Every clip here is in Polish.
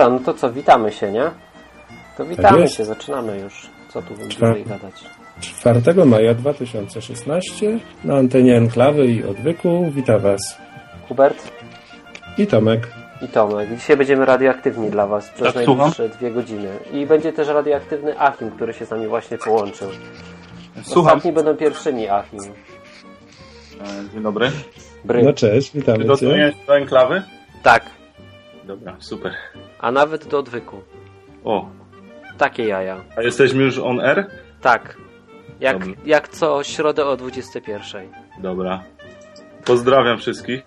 Dobra, no to co, witamy się, nie? To witamy się, zaczynamy już. Co tu dłużej gadać? 4 maja 2016 na antenie Enklawy i Odwyku wita Was Hubert i Tomek. i Tomek. Dzisiaj będziemy radioaktywni dla Was przez Tak, najbliższe dwie godziny. I będzie też radioaktywny Achim, który się z nami właśnie połączył. Słucham. Ostatni będą pierwszymi Achim. E, Dzień dobry. Bry. No cześć, witamy Cię. Przygotujesz do enklawy? Tak, Dobra, super. a nawet do odwyku. O, Takie jaja. a jesteśmy już on air? Tak. Jak, Dobra. jak co środę o 21. Dobra. Pozdrawiam wszystkich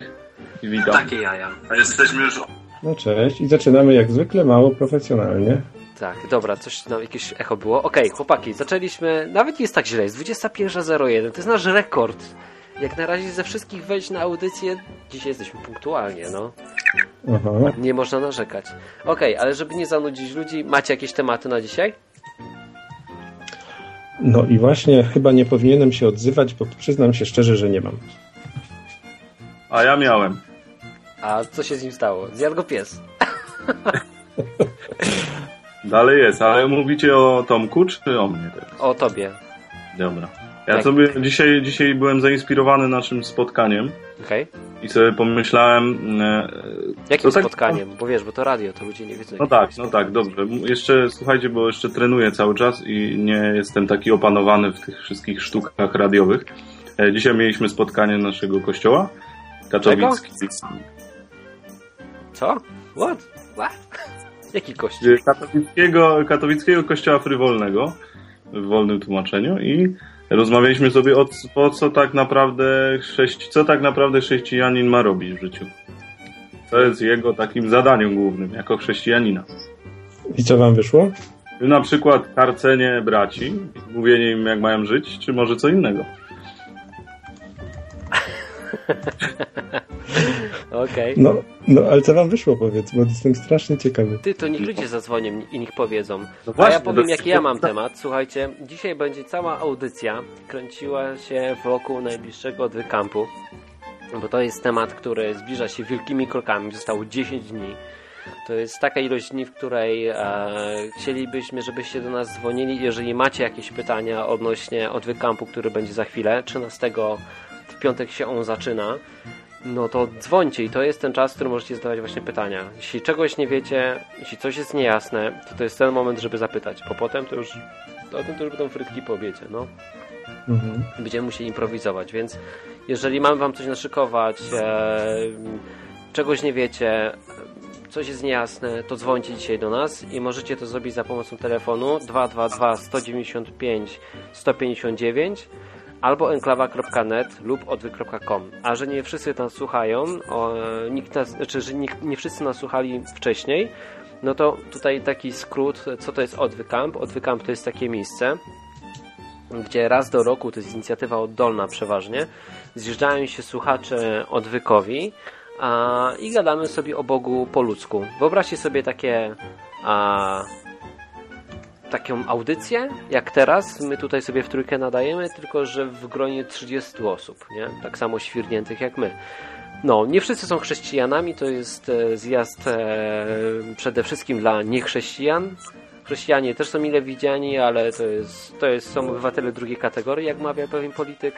i witam. Takie jaja. A jesteśmy już... No cześć i zaczynamy jak zwykle mało profesjonalnie. Tak, dobra, coś tam, jakieś echo było. Okej, chłopaki, zaczęliśmy, nawet nie jest tak źle, jest 21.01, to jest nasz rekord. Jak na razie ze wszystkich wejść na audycję, dzisiaj jesteśmy punktualnie, no. Aha. Nie można narzekać. Okej, ale żeby nie zanudzić ludzi, macie jakieś tematy na dzisiaj? No i właśnie chyba nie powinienem się odzywać, bo przyznam się szczerze, że nie mam. A ja miałem. A co się z nim stało? Zjadł go pies. Dalej jest, ale mówicie o Tomku czy o mnie teraz? O tobie. Dobra. Ja Tak. sobie dzisiaj, dzisiaj byłem zainspirowany naszym spotkaniem Okej. i sobie pomyślałem... E, Jakim tak- spotkaniem? Bo wiesz, bo to radio, to ludzie nie wiedzą. No tak, no tak, dobrze. Jeszcze słuchajcie, bo jeszcze trenuję cały czas i nie jestem taki opanowany w tych wszystkich sztukach radiowych. E, Dzisiaj mieliśmy spotkanie naszego kościoła katowicki, Co? What? What? Jaki kościół? katowickiego, katowickiego kościoła frywolnego w wolnym tłumaczeniu i rozmawialiśmy sobie o po co tak naprawdę chrześci, co tak naprawdę chrześcijanin ma robić w życiu. To jest jego takim zadaniem głównym jako chrześcijanina. I co Wam wyszło? Na przykład karcenie braci, mówienie im jak mają żyć, czy może co innego. Okej. No, no ale co Wam wyszło powiedz, bo jestem strasznie ciekawy. Ty, to niech ludzie zadzwonią i niech powiedzą. No A ja właśnie, powiem, jaki ja mam temat. Słuchajcie, dzisiaj będzie cała audycja kręciła się wokół najbliższego odwykampu, bo to jest temat, który zbliża się wielkimi krokami. Zostało 10 dni. To jest taka ilość dni, w której e, chcielibyśmy, żebyście do nas dzwonili. Jeżeli macie jakieś pytania odnośnie odwykampu, który będzie za chwilę, 13 w piątek się on zaczyna, no to dzwońcie i to jest ten czas, w którym możecie zadawać właśnie pytania. Jeśli czegoś nie wiecie, jeśli coś jest niejasne, to to jest ten moment, żeby zapytać, bo potem to już, potem to już będą frytki po obiedzie, no. Mhm. Będziemy musieli improwizować, więc jeżeli mamy wam coś naszykować, e, czegoś nie wiecie, coś jest niejasne, to dzwońcie dzisiaj do nas i możecie to zrobić za pomocą telefonu 222 195 159 albo enklawa.net lub odwy.com. A że nie wszyscy nas słuchają, o, nikt nas, znaczy, że nie, nie wszyscy nas słuchali wcześniej, no to tutaj taki skrót, co to jest Odwykamp. Odwykamp to jest takie miejsce, gdzie raz do roku, to jest inicjatywa oddolna przeważnie, zjeżdżają się słuchacze odwykowi a, i gadamy sobie o Bogu po ludzku. Wyobraźcie sobie takie a, taką audycję, jak teraz, my tutaj sobie w trójkę nadajemy, tylko że w gronie 30 osób, nie? Tak samo świrniętych jak my. No, nie wszyscy są chrześcijanami, to jest e, zjazd e, przede wszystkim dla niechrześcijan. Chrześcijanie też są mile widziani, ale to jest, to jest, są obywatele drugiej kategorii, jak mawia pewien polityk.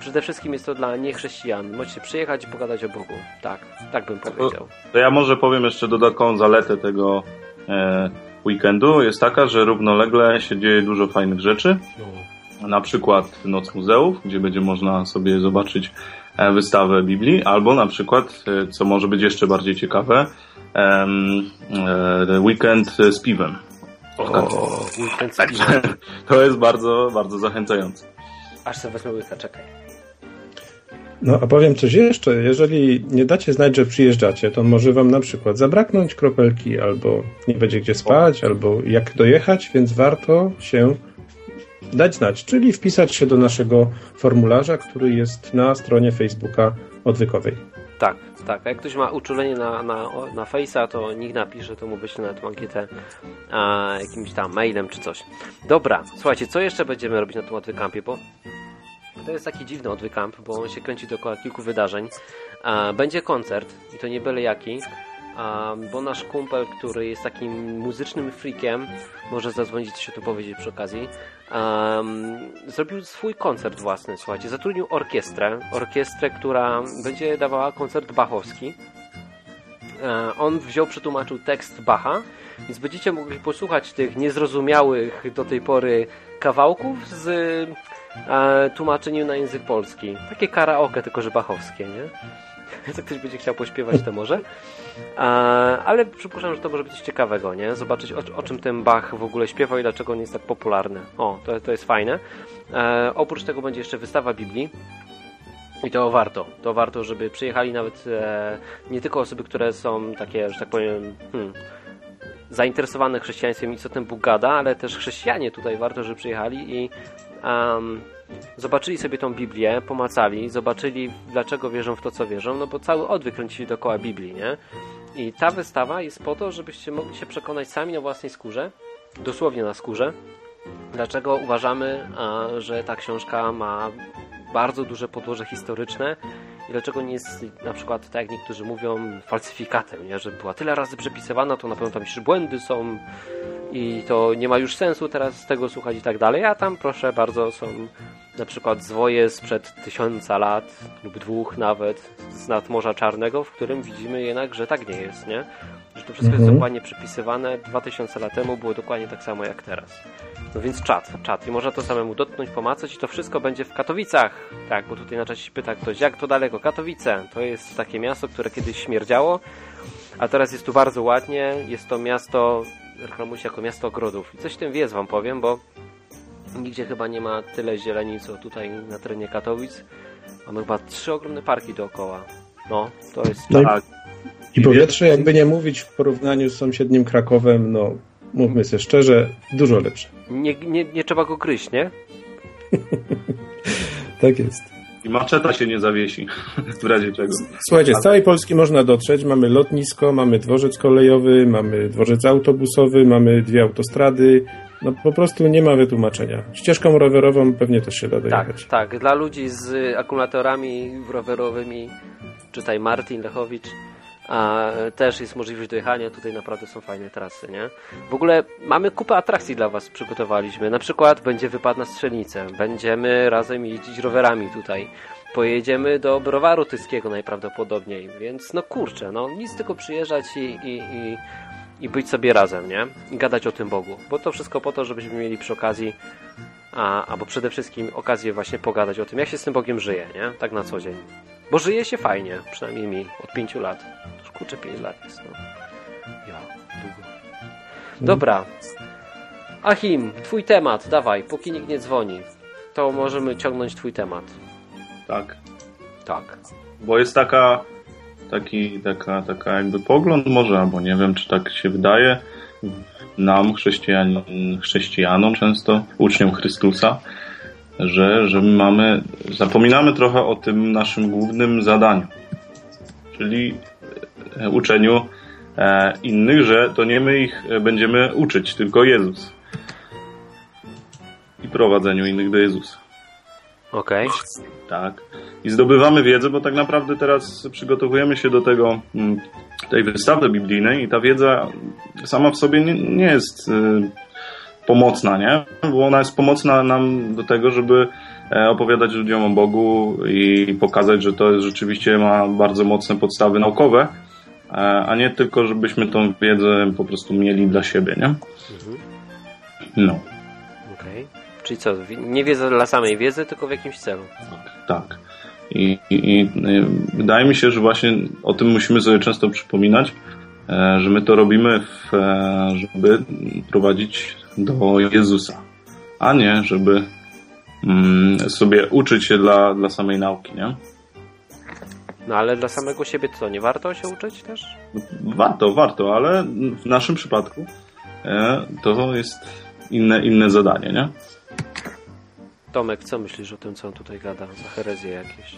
Przede wszystkim jest to dla niechrześcijan. Możecie przyjechać i pogadać o Bogu. Tak, tak bym powiedział. To ja może powiem jeszcze dodatkową zaletę tego e, weekendu. Jest taka, że równolegle się dzieje dużo fajnych rzeczy. Na przykład Noc Muzeów, gdzie będzie można sobie zobaczyć e, wystawę Biblii, albo na przykład, e, co może być jeszcze bardziej ciekawe, e, weekend z piwem. O, weekend Także to jest bardzo, bardzo zachęcające. Aż sobie wezmę łyka, czekaj. No a powiem coś jeszcze, jeżeli nie dacie znać, że przyjeżdżacie, to może Wam na przykład zabraknąć kropelki, albo nie będzie gdzie spać, albo jak dojechać, więc warto się dać znać, czyli wpisać się do naszego formularza, który jest na stronie Facebooka odwykowej. Tak, tak. A jak ktoś ma uczulenie na, na, na Face'a, to niech napisze, to mu wyślę na tą ankietę a, jakimś tam mailem czy coś. Dobra, słuchajcie, co jeszcze będziemy robić na tym odwykampie, bo to jest taki dziwny odwykamp, bo on się kręci dookoła kilku wydarzeń. Będzie koncert, i to nie byle jaki, bo nasz kumpel, który jest takim muzycznym freakiem, może zadzwonić o tu powiedzieć przy okazji, zrobił swój koncert własny, słuchajcie, zatrudnił orkiestrę, orkiestrę, która będzie dawała koncert bachowski. E, on wziął, przetłumaczył tekst Bacha, więc będziecie mogli posłuchać tych niezrozumiałych do tej pory kawałków z e, tłumaczeniem na język polski. Takie karaoke, tylko że bachowskie, nie? Jak ktoś będzie chciał pośpiewać, to może. E, ale przypuszczam, że to może być coś ciekawego, nie? Zobaczyć o, o, czym ten Bach w ogóle śpiewa i dlaczego on jest tak popularny. O, to, to jest fajne. E, oprócz tego będzie jeszcze wystawa Biblii. I to warto. To warto, żeby przyjechali nawet e, nie tylko osoby, które są takie, że tak powiem, hmm, zainteresowane chrześcijaństwem i co ten Bóg gada, ale też chrześcijanie tutaj warto, żeby przyjechali i um, zobaczyli sobie tą Biblię, pomacali, zobaczyli dlaczego wierzą w to, co wierzą, no bo cały odwyk kręcili dookoła Biblii, nie? I ta wystawa jest po to, żebyście mogli się przekonać sami na własnej skórze, dosłownie na skórze, dlaczego uważamy, że ta książka ma bardzo duże podłoże historyczne i dlaczego nie jest na przykład, tak jak niektórzy mówią, falsyfikatem, nie? że była tyle razy przepisywana, to na pewno tam jeszcze błędy są i to nie ma już sensu teraz z tego słuchać i tak dalej, a tam proszę bardzo są na przykład zwoje sprzed tysiąca lat lub dwóch nawet z nad Morza Czarnego, w którym widzimy jednak, że tak nie jest, nie? Że to wszystko mhm. jest dokładnie przypisywane. Dwa tysiące lat temu było dokładnie tak samo jak teraz. No więc czat, czat. I można to samemu dotknąć, pomacać i to wszystko będzie w Katowicach. Tak, bo tutaj na czacie się pyta ktoś, jak to daleko? Katowice. To jest takie miasto, które kiedyś śmierdziało, a teraz jest tu bardzo ładnie. Jest to miasto, reklamuje się jako miasto ogrodów. I coś w tym jest, wam powiem, bo nigdzie chyba nie ma tyle zieleni, co tutaj na terenie Katowic. Mamy chyba trzy ogromne parki dookoła. No, to jest... No tak. I powietrze, jakby nie mówić, w porównaniu z sąsiednim Krakowem, no mówmy sobie szczerze, dużo lepsze. Nie, nie, nie trzeba go gryźć, nie? tak jest. I maczeta się nie zawiesi, w razie czego. Słuchajcie, z całej Polski można dotrzeć. Mamy lotnisko, mamy dworzec kolejowy, mamy dworzec autobusowy, mamy dwie autostrady. No po prostu nie ma wytłumaczenia. Ścieżką rowerową pewnie też się da dojechać. Tak, tak. Dla ludzi z akumulatorami rowerowymi, czytaj Martin Lechowicz, a też jest możliwość dojechania. Tutaj naprawdę są fajne trasy, nie? W ogóle mamy kupę atrakcji dla Was przygotowaliśmy. Na przykład będzie wypad na strzelnicę. Będziemy razem jeździć rowerami tutaj. Pojedziemy do browaru tyskiego najprawdopodobniej. Więc no kurczę, no nic tylko przyjeżdżać i, i, i, i być sobie razem, nie? I gadać o tym Bogu. Bo to wszystko po to, żebyśmy mieli przy okazji a, albo przede wszystkim okazję właśnie pogadać o tym, jak się z tym Bogiem żyje, nie? Tak na co dzień. Bo żyje się fajnie, przynajmniej mi, od pięciu lat. Kurczę, pięć lat jest, no. Ja, długo. Dobra. Achim, twój temat, dawaj, póki nikt nie dzwoni. To możemy ciągnąć twój temat. Tak. Tak. Bo jest taka, taki, taka, taka jakby pogląd może, albo nie wiem, czy tak się wydaje, nam, chrześcijan, chrześcijanom często, uczniom Chrystusa, że, że my mamy, zapominamy trochę o tym naszym głównym zadaniu, czyli uczeniu e, innych, że to nie my ich będziemy uczyć, tylko Jezus. I prowadzeniu innych do Jezusa. Okej. Okay. Tak. I zdobywamy wiedzę, bo tak naprawdę teraz przygotowujemy się do tego, mm, tej wystawy biblijnej i ta wiedza sama w sobie nie, nie jest y, pomocna, nie? Bo ona jest pomocna nam do tego, żeby e, opowiadać ludziom o Bogu i pokazać, że to rzeczywiście ma bardzo mocne podstawy naukowe, e, a nie tylko, żebyśmy tą wiedzę po prostu mieli dla siebie, nie? Mhm. No. Okej. Okay. Czyli co, nie wiedza dla samej wiedzy, tylko w jakimś celu. Tak. tak. I, i, I, wydaje mi się, że właśnie o tym musimy sobie często przypominać, e, że my to robimy, w, żeby prowadzić do Jezusa, a nie żeby mm, sobie uczyć się dla, dla samej nauki, nie? No ale dla samego siebie co, nie warto się uczyć też? Warto, warto, ale w naszym przypadku e, to jest inne, inne zadanie, nie? Tomek, co myślisz o tym, co on tutaj gada? Za herezję jakieś?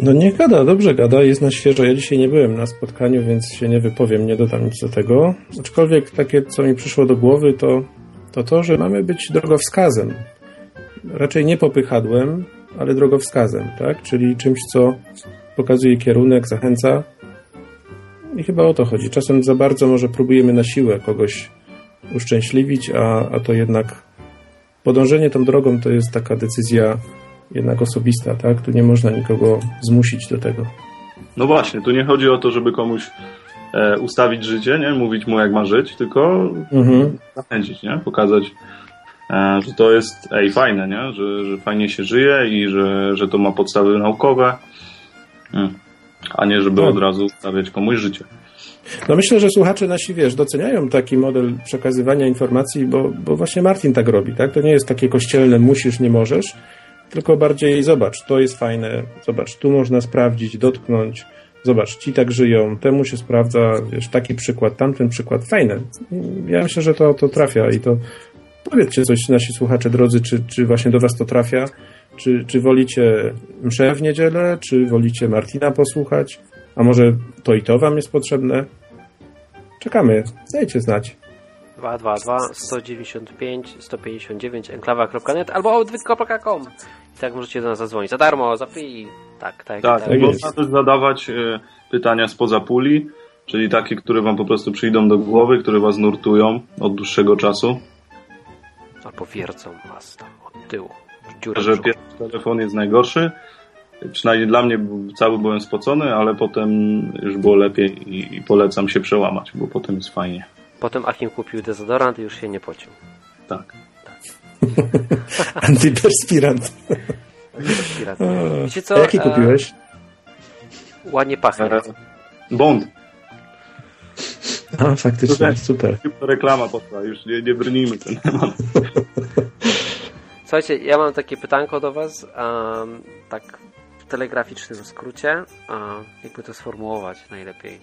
No nie gada, dobrze gada, jest na świeżo. Ja dzisiaj nie byłem na spotkaniu, więc się nie wypowiem, nie dodam nic do tego. Aczkolwiek takie, co mi przyszło do głowy, to to to, że mamy być drogowskazem. Raczej nie popychadłem, ale drogowskazem, tak? Czyli czymś, co pokazuje kierunek, zachęca. I chyba o to chodzi. Czasem za bardzo może próbujemy na siłę kogoś uszczęśliwić, a, a to jednak podążenie tą drogą to jest taka decyzja jednak osobista, tak? Tu nie można nikogo zmusić do tego. No właśnie, tu nie chodzi o to, żeby komuś e, ustawić życie, nie? Mówić mu jak ma żyć, tylko mhm. zachęcić, nie? Pokazać, e, że to jest ej, fajne, nie? Że, że fajnie się żyje i że, że to ma podstawy naukowe. A nie żeby tak. od razu ustawiać komuś życie. No myślę, że słuchacze nasi, wiesz, doceniają taki model przekazywania informacji, bo, bo właśnie Martin tak robi, tak? To nie jest takie kościelne musisz, nie możesz, tylko bardziej zobacz, to jest fajne, zobacz, tu można sprawdzić, dotknąć, zobacz, ci tak żyją, temu się sprawdza, wiesz, taki przykład, tamten przykład, fajne. Ja myślę, że to, to trafia i to powiedzcie coś nasi słuchacze drodzy, czy, czy właśnie do was to trafia, czy, czy wolicie mszę w niedzielę, czy wolicie Martina posłuchać, a może to i to wam jest potrzebne? Czekamy, dajcie znać. 222 195 159 enklawa.net albo odwyk.com i tak możecie do nas zadzwonić. Za darmo, za free. Tak, tak. Tak, tak można też zadawać e, pytania spoza puli, czyli takie, które wam po prostu przyjdą do głowy, które was nurtują od dłuższego czasu. Albo wiercą was tam od tyłu. Że pierwszy telefon jest najgorszy. Przynajmniej dla mnie cały byłem spocony, ale potem już było lepiej i, i polecam się przełamać, bo potem jest fajnie. Potem Achim kupił dezodorant i już się nie pocił. Tak. tak. Antyperspirant. Antyperspirant. Wiecie co? A jaki kupiłeś? Ładnie pachnie. E, Bond. A, faktycznie, super. To reklama poszła, już nie, nie brnijmy ten temat. Słuchajcie, ja mam takie pytanko do Was, um, tak w telegraficznym skrócie, um, jakby to sformułować najlepiej.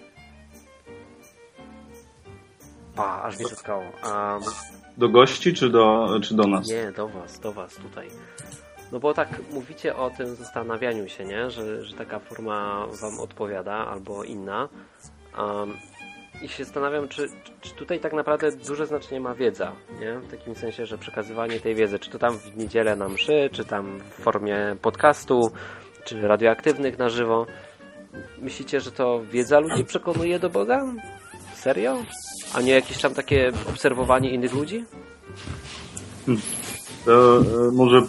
Pa, aż mnie zatkało. Um, do gości czy do, czy do nas? Nie, do was, do was tutaj. No bo tak mówicie o tym zastanawianiu się, nie? Że, że taka forma wam odpowiada albo inna. Um, I się zastanawiam, czy, czy tutaj tak naprawdę duże znaczenie ma wiedza, nie? W takim sensie, że przekazywanie tej wiedzy, czy to tam w niedzielę na mszy, czy tam w formie podcastu, czy radioaktywnych na żywo. Myślicie, że to wiedza ludzi przekonuje do Boga? Serio? A nie jakieś tam takie obserwowanie innych ludzi? Hmm. To, e, może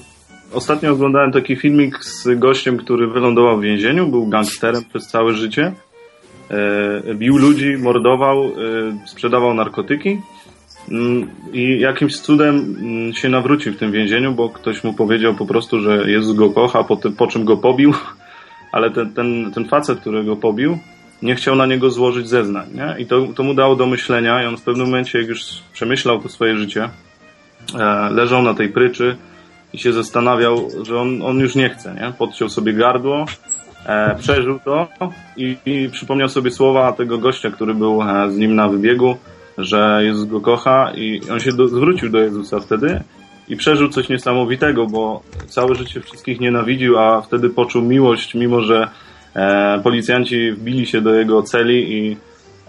ostatnio oglądałem taki filmik z gościem, który wylądował w więzieniu, był gangsterem przez całe życie. E, bił ludzi, mordował, e, sprzedawał narkotyki mm, i jakimś cudem mm, się nawrócił w tym więzieniu, bo ktoś mu powiedział po prostu, że Jezus go kocha, po, tym, po czym go pobił, ale ten, ten, ten facet, który go pobił, nie chciał na niego złożyć zeznań. Nie? I to, to mu dało do myślenia i on w pewnym momencie, jak już przemyślał to swoje życie, e, leżał na tej pryczy i się zastanawiał, że on, on już nie chce. Nie? Podciął sobie gardło, e, przeżył to i, i przypomniał sobie słowa tego gościa, który był e, z nim na wybiegu, że Jezus go kocha i on się do, zwrócił do Jezusa wtedy i przeżył coś niesamowitego, bo całe życie wszystkich nienawidził, a wtedy poczuł miłość, mimo że E, policjanci wbili się do jego celi i,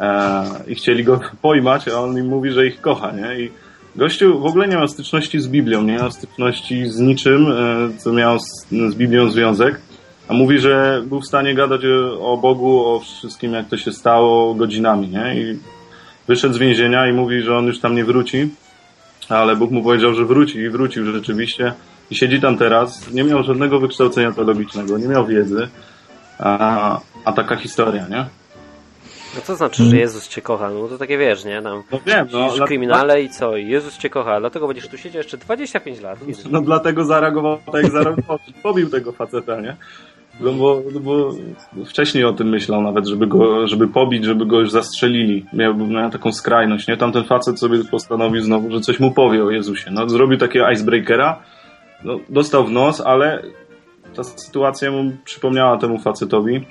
e, i chcieli go pojmać, a on im mówi, że ich kocha, nie? I gościu w ogóle nie ma styczności z Biblią, nie ma styczności z niczym, e, co miał z, z Biblią związek, a mówi, że był w stanie gadać o Bogu, o wszystkim, jak to się stało, godzinami, nie? I wyszedł z więzienia i mówi, że on już tam nie wróci, ale Bóg mu powiedział, że wróci i wrócił rzeczywiście i siedzi tam teraz. Nie miał żadnego wykształcenia teologicznego, nie miał wiedzy, a, a taka historia, nie? No co znaczy, że Jezus cię kocha? No to takie wiesz, nie? Tam no wiem, no. W kryminale i co? Jezus cię kocha, dlatego będziesz tu siedział jeszcze 25 lat. No dlatego zareagował tak jak zareagował, pobił tego faceta, nie? No bo, no bo wcześniej o tym myślał nawet, żeby go, żeby pobić, żeby go już zastrzelili. Miał, miał taką skrajność, nie? Tamten facet sobie postanowił znowu, że coś mu powie o Jezusie. No, zrobił takiego icebreakera, no, dostał w nos, ale ta sytuacja mu przypomniała temu facetowi,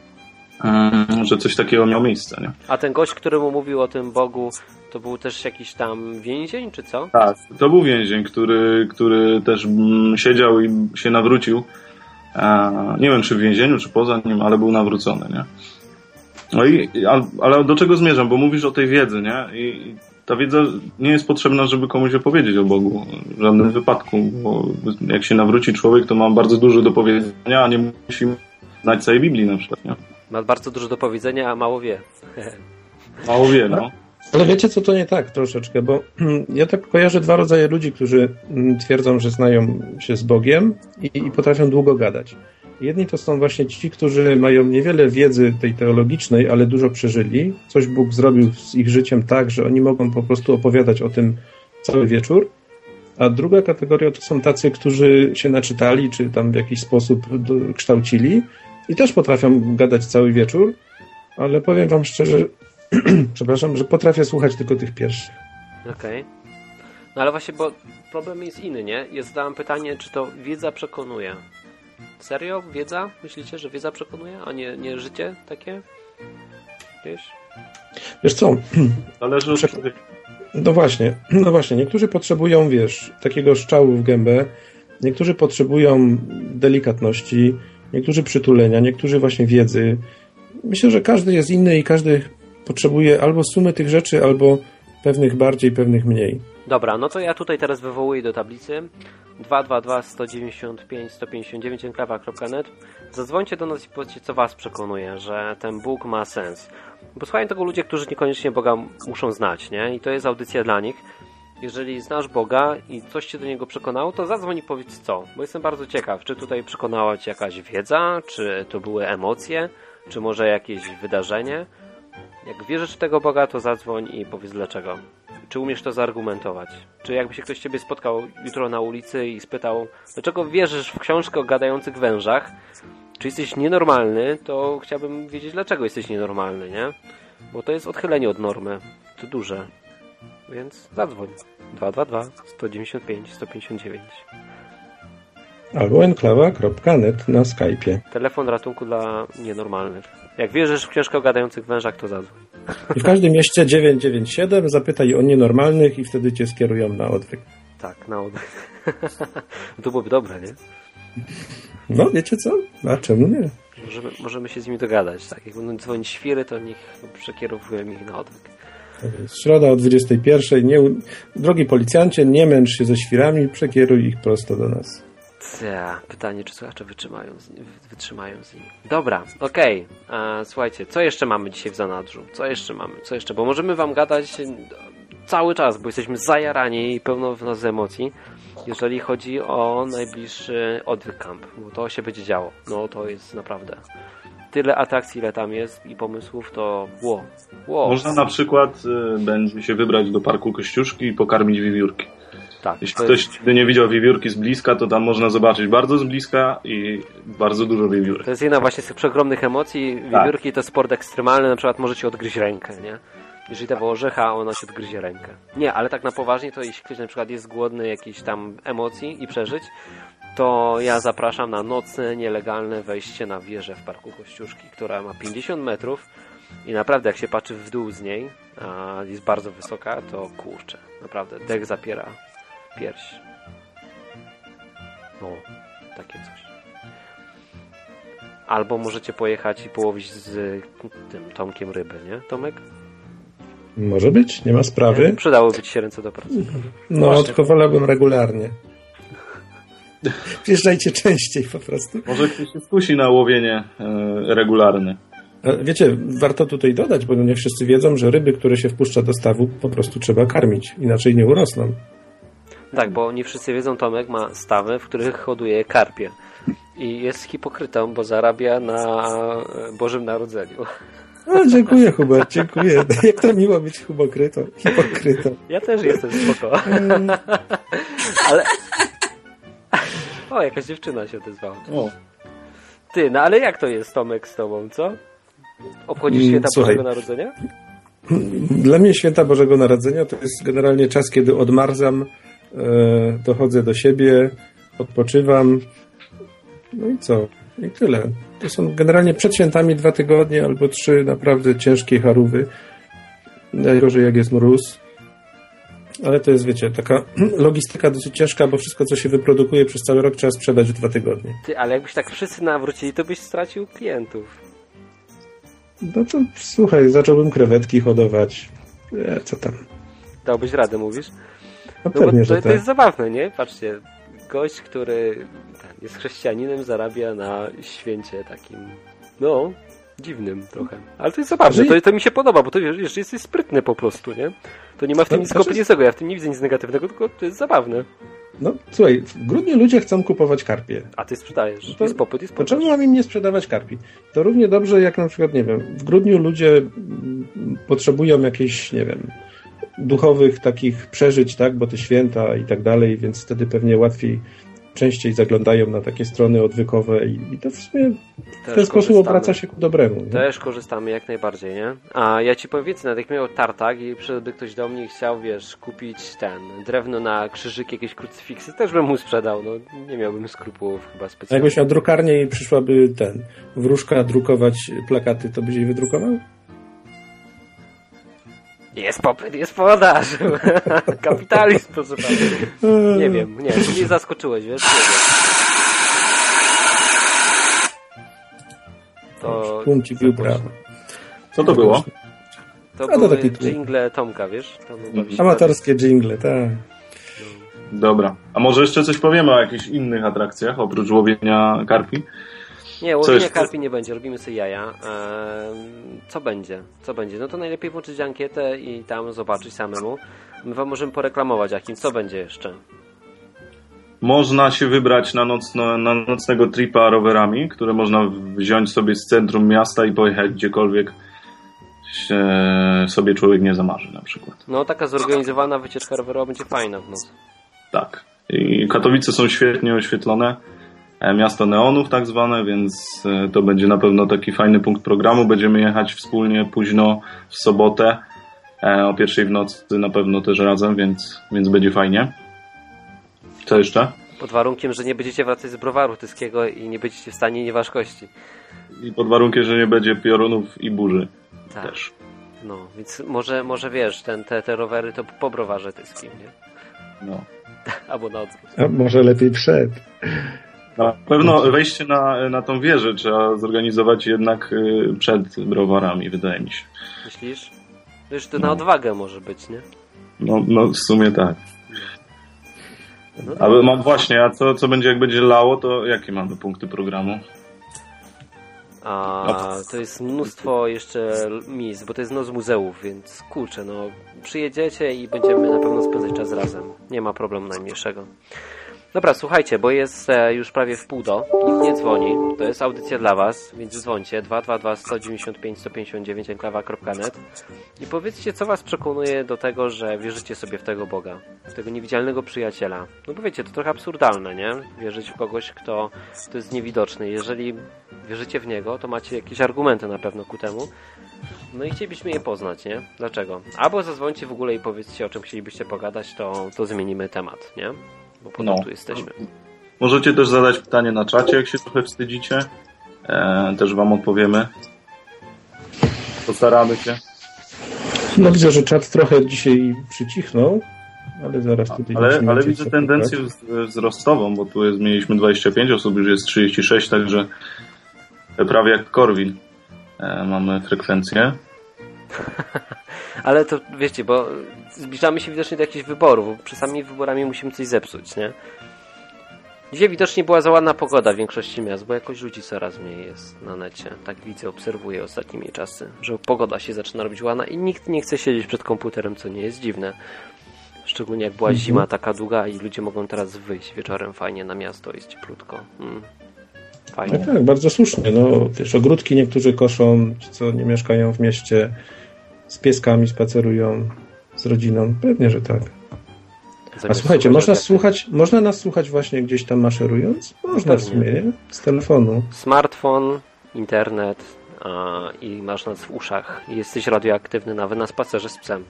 mm, że coś takiego miało miejsce. Nie? A ten gość, który mu mówił o tym Bogu, to był też jakiś tam więzień, czy co? Tak, to był więzień, który, który też mm, siedział i się nawrócił. Nie wiem, czy w więzieniu, czy poza nim, ale był nawrócony, nie? No i, ale do czego zmierzam? Bo mówisz o tej wiedzy, nie? I ta wiedza nie jest potrzebna, żeby komuś opowiedzieć o Bogu w żadnym wypadku, bo jak się nawróci człowiek, to ma bardzo dużo do powiedzenia, a nie musi znać całej Biblii na przykład. Nie? Ma bardzo dużo do powiedzenia, a mało wie. Mało wie, no. Ale wiecie co, to nie tak troszeczkę, bo ja tak kojarzę dwa rodzaje ludzi, którzy mm, twierdzą, że znają się z Bogiem i, i potrafią długo gadać. Jedni to są właśnie ci, którzy mają niewiele wiedzy tej teologicznej, ale dużo przeżyli. Coś Bóg zrobił z ich życiem tak, że oni mogą po prostu opowiadać o tym cały wieczór. A druga kategoria to są tacy, którzy się naczytali, czy tam w jakiś sposób kształcili i też potrafią gadać cały wieczór, ale powiem wam szczerze, przepraszam, że potrafię słuchać tylko tych pierwszych. Okej. Okay. No ale właśnie, bo problem jest inny, nie? Jest zadałem pytanie, czy to wiedza przekonuje. Serio? Wiedza? Myślicie, że wiedza przekonuje, a nie, nie życie takie? Wiesz? Wiesz co? Zależy od No właśnie, no właśnie. Niektórzy potrzebują, wiesz, takiego szczału w gębę, niektórzy potrzebują delikatności, niektórzy przytulenia, niektórzy właśnie wiedzy. Myślę, że każdy jest inny i każdy potrzebuje albo sumy tych rzeczy, albo pewnych bardziej, pewnych mniej. Dobra, no to ja tutaj teraz wywołuję do tablicy 222 195 159 enklawa.net Zadzwońcie do nas i powiedzcie, co was przekonuje, że ten Bóg ma sens. Bo słuchają tego ludzie, którzy niekoniecznie Boga muszą znać, nie? I to jest audycja dla nich. Jeżeli znasz Boga i coś cię do niego przekonało, to zadzwoń i powiedz co. Bo jestem bardzo ciekaw, czy tutaj przekonała cię jakaś wiedza, czy to były emocje, czy może jakieś wydarzenie. Jak wierzysz w tego Boga, to zadzwoń i powiedz dlaczego. Czy umiesz to zaargumentować? Czy jakby się ktoś ciebie spotkał jutro na ulicy i spytał, dlaczego wierzysz w książkę o gadających wężach? Czy jesteś nienormalny, to chciałbym wiedzieć, dlaczego jesteś nienormalny, nie? Bo to jest odchylenie od normy. To duże. Więc zadzwoń. 222 195 159 albo enklawa.net na Skype'ie. Telefon ratunku dla nienormalnych. Jak wierzysz w książkę o gadających wężach, to zadzwoń. I w każdym mieście 997 zapytaj o nienormalnych i wtedy cię skierują na odwyk. Tak, na odwyk. to byłoby dobre, nie? No, wiecie co? A czemu nie? Możemy, możemy się z nimi dogadać, tak? Jak będą dzwonić świry, to niech przekierowujemy ich na odwyk. Środa o 21. Nie, drogi policjancie, nie męcz się ze świrami, przekieruj ich prosto do nas. Ja, pytanie, czy słuchacze wytrzymają z, wytrzymają z nimi. Dobra, okej. Okay. Słuchajcie, co jeszcze mamy dzisiaj w zanadrzu? Co jeszcze mamy? Co jeszcze? Bo możemy wam gadać cały czas, bo jesteśmy zajarani i pełno w nas emocji, jeżeli chodzi o najbliższy odwyk camp, bo to się będzie działo. No to jest naprawdę tyle atrakcji, ile tam jest i pomysłów, to wow. wow. Można na przykład y, będzie się wybrać do parku Kościuszki i pokarmić wiewiórki. Tak, Jeśli ktoś jest... nie widział wiewiórki z bliska, to tam można zobaczyć bardzo z bliska i bardzo dużo wiewiórek. To jest jedna właśnie z tych przeogromnych emocji. Wiewiórki tak. to sport ekstremalny, na przykład możecie odgryźć rękę, nie? Jeżeli dawał orzecha, ona się odgryzie rękę. Nie, ale tak na poważnie, to jeśli ktoś na przykład jest głodny jakiejś tam emocji i przeżyć, to ja zapraszam na nocne, nielegalne wejście na wieżę w Parku Kościuszki, która ma 50 metrów i naprawdę jak się patrzy w dół z niej, a jest bardzo wysoka, to kurczę, naprawdę dech zapiera pierś. No, takie coś. Albo możecie pojechać i połowić z tym Tomkiem ryby, nie, Tomek? Może być, nie ma sprawy. Nie, przydałoby ci się ręce do pracy. No, Właśnie. tylko wolałbym regularnie. Wjeżdżajcie częściej po prostu. Może ktoś się skusi na łowienie e, regularne. Wiecie, warto tutaj dodać, bo nie wszyscy wiedzą, że ryby, które się wpuszcza do stawu, po prostu trzeba karmić, inaczej nie urosną. Tak, bo nie wszyscy wiedzą, Tomek ma stawy, w których hoduje karpie. I jest hipokrytą, bo zarabia na Bożym Narodzeniu. O, dziękuję Hubert, dziękuję. Jak to miło być hipokrytą. hipokrytą. Ja też jestem spoko. Ale... O, jakaś dziewczyna się odezwała. O. Ty, no ale jak to jest Tomek z tobą, co? Obchodzisz mm, święta Słuchaj, Bożego Narodzenia? Dla mnie święta Bożego Narodzenia to jest generalnie czas, kiedy odmarzam E, dochodzę do siebie, odpoczywam. No i co? I tyle. To są generalnie przed świętami dwa tygodnie albo trzy naprawdę ciężkie charówy. Najgorzej jak jest mróz. Ale to jest, wiecie, taka logistyka dosyć ciężka, bo wszystko, co się wyprodukuje przez cały rok, trzeba sprzedać w dwa tygodnie. Ty, ale jakbyś tak wszyscy nawrócili, to byś stracił klientów. No to słuchaj, zacząłbym krewetki hodować. E, co tam? Dałbyś radę, mówisz? No, no pewnie, to, to, to jest tak. zabawne, nie? Patrzcie, gość, który jest chrześcijaninem, zarabia na święcie takim, no, dziwnym trochę. Ale to jest zabawne, to, to mi się podoba, bo to wiesz, jesteś sprytny po prostu, nie? To nie ma w tym no, nic kompletnego, ja w tym nie widzę nic negatywnego, tylko to jest zabawne. No, słuchaj, w grudniu ludzie chcą kupować karpie. A ty sprzedajesz. To, jest popyt, jest popyt. Czemu mam im nie sprzedawać karpi? To równie dobrze jak na przykład, nie wiem, w grudniu ludzie potrzebują jakiejś, nie wiem, duchowych takich przeżyć, tak, bo te święta i tak dalej, więc wtedy pewnie łatwiej częściej zaglądają na takie strony odwykowe i, i to w sumie w ten sposób obraca się ku dobremu. Nie? Też korzystamy jak najbardziej, nie? A ja ci powiem więcej, nawet jak miał tartak i przyszedłby ktoś do mnie i chciał, wiesz, kupić ten, drewno na krzyżyk, jakieś krucyfiksy, też bym mu sprzedał, no nie miałbym skrupułów chyba specjalnie. A jakbyś miał drukarnię i przyszłaby ten, wróżka drukować plakaty, to byś jej wydrukował? Jest popyt, jest podaż. Kapitalizm, proszę pana. Nie wiem, nie, tu mnie zaskoczyłeś, wiesz? To... Punci bił brawo. Co to było? To A były to jingle Tomka, wiesz? Amatorskie jingle, tak. Dobra. A może jeszcze coś powiemy o jakichś innych atrakcjach, oprócz łowienia karpi? Nie, łowienia karpi nie będzie, robimy sobie jaja. co będzie? Co będzie? No to najlepiej włączyć ankietę i tam zobaczyć samemu. My wam możemy poreklamować jakim. Co będzie jeszcze? Można się wybrać na, nocno, na nocnego tripa rowerami, które można wziąć sobie z centrum miasta i pojechać gdziekolwiek się sobie człowiek nie zamarzy na przykład. No taka zorganizowana wycieczka rowerowa będzie fajna w nocy. Tak. I Katowice są świetnie oświetlone miasto neonów tak zwane, więc e, to będzie na pewno taki fajny punkt programu. Będziemy jechać wspólnie późno w sobotę e, o pierwszej w nocy na pewno też razem, więc, więc będzie fajnie. Co jeszcze? Pod warunkiem, że nie będziecie wracać z browaru tyskiego i nie będziecie w stanie nieważkości. I pod warunkiem, że nie będzie piorunów i burzy tak. też. No, więc może, może wiesz, ten, te, te rowery to po browarze tyskim, nie? No. Albo na odwrót. A może lepiej przed. Na pewno wejście na, na tą wieżę trzeba zorganizować jednak y, przed browarami, wydaje mi się. Myślisz? Już to no. na odwagę może być, nie? No, no w sumie tak. No Ale mam właśnie, a co, co będzie jak będzie lało, to jakie mamy punkty programu? A to jest mnóstwo jeszcze miejsc, bo to jest noc muzeów, więc kurczę, no przyjedziecie i będziemy na pewno spędzać czas razem. Nie ma problemu najmniejszego. Dobra, słuchajcie, bo jest e, już prawie w pół do. Nikt nie dzwoni. To jest audycja dla Was, więc dzwońcie 222 195 159 enklawa.net i powiedzcie, co Was przekonuje do tego, że wierzycie sobie w tego Boga, w tego niewidzialnego przyjaciela. No bo wiecie, to trochę absurdalne, nie? Wierzyć w kogoś, kto, kto jest niewidoczny. Jeżeli wierzycie w niego, to macie jakieś argumenty na pewno ku temu. No i chcielibyśmy je poznać, nie? Dlaczego? Albo zadzwońcie w ogóle i powiedzcie, o czym chcielibyście pogadać, to, to zmienimy temat, nie? Bo po no. tu jesteśmy. Możecie też zadać pytanie na czacie, jak się trochę wstydzicie. E, też wam odpowiemy. Postaramy się. No widzę, że czat trochę dzisiaj przycichnął, ale zaraz tutaj... Ale, ale widzę tendencję wzrostową, bo tu jest, mieliśmy 25 osób, już jest 36, także prawie jak Korwin e, mamy frekwencję. ale to wiecie, bo zbliżamy się widocznie do jakichś wyborów, bo samymi wyborami musimy coś zepsuć, nie? Dzisiaj widocznie była za ładna pogoda w większości miast, bo jakoś ludzi coraz mniej jest na necie. Tak widzę, obserwuję ostatnimi czasy, że pogoda się zaczyna robić ładna i nikt nie chce siedzieć przed komputerem, co nie jest dziwne. Szczególnie jak była mhm. zima taka długa i ludzie mogą teraz wyjść wieczorem fajnie na miasto, jest cieplutko. Mm. Fajnie. No tak, bardzo słusznie. No, wiesz, ogródki niektórzy koszą, ci co nie mieszkają w mieście, z pieskami spacerują z rodziną? Pewnie, że tak. A słuchajcie, można słuchać, można nas słuchać właśnie gdzieś tam maszerując? Można Pewnie. w sumie, nie? Z telefonu. Smartfon, internet a, i masz nas w uszach. Jesteś radioaktywny nawet na spacerze z psem.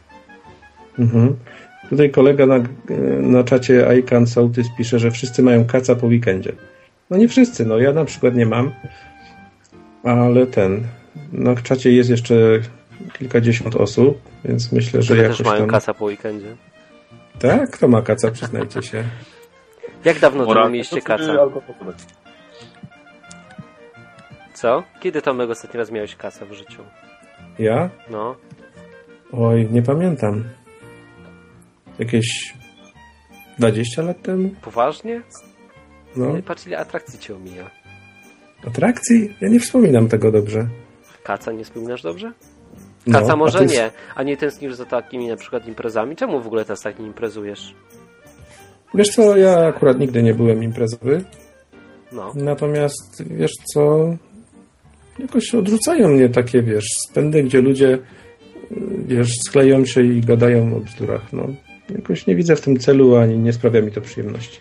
Mhm. Tutaj kolega na, na czacie Ican Sołtys pisze, że wszyscy mają kaca po weekendzie. No nie wszyscy, no ja na przykład nie mam, ale ten, na czacie jest jeszcze kilkadziesiąt osób, więc myślę, że jakoś też mają tam... kaca po weekendzie. Tak? Kto ma kaca, przyznajcie się. Jak dawno temu mieliście kaca? Co? Kiedy Tomek ostatni raz miałeś kasę w życiu? Ja? No. Oj, nie pamiętam. Jakieś 20 lat temu? Poważnie? No. Patrz ile atrakcji cię omija. Atrakcji? Ja nie wspominam tego dobrze. Kaca nie wspominasz dobrze? Kaca No, może a ty- nie, a nie tęsknisz za takimi na przykład imprezami? Czemu w ogóle teraz tak nie imprezujesz? Wiesz co, ja akurat nigdy nie byłem imprezowy, No. natomiast wiesz co, jakoś odrzucają mnie takie, wiesz, spędy, gdzie ludzie, wiesz, skleją się i gadają o bzdurach, no. Jakoś nie widzę w tym celu, ani nie sprawia mi to przyjemności.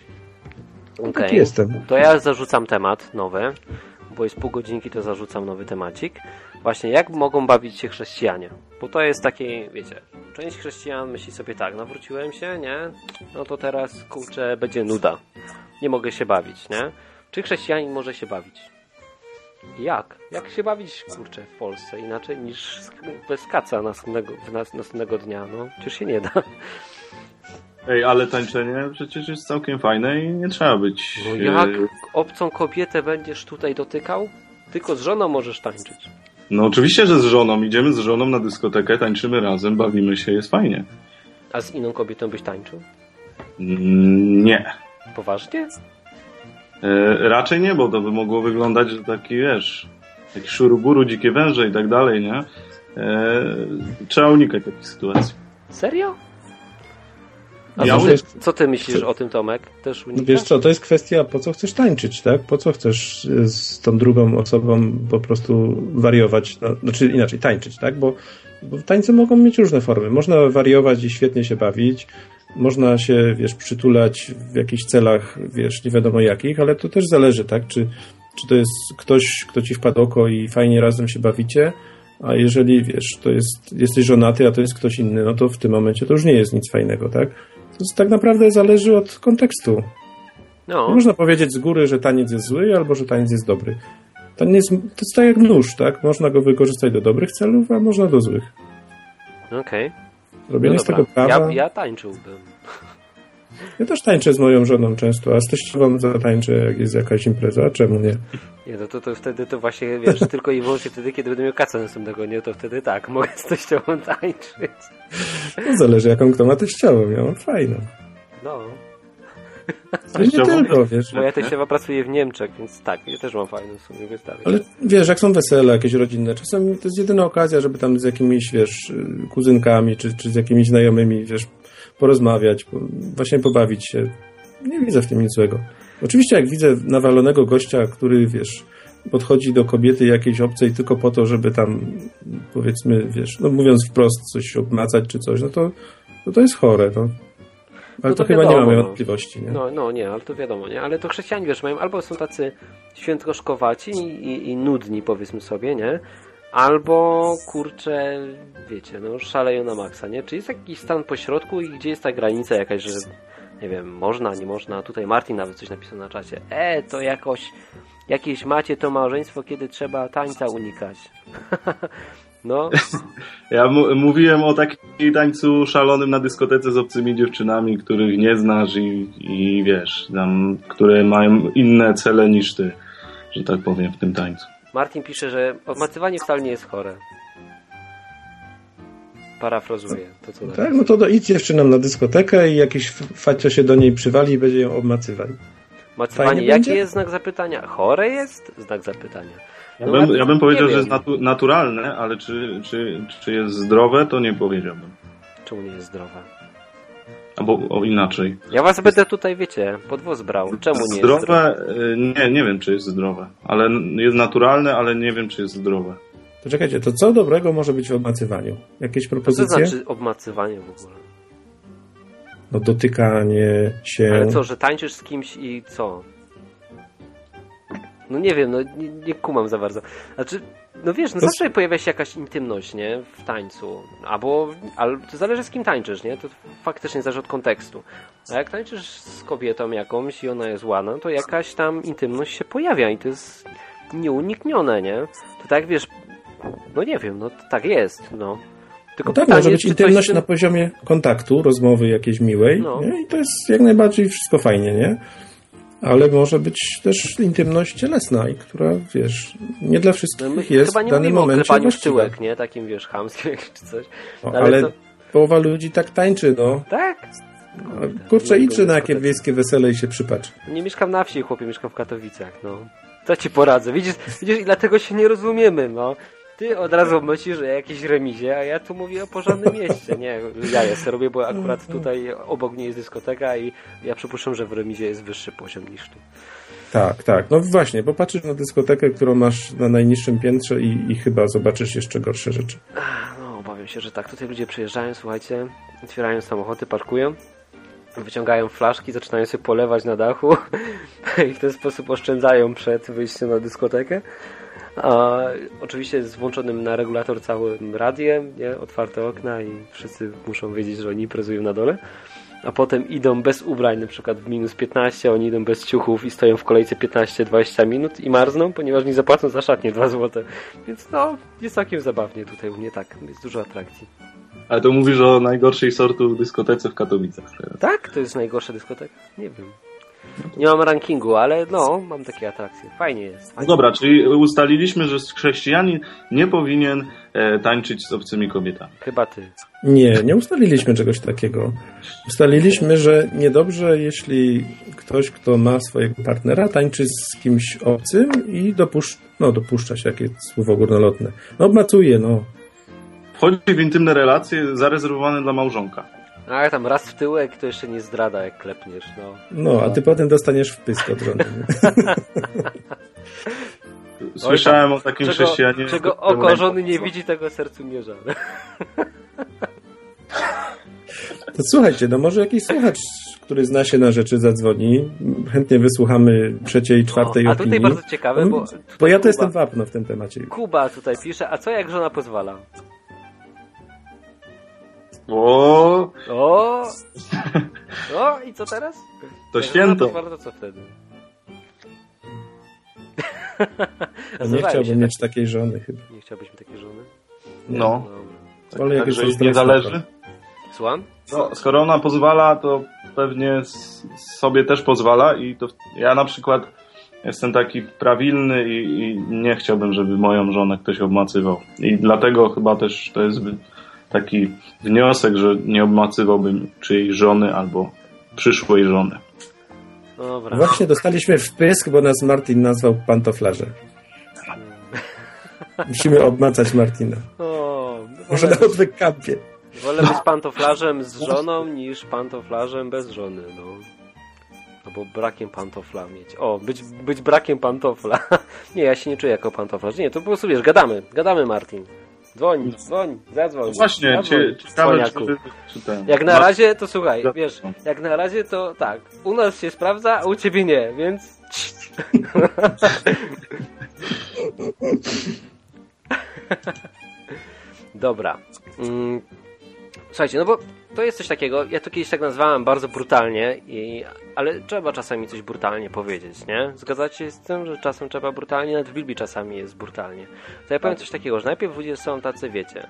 Okej. Taki jestem. To ja zarzucam temat nowy, bo jest pół godzinki, to zarzucam nowy temacik. Właśnie, jak mogą bawić się chrześcijanie? Bo to jest takie, wiecie, część chrześcijan myśli sobie tak, nawróciłem się, nie? No to teraz, kurczę, będzie nuda. Nie mogę się bawić, nie? Czy chrześcijanin może się bawić? Jak? Jak się bawić, kurczę, w Polsce inaczej niż bez kaca następnego, nas- następnego dnia? No, przecież się nie da. Ej, ale tańczenie przecież jest całkiem fajne i nie trzeba być... No e, jak obcą kobietę będziesz tutaj dotykał? Tylko z żoną możesz tańczyć. No oczywiście, że z żoną. Idziemy z żoną na dyskotekę, tańczymy razem, bawimy się, jest fajnie. A z inną kobietą byś tańczył? Mm, Nie. Poważnie? E, raczej nie, bo to by mogło wyglądać, że taki, wiesz, taki szuruguru, dzikie węże i tak dalej, nie? E, trzeba unikać takich sytuacji. Serio? A Ja co, ty, co ty myślisz o tym, Tomek? Też unikasz? wiesz co, to jest kwestia, po co chcesz tańczyć, tak? Po co chcesz y, z tą drugą osobą po prostu wariować, no, znaczy inaczej, tańczyć, tak? Bo, bo tańce mogą mieć różne formy. Można wariować i świetnie się bawić, można się, wiesz, przytulać w jakichś celach, wiesz, nie wiadomo jakich, ale to też zależy, tak? Czy, czy to jest ktoś, kto ci wpadł oko i fajnie razem się bawicie, a jeżeli, wiesz, to jest, jesteś żonaty, a to jest ktoś inny, no to w tym momencie to już nie jest nic fajnego, tak? Tak naprawdę zależy od kontekstu. Nie No, można powiedzieć z góry, że taniec jest zły, albo że taniec jest dobry. Taniec to jest tak jak nóż, tak? Można go wykorzystać do dobrych celów, a można do złych. okej. Robienie No z tego prawa. Ja, ja tańczyłbym. Ja też tańczę z moją żoną często, a z teściową zatańczę, jak jest jakaś impreza. Czemu nie? Nie, no to, to wtedy to właśnie, wiesz, tylko i wyłącznie wtedy, kiedy będę miał kacę następnego, nie? To wtedy tak, mogę z teściową tańczyć. No zależy, jaką kto ma teściową. Ja mam fajną. No. Ale nie tylko, wiesz. Moja teściowa pracuje w Niemczech, więc tak, ja też mam fajną w sumie wystawę. Ale wiesz, jak są wesele jakieś rodzinne, czasem to jest jedyna okazja, żeby tam z jakimiś, wiesz, kuzynkami, czy, czy z jakimiś znajomymi, wiesz, porozmawiać, po, właśnie pobawić się. Nie widzę w tym nic złego. Oczywiście jak widzę nawalonego gościa, który, wiesz, podchodzi do kobiety jakiejś obcej tylko po to, żeby tam, powiedzmy, wiesz, no mówiąc wprost, coś obmacać czy coś, no to, no to jest chore, no. Ale No to, to chyba nie wiadomo, mamy no. wątpliwości, nie? No, no nie, ale to wiadomo, nie? Ale to chrześcijanie, wiesz, mają albo są tacy świętoszkowaci i, i, i nudni, powiedzmy sobie, nie? Albo, kurczę, wiecie, no szaleją na maksa, nie? Czy jest jakiś stan pośrodku i gdzie jest ta granica jakaś, że nie wiem, można, nie można? Tutaj Martin nawet coś napisał na czacie. E, to jakoś, jakieś macie to małżeństwo, kiedy trzeba tańca unikać. no, Ja mówiłem o takim tańcu szalonym na dyskotece z obcymi dziewczynami, których nie znasz i, i wiesz, tam, które mają inne cele niż ty, że tak powiem, w tym tańcu. Martin pisze, że odmacywanie wcale nie jest chore. Parafrazuję to, co Tak, no to do, idź dziewczynom na dyskotekę i jakiś facio się do niej przywali i będzie ją obmacywać. Macywanie, Fajnie jaki będzie? jest znak zapytania? Chore jest? Znak zapytania. Ja No, bym, ja ja bym powiedział, że jest natu- naturalne, ale czy, czy, czy jest zdrowe, to nie powiedziałbym. Czemu nie jest zdrowe? Albo o inaczej. Ja was będę tutaj, wiecie, pod wóz brał. Czemu nie jest zdrowe? zdrowe? y, Nie, nie wiem, czy jest zdrowe. Ale jest naturalne, ale nie wiem, czy jest zdrowe. To czekajcie, to co dobrego może być w obmacywaniu? Jakieś Co propozycje? znaczy obmacywanie w ogóle? No dotykanie się. Ale co, że tańczysz z kimś i co? No nie wiem, no nie, nie kumam za bardzo. Znaczy, no wiesz, no To- zawsze pojawia się jakaś intymność, nie? W tańcu. Albo, ale to zależy z kim tańczysz, nie? To faktycznie zależy od kontekstu. A jak tańczysz z kobietą jakąś i ona jest ładna, to jakaś tam intymność się pojawia i to jest nieuniknione, nie? To tak, wiesz, no nie wiem, no tak jest, no. Tylko No tak, pytanie, może być intymność tym- na poziomie kontaktu, rozmowy jakiejś miłej No. i to jest jak najbardziej wszystko fajnie, nie? Ale może być też intymność cielesna i która, wiesz, nie dla No wszystkich my jest chyba w nie danym mówimy o momencie właściwa. szczyłek, nie? Takim, wiesz, chamskim czy coś. No, ale ale to- połowa ludzi tak tańczy, no. Tak? A, Kurczę, nie idźcie byłem na w jakie wiejskie wesele i się przypatrz. Nie mieszkam na wsi, chłopie, mieszkam w Katowicach, no. Co ci poradzę? Widzisz, widzisz i dlatego się nie rozumiemy, no. Ty od razu myślisz o jakiejś remizie, a ja tu mówię o porządnym mieście. Nie, ja jest robię, bo akurat tutaj obok mnie jest dyskoteka i ja przypuszczam, że w remizie jest wyższy poziom niż tu. Tak, tak. No właśnie, popatrzysz na dyskotekę, którą masz na najniższym piętrze i, i chyba zobaczysz jeszcze gorsze rzeczy. No, obawiam się, że tak. Tutaj ludzie przyjeżdżają, słuchajcie, otwierają samochody, parkują, wyciągają flaszki, zaczynają się polewać na dachu i w ten sposób oszczędzają przed wyjściem na dyskotekę. A, oczywiście z włączonym na regulator całym radiem, nie? otwarte okna i wszyscy muszą wiedzieć, że oni imprezują na dole. A potem idą bez ubrań, na przykład w minus 15, oni idą bez ciuchów i stoją w kolejce 15-20 minut i marzną, ponieważ nie zapłacą za szatnie 2 zł. Więc no, jest całkiem zabawnie tutaj u mnie tak, jest dużo atrakcji. Ale to mówisz o najgorszej sortu dyskotece w Katowicach. Tak? To jest najgorsza dyskoteka? Nie wiem. Nie mam rankingu, ale no, mam takie atrakcje. Fajnie jest. Fajnie. No dobra, czyli ustaliliśmy, że chrześcijanin nie powinien e, tańczyć z obcymi kobietami. Chyba ty. Nie, nie ustaliliśmy czegoś takiego. Ustaliliśmy, że niedobrze, jeśli ktoś, kto ma swojego partnera, tańczy z kimś obcym i dopuszcza, no, dopuszcza się, jakie słowo górnolotne. No, obmacuje, no. Wchodzi w intymne relacje zarezerwowane dla małżonka. A tam raz w tyłek to jeszcze nie zdrada, jak klepniesz, no. No, a ty potem dostaniesz w pysk od żony. Słyszałem o takim czego, chrześcijaninie. Czego oko żony nie widzi, tego sercu nie żal. To słuchajcie, no może jakiś słuchacz, który zna się na rzeczy, zadzwoni. Chętnie wysłuchamy trzeciej, czwartej No, a opinii. tutaj bardzo ciekawe, bo... Bo ja to Kuba- jestem wapno w tym temacie. Kuba tutaj pisze, a co jak żona pozwala? O, O! O, i co teraz? to święto. to co wtedy? Nie chciałbym się, mieć takiej żony chyba. tak. Nie chciałbyś mieć takiej żony? No. Dobra. Ale jak Także jest nie zależy. Słucham? No, skoro ona pozwala, to pewnie sobie też pozwala i to ja na przykład jestem taki prawilny i, i nie chciałbym, żeby moją żonę ktoś obmacywał. I dlatego chyba też to jest taki wniosek, że nie obmacywałbym czyjejś żony albo przyszłej żony. Dobra. Właśnie dostaliśmy w pysk, bo nas Martin nazwał pantoflarze. Musimy obmacać Martina. O, Może nawet w kampie. wolę być pantoflarzem z żoną niż pantoflarzem bez żony, no. Albo brakiem pantofla mieć. O, być, być brakiem pantofla. nie, ja się nie czuję jako pantoflarz. Nie, to po prostu wiesz, gadamy. Gadamy, Martin. Dzwoń, dzwoń, zadzwoń. Właśnie, zadzwoń, ciekawe, dzwoniaku. czy, czy ten... Jak na no, razie, to słuchaj, Za- wiesz, jak na razie to tak, u nas się sprawdza, a u ciebie nie, więc... Dobra. Mm, Słuchajcie, no bo to jest coś takiego, ja to kiedyś tak nazwałem bardzo brutalnie, i, ale trzeba czasami coś brutalnie powiedzieć, nie? Zgadzacie się z tym, że czasem trzeba brutalnie, nawet w Biblii czasami jest brutalnie. To ja powiem coś takiego, że najpierw ludzie są tacy, wiecie,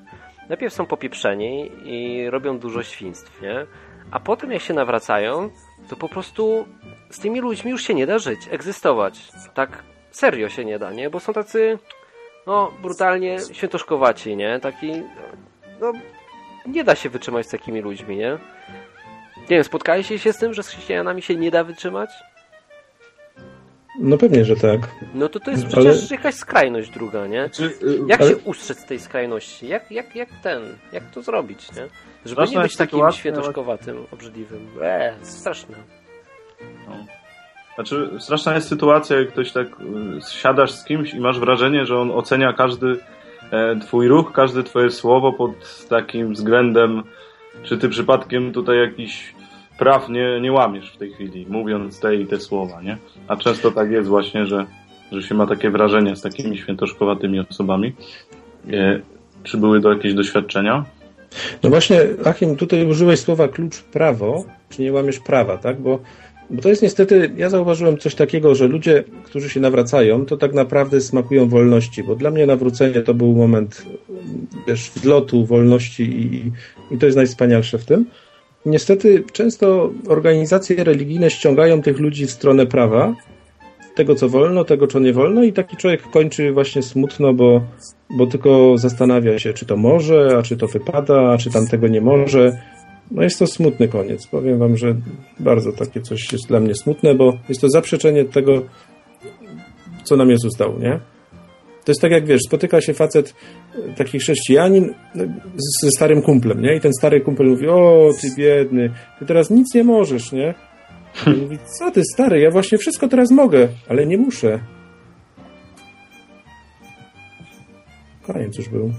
najpierw są popieprzeni i robią dużo świństw, nie? A potem jak się nawracają, to po prostu z tymi ludźmi już się nie da żyć, egzystować. Tak serio się nie da, nie? Bo są tacy, no, brutalnie świętoszkowaci, nie? Taki, no, nie da się wytrzymać z takimi ludźmi, nie? Nie wiem, spotkaliście się z tym, że z chrześcijanami się nie da wytrzymać? No pewnie, że tak. No to to jest Ale- przecież jakaś skrajność druga, nie? Czy, y, Jak Ale- się ustrzec z tej skrajności? Jak, jak, jak ten, jak to zrobić, nie? Żeby Straszna nie być takim sytuacja- świętoszkowatym, obrzydliwym. Eee, straszne. Znaczy, straszna jest sytuacja, jak ktoś tak y, siadasz z kimś i masz wrażenie, że on ocenia każdy twój ruch, każde twoje słowo pod takim względem, czy ty przypadkiem tutaj jakiś praw nie, nie łamiesz w tej chwili, mówiąc te i te słowa, nie? A często tak jest właśnie, że, że się ma takie wrażenie z takimi świętoszkowatymi osobami. E, czy były to jakieś doświadczenia? No właśnie, Achim, tutaj użyłeś słowa klucz prawo, czy nie łamiesz prawa, tak? Bo, bo to jest niestety, ja zauważyłem coś takiego, że ludzie, którzy się nawracają, to tak naprawdę smakują wolności, bo dla mnie nawrócenie to był moment, wiesz, wzlotu, wolności i, i to jest najwspanialsze w tym. Niestety często organizacje religijne ściągają tych ludzi w stronę prawa, tego co wolno, tego co nie wolno i taki człowiek kończy właśnie smutno, bo, bo tylko zastanawia się, czy to może, a czy to wypada, a czy tamtego nie może. No jest to smutny koniec. Powiem wam, że bardzo takie coś jest dla mnie smutne, bo jest to zaprzeczenie tego, co nam Jezus dał, nie? To jest tak jak wiesz, spotyka się facet, e, taki chrześcijanin no, ze starym kumplem, nie? I ten stary kumpel mówi, o ty biedny, ty teraz nic nie możesz, nie? I mówi, co ty stary, ja właśnie wszystko teraz mogę, ale nie muszę. Koniec już był.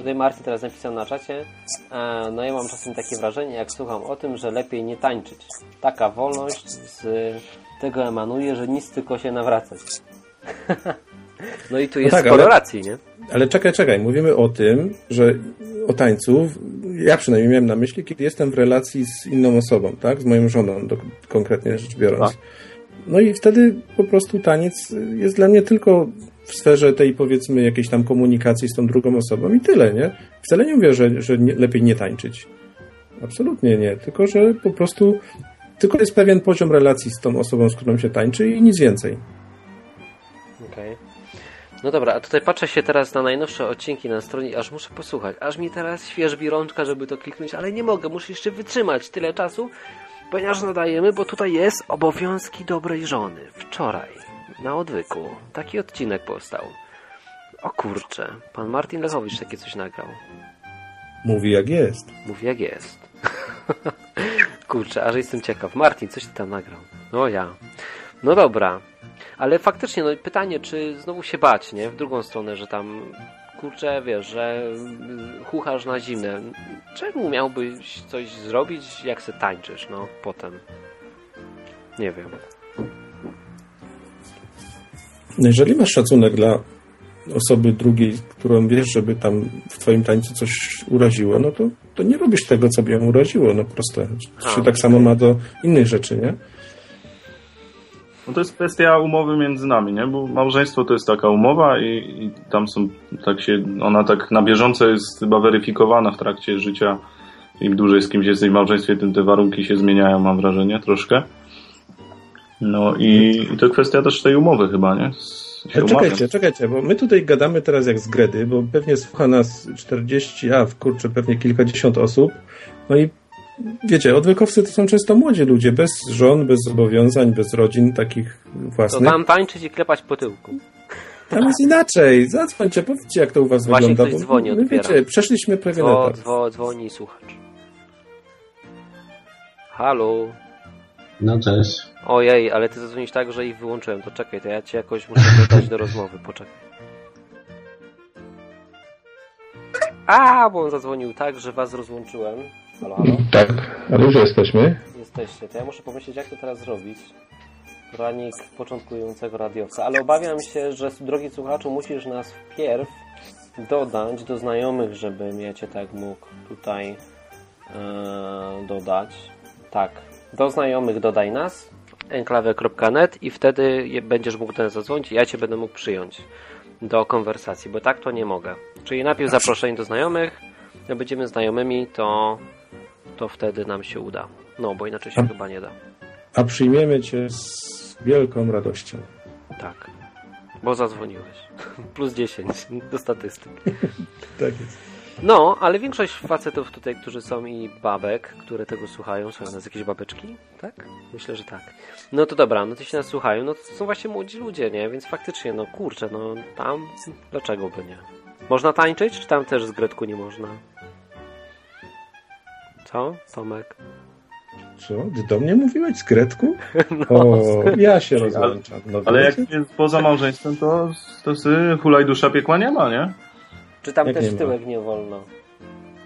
Tutaj Marcin teraz napisał na czacie. E, no ja mam czasem takie wrażenie, jak słucham o tym, że lepiej nie tańczyć. Taka wolność z tego emanuje, że nic tylko się nawracać. no i tu jest no tak, sporo ale, racji, nie? Ale czekaj, czekaj. Mówimy o tym, że o tańcu, ja przynajmniej miałem na myśli, kiedy jestem w relacji z inną osobą, tak? Z moją żoną, do, konkretnie rzecz biorąc. No i wtedy po prostu taniec jest dla mnie tylko w sferze tej powiedzmy jakiejś tam komunikacji z tą drugą osobą i tyle, nie? Wcale nie mówię, że, że nie, lepiej nie tańczyć. Absolutnie nie, tylko że po prostu tylko jest pewien poziom relacji z tą osobą, z którą się tańczy i nic więcej. Okej. Okay. No dobra, a tutaj patrzę się teraz na najnowsze odcinki na stronie, aż muszę posłuchać. Aż mi teraz świeżbi rączka, żeby to kliknąć, ale nie mogę, muszę jeszcze wytrzymać tyle czasu, ponieważ nadajemy, bo tutaj jest obowiązki dobrej żony. Wczoraj na odwyku. Taki odcinek powstał. O kurczę, pan Martin Lechowicz takie coś nagrał. Mówi jak jest. Mówi jak jest. kurczę, aż jestem ciekaw. Martin, coś ty tam nagrał? No ja. No dobra. Ale faktycznie, no pytanie, czy znowu się bać, nie? W drugą stronę, że tam kurczę, wiesz, że chuchasz na zimne. Czemu miałbyś coś zrobić, jak se tańczysz, no, potem? Nie wiem. Jeżeli masz szacunek dla osoby drugiej, którą wiesz, żeby tam w twoim tańcu coś uraziło, no to, to nie robisz tego, co by ją uraziło, no proste. Czy się tak samo ma do innych rzeczy, nie? No to jest kwestia umowy między nami, nie? Bo małżeństwo to jest taka umowa i, i tam są, tak się, ona tak na bieżąco jest chyba weryfikowana w trakcie życia. Im dłużej z kimś jesteś w małżeństwie, tym te warunki się zmieniają, mam wrażenie, troszkę. No i, i to kwestia też tej umowy chyba, nie? Się czekajcie, umawiam. czekajcie, bo my tutaj gadamy teraz jak z Gredy, bo pewnie słucha nas 40, a kurczę, pewnie kilkadziesiąt osób. No i wiecie, odwykowcy to są często młodzi ludzie, bez żon, bez zobowiązań, bez rodzin takich własnych. To tam tańczyć i klepać po tyłku. Tam jest inaczej. Zadzwońcie, powiedzcie, jak to u was Właśnie wygląda. Ktoś dzwoni, my, wiecie, przeszliśmy pewien Dzwo, etap. Dzwo, dzwoni słuchacz. Halo. No cześć. Ojej, ale ty zadzwonisz tak, że ich wyłączyłem. To czekaj, to ja cię jakoś muszę dodać do rozmowy. Poczekaj. A, bo on zadzwonił tak, że was rozłączyłem. Halo, halo? Tak, ale już jesteśmy. Jesteście. To ja muszę pomyśleć, jak to teraz zrobić. Poranik początkującego radiowca. Ale obawiam się, że drogi słuchaczu, musisz nas wpierw dodać do znajomych, żebym ja cię tak mógł tutaj yy, dodać. Tak. Do znajomych dodaj nas enklawe.net i wtedy będziesz mógł ten zadzwonić i ja cię będę mógł przyjąć do konwersacji, bo tak to nie mogę. Czyli najpierw zaproszenie do znajomych, jak będziemy znajomymi, to, to wtedy nam się uda. No, bo inaczej się a, chyba nie da. A przyjmiemy cię z wielką radością. Tak, bo zadzwoniłeś. Plus 10 do statystyk. tak jest. No, ale większość facetów tutaj, którzy są i babek, które tego słuchają, są nas jakieś babeczki, tak? Myślę, że tak. No to dobra, no to się nas słuchają, no to są właśnie młodzi ludzie, nie? Więc faktycznie, no kurczę, no tam, dlaczego by nie? Można tańczyć, czy tam też z Gretku nie można? Co, Tomek? Co? Ty do mnie mówiłeś z Gretku? No, o, ja się rozłączam. No, ale jak jest poza małżeństwem, to, to sy hulaj dusza piekła nie ma, nie? Czy tam jak też nie tyłek nie wolno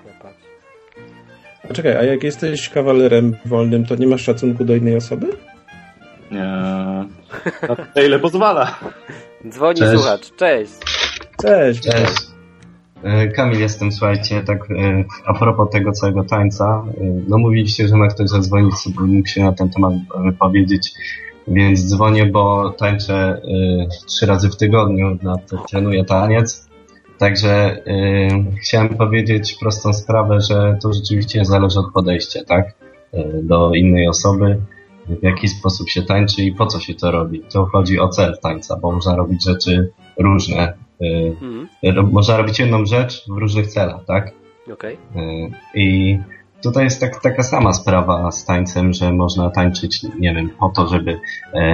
klepać? A czekaj, a jak jesteś kawalerem wolnym, to nie masz szacunku do innej osoby? Nie. Na ile pozwala. Dzwoni Cześć. słuchacz. Cześć. Cześć. Cześć. E, Kamil jestem, słuchajcie, tak e, a propos tego całego tańca, e, no mówiliście, że ma ktoś zadzwonić, mógł się na ten temat wypowiedzieć, więc dzwonię, bo tańczę trzy razy w tygodniu, na trenuję taniec Także yy, chciałem powiedzieć prostą sprawę, że to rzeczywiście zależy od podejścia, tak? Yy, do innej osoby, w jaki sposób się tańczy i po co się to robi. To chodzi o cel tańca, bo można robić rzeczy różne. Yy, mm. Można robić jedną rzecz w różnych celach, tak? Okay. I tutaj jest tak, taka sama sprawa z tańcem, że można tańczyć, nie wiem, po to, żeby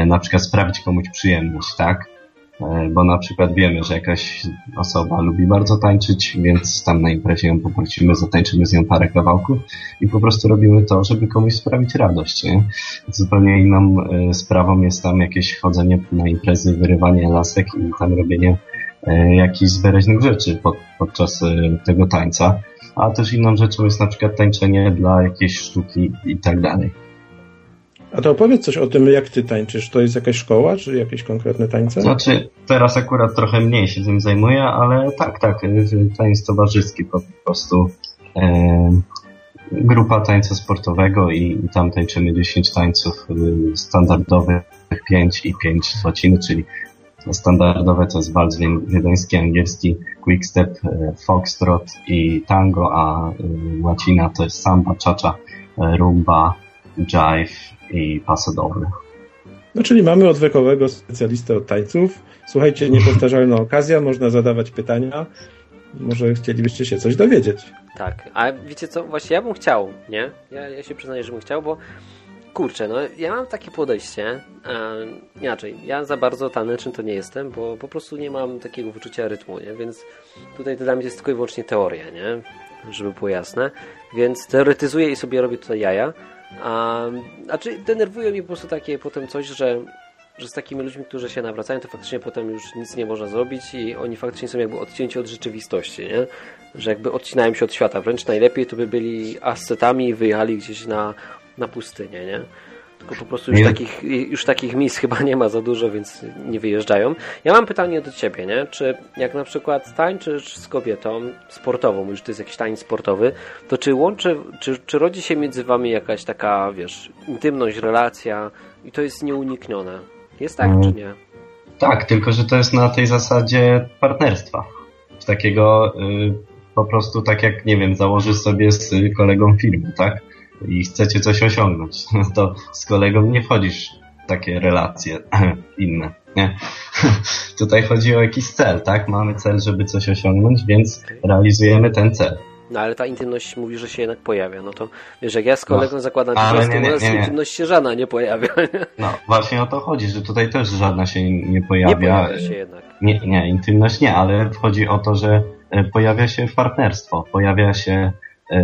na przykład sprawić komuś przyjemność, tak? E, bo na przykład wiemy, że jakaś osoba lubi bardzo tańczyć, więc tam na imprezie ją poprosimy, zatańczymy z nią parę kawałków i po prostu robimy to, żeby komuś sprawić radość. Nie? Zupełnie inną e, sprawą jest tam jakieś chodzenie na imprezy, wyrywanie lasek i tam robienie e, jakichś zbereźnych rzeczy pod, podczas tego tańca. A też inną rzeczą jest na przykład tańczenie dla jakiejś sztuki i tak dalej. A to opowiedz coś o tym, jak ty tańczysz. To jest jakaś szkoła, czy jakieś konkretne tańce? Znaczy, teraz akurat trochę mniej się tym zajmuję, ale tak, tak, tańc towarzyski po prostu. E, grupa tańca sportowego i, i tam tańczymy 10 tańców y, standardowych, 5 i 5 z łaciny, czyli standardowe to jest walc wiedeński, angielski, quickstep, e, foxtrot i tango, a y, łacina to jest samba, cha-cha, e, rumba, jive, i pasodowy. No czyli mamy odwekowego specjalistę od tańców. Słuchajcie, niepowtarzalna okazja, można zadawać pytania. Może chcielibyście się coś dowiedzieć. Tak, a wiecie co, właśnie ja bym chciał, nie? Ja, ja się przyznaję, że bym chciał, bo kurczę, no ja mam takie podejście, e, inaczej, ja za bardzo taneczny to nie jestem, bo po prostu nie mam takiego wyczucia rytmu, nie? Więc tutaj to dla mnie jest tylko i wyłącznie teoria, nie? Żeby było jasne. Więc teoretyzuję i sobie robię tutaj jaja, a, znaczy denerwuje mnie po prostu takie potem coś, że, że z takimi ludźmi, którzy się nawracają, to faktycznie potem już nic nie można zrobić i oni faktycznie są jakby odcięci od rzeczywistości, nie? Że jakby odcinają się od świata. Wręcz najlepiej to by byli ascetami i wyjechali gdzieś na, na pustynię, nie? Tylko po prostu już, takich, już takich miejsc chyba nie ma za dużo, więc nie wyjeżdżają. Ja mam pytanie do Ciebie, nie? Czy jak na przykład tańczysz z kobietą sportową, już to jest jakiś tańc sportowy, to czy łączy, czy, czy rodzi się między Wami jakaś taka, wiesz, intymność, relacja i to jest nieuniknione? Jest tak, czy nie? Tak, tylko że to jest na tej zasadzie partnerstwa. Takiego y, po prostu tak jak, nie wiem, założysz sobie z kolegą firmy, tak? I chcecie coś osiągnąć, to z kolegą nie wchodzisz w takie relacje inne. Nie. Tutaj chodzi o jakiś cel, tak? Mamy cel, żeby coś osiągnąć, więc realizujemy ten cel. No ale ta intymność mówi, że się jednak pojawia. No to wiesz, jak ja z kolegą no, zakładam piwaskę, nie, nie, nie, nie. intymność się żadna nie pojawia. No właśnie o to chodzi, że tutaj też żadna się nie pojawia. Nie pojawia się jednak. Nie, nie, intymność nie, ale chodzi o to, że e, pojawia się partnerstwo, pojawia się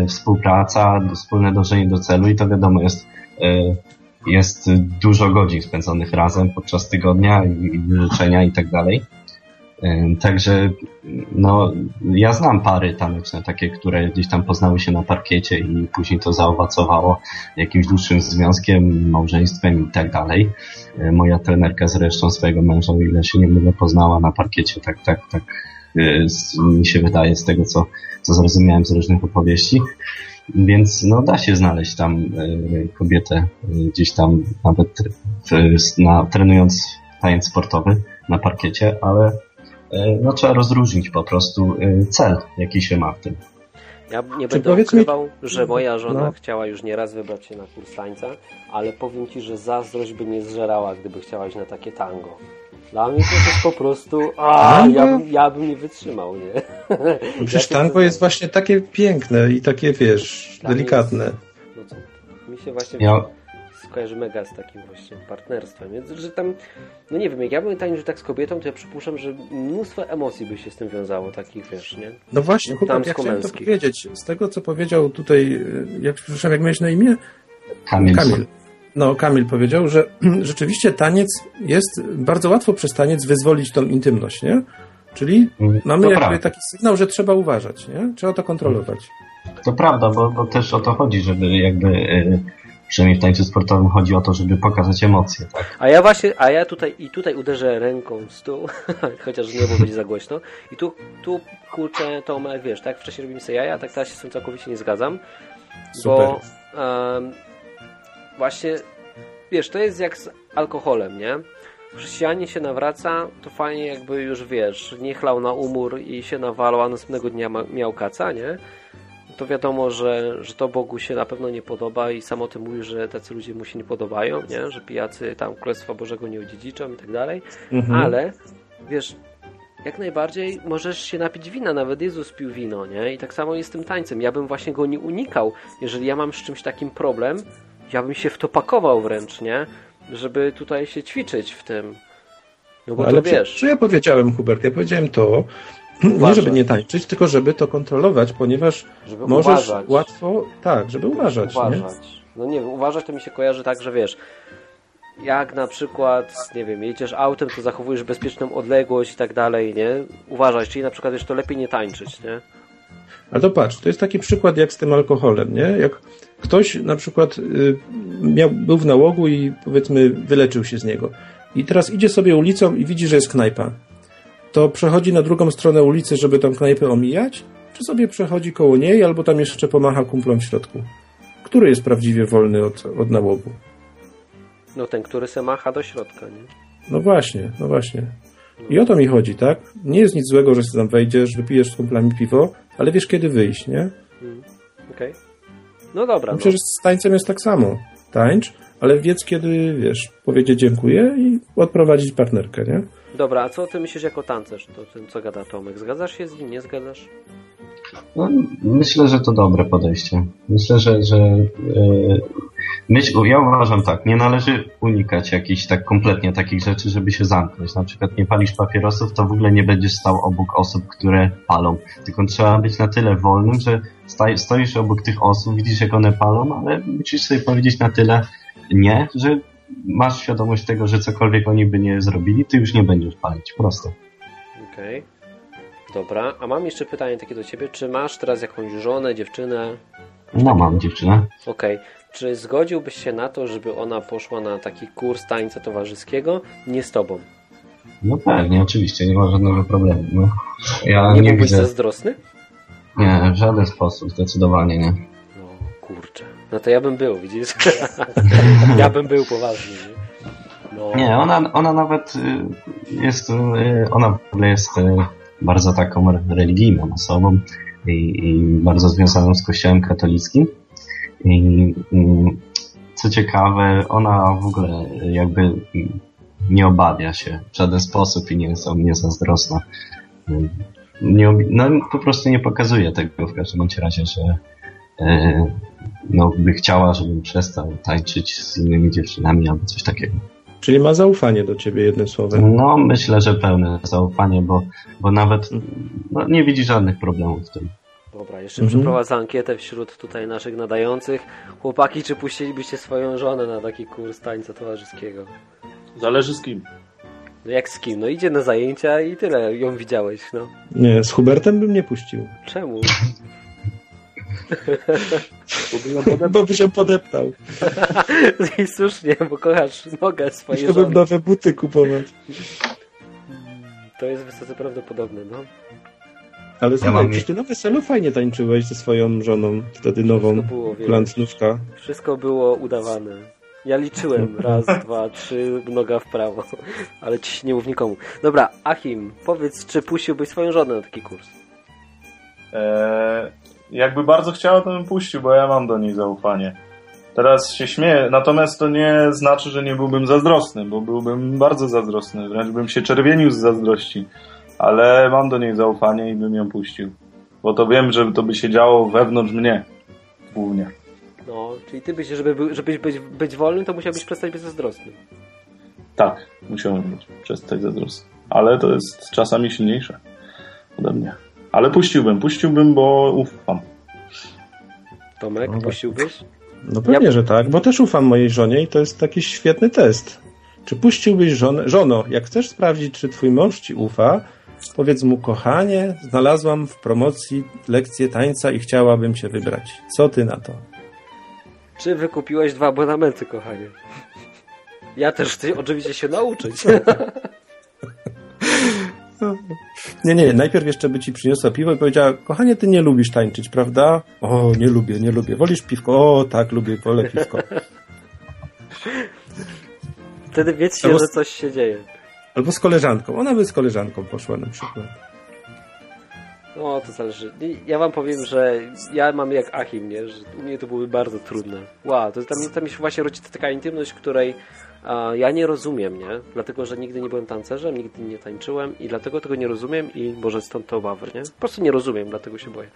współpraca, wspólne dążenie do celu i to wiadomo jest, e, jest dużo godzin spędzonych razem podczas tygodnia i wyrzeczenia i tak dalej. E, także no, ja znam pary taneczne, takie, które gdzieś tam poznały się na parkiecie i później to zaowocowało jakimś dłuższym związkiem, małżeństwem i tak dalej. Moja trenerka zresztą swojego męża, o ile się nie mylę, poznała na parkiecie, tak, tak, tak mi się wydaje z tego, co co zrozumiałem z różnych opowieści. Więc no, da się znaleźć tam y, kobietę y, gdzieś tam nawet w, na, trenując taniec sportowy na parkiecie, ale y, no, trzeba rozróżnić po prostu cel, jaki się ma w tym. Ja nie będę ukrywał, mi... że moja żona no. chciała już nieraz wybrać się na kurs tańca, ale powiem Ci, że zazdrość by nie zżerała, gdyby chciałaś na takie tango. Dla mnie to jest po prostu. A, ja, bym, ja bym nie wytrzymał, nie? No przecież ja tango jest właśnie takie piękne i takie, wiesz, Dla delikatne. Jest, no co, mi się właśnie ja... skojarzy mega z takim właśnie partnerstwem. Więc, że tam, no nie wiem, jak ja bym tańczył tak z kobietą, to ja przypuszczam, że mnóstwo emocji by się z tym wiązało, takich, wiesz, nie? No właśnie, chłopak, ja chciałem to powiedzieć. Z tego, co powiedział tutaj, jak, przepraszam, jak miałeś na imię? Kamil. Kamil. No, Kamil powiedział, że rzeczywiście taniec jest, bardzo łatwo przez taniec wyzwolić tą intymność, nie? Czyli mm, mamy to jakby prawda. taki sygnał, że trzeba uważać, nie? Trzeba to kontrolować. To prawda, bo, bo też o to chodzi, żeby jakby yy, przynajmniej w tańcu sportowym chodzi o to, żeby pokazać emocje, tak? A ja właśnie, a ja tutaj i tutaj uderzę ręką w stół, chociaż nie, będzie za głośno. I tu, tu kurczę, to wiesz, tak wcześniej robimy sobie jaja, a tak teraz się z tym całkowicie nie zgadzam. Super. Bo um, właśnie, wiesz, to jest jak z alkoholem, nie? Chrześcijanie się nawraca, to fajnie jakby już, wiesz, nie chlał na umór i się nawalał, a następnego dnia miał kaca, nie? To wiadomo, że, że to Bogu się na pewno nie podoba i sam o tym mówi, że tacy ludzie mu się nie podobają, nie? Że pijacy tam Królestwa Bożego nie odziedziczą i tak dalej, mhm. ale wiesz, jak najbardziej możesz się napić wina, nawet Jezus pił wino, nie? I tak samo jest z tym tańcem. Ja bym właśnie go nie unikał. Jeżeli ja mam z czymś takim problem, ja bym się w to pakował wręcz, nie? Żeby tutaj się ćwiczyć w tym. No bo Ale to wiesz. Co ja powiedziałem, Hubert? Ja powiedziałem to, nie Uważać. żeby nie tańczyć, tylko żeby to kontrolować, ponieważ Żeby możesz uważać. łatwo, tak, żeby uważać, nie? uważać. No nie wiem, uważać to mi się kojarzy tak, że wiesz, jak na przykład, nie wiem, jedziesz autem, to zachowujesz bezpieczną odległość i tak dalej, nie? Uważać, czyli na przykład, wiesz, to lepiej nie tańczyć, nie? Ale to patrz, to jest taki przykład jak z tym alkoholem, nie? Jak ktoś na przykład y, miał, był w nałogu i powiedzmy wyleczył się z niego i teraz idzie sobie ulicą i widzi, że jest knajpa. To przechodzi na drugą stronę ulicy, żeby tą knajpę omijać? Czy sobie przechodzi koło niej albo tam jeszcze pomacha kumplom w środku? Który jest prawdziwie wolny od, od nałogu? No ten, który se macha do środka, nie? No właśnie, no właśnie. I o to mi chodzi, tak? Nie jest nic złego, że sobie tam wejdziesz, wypijesz z kumplami piwo, ale wiesz kiedy wyjść, nie? Okej. No dobra, No no. przecież z tańcem jest tak samo. Tańcz, ale wiedz kiedy, wiesz, powiedzieć dziękuję i odprowadzić partnerkę, nie? Dobra, a co ty myślisz jako tancerz? To tym, co gada Tomek. Zgadzasz się z nim, nie zgadzasz? No, myślę, że to dobre podejście. Myślę, że, że yy, myśl, ja uważam tak, nie należy unikać jakichś tak kompletnie takich rzeczy, żeby się zamknąć. Na przykład nie palisz papierosów, to w ogóle nie będziesz stał obok osób, które palą. Tylko trzeba być na tyle wolnym, że stoisz obok tych osób, widzisz jak one palą, ale musisz sobie powiedzieć na tyle nie, że masz świadomość tego, że cokolwiek oni by nie zrobili, ty już nie będziesz palić. Proste. Okej. Dobra, a mam jeszcze pytanie takie do ciebie. Czy masz teraz jakąś żonę, dziewczynę? No mam dziewczynę. Okej. Czy zgodziłbyś się na to, żeby ona poszła na taki kurs tańca towarzyskiego nie z tobą? No pewnie, oczywiście, nie ma żadnego problemu. No. Ja Nie, nie, byłbyś widzę. zazdrosny? Nie, w żaden sposób, zdecydowanie nie. No kurczę. No to ja bym był, widzisz? ja bym był poważny, nie? No. Nie, ona, ona nawet y, jest, y, ona w ogóle jest y, bardzo taką religijną osobą i, i bardzo związaną z kościołem katolickim. I co ciekawe, ona w ogóle jakby nie obawia się w żaden sposób i nie jest o mnie zazdrosna. Nie, no, po prostu nie pokazuje tego w każdym razie, że no, by chciała, żebym przestał tańczyć z innymi dziewczynami albo coś takiego. Czyli ma zaufanie do ciebie, jednym słowem. No, myślę, że pełne zaufanie, bo, bo nawet no, nie widzi żadnych problemów w tym. Dobra, jeszcze Mhm. przeprowadzę ankietę wśród tutaj naszych nadających. Chłopaki, czy puścilibyście swoją żonę na taki kurs tańca towarzyskiego? Zależy z kim. No jak z kim? No idzie na zajęcia i tyle, ją widziałeś, no. Nie, z Hubertem bym nie puścił. Czemu? Bo by się podeptał. I słusznie, bo kochasz nogę swojej Musiałbym żony. nowe buty kupować. To jest wysoce prawdopodobne, no. Ale słuchaj, mam- przecież ty na weselu fajnie tańczyłeś ze swoją żoną, wtedy nową, Wszystko było, wiesz. plantnówka. Wszystko było udawane. Ja liczyłem. Raz, dwa, trzy, noga w prawo. Ale ci nie mów nikomu. Dobra, Achim, powiedz, czy puściłbyś swoją żonę na taki kurs? Eee, jakby bardzo chciała, to bym puścił, bo ja mam do niej zaufanie. Teraz się śmieję, natomiast to nie znaczy, że nie byłbym zazdrosny, bo byłbym bardzo zazdrosny, wręcz bym się czerwienił z zazdrości, ale mam do niej zaufanie i bym ją puścił. Bo to wiem, że to by się działo wewnątrz mnie, głównie. No, czyli ty byś, żeby żebyś być, być wolnym, to musiałbyś przestać być zazdrosny. Tak, musiałem być, przestać zazdrosny. Ale to jest czasami silniejsze ode mnie. Ale puściłbym, puściłbym, bo ufam. Tomek, No puściłbyś? No pewnie, Ja- że tak, bo też ufam mojej żonie i to jest taki świetny test. Czy puściłbyś żonę? Żono, jak chcesz sprawdzić, czy twój mąż ci ufa, powiedz mu, kochanie, znalazłam w promocji lekcję tańca i chciałabym cię wybrać. Co ty na to? Czy wykupiłeś dwa abonamenty, kochanie? Ja też chcę oczywiście się nauczyć. Nie, nie, najpierw jeszcze by ci przyniosła piwo i powiedziała, kochanie, ty nie lubisz tańczyć, prawda? O, nie lubię, nie lubię. Wolisz piwko? O, tak, lubię, wolę piwko. Wtedy wiedzcie, Albo- że coś się dzieje. Albo z koleżanką. Ona by z koleżanką poszła na przykład. No, to zależy. Ja wam powiem, że ja mam jak Achim, nie? Że u mnie to były bardzo trudne. Wow, to tam, tam się właśnie rodzi taka intymność, której ja nie rozumiem, nie? Dlatego, że nigdy nie byłem tancerzem, nigdy nie tańczyłem i dlatego tego nie rozumiem i może stąd te obawy, nie? Po prostu nie rozumiem, dlatego się boję.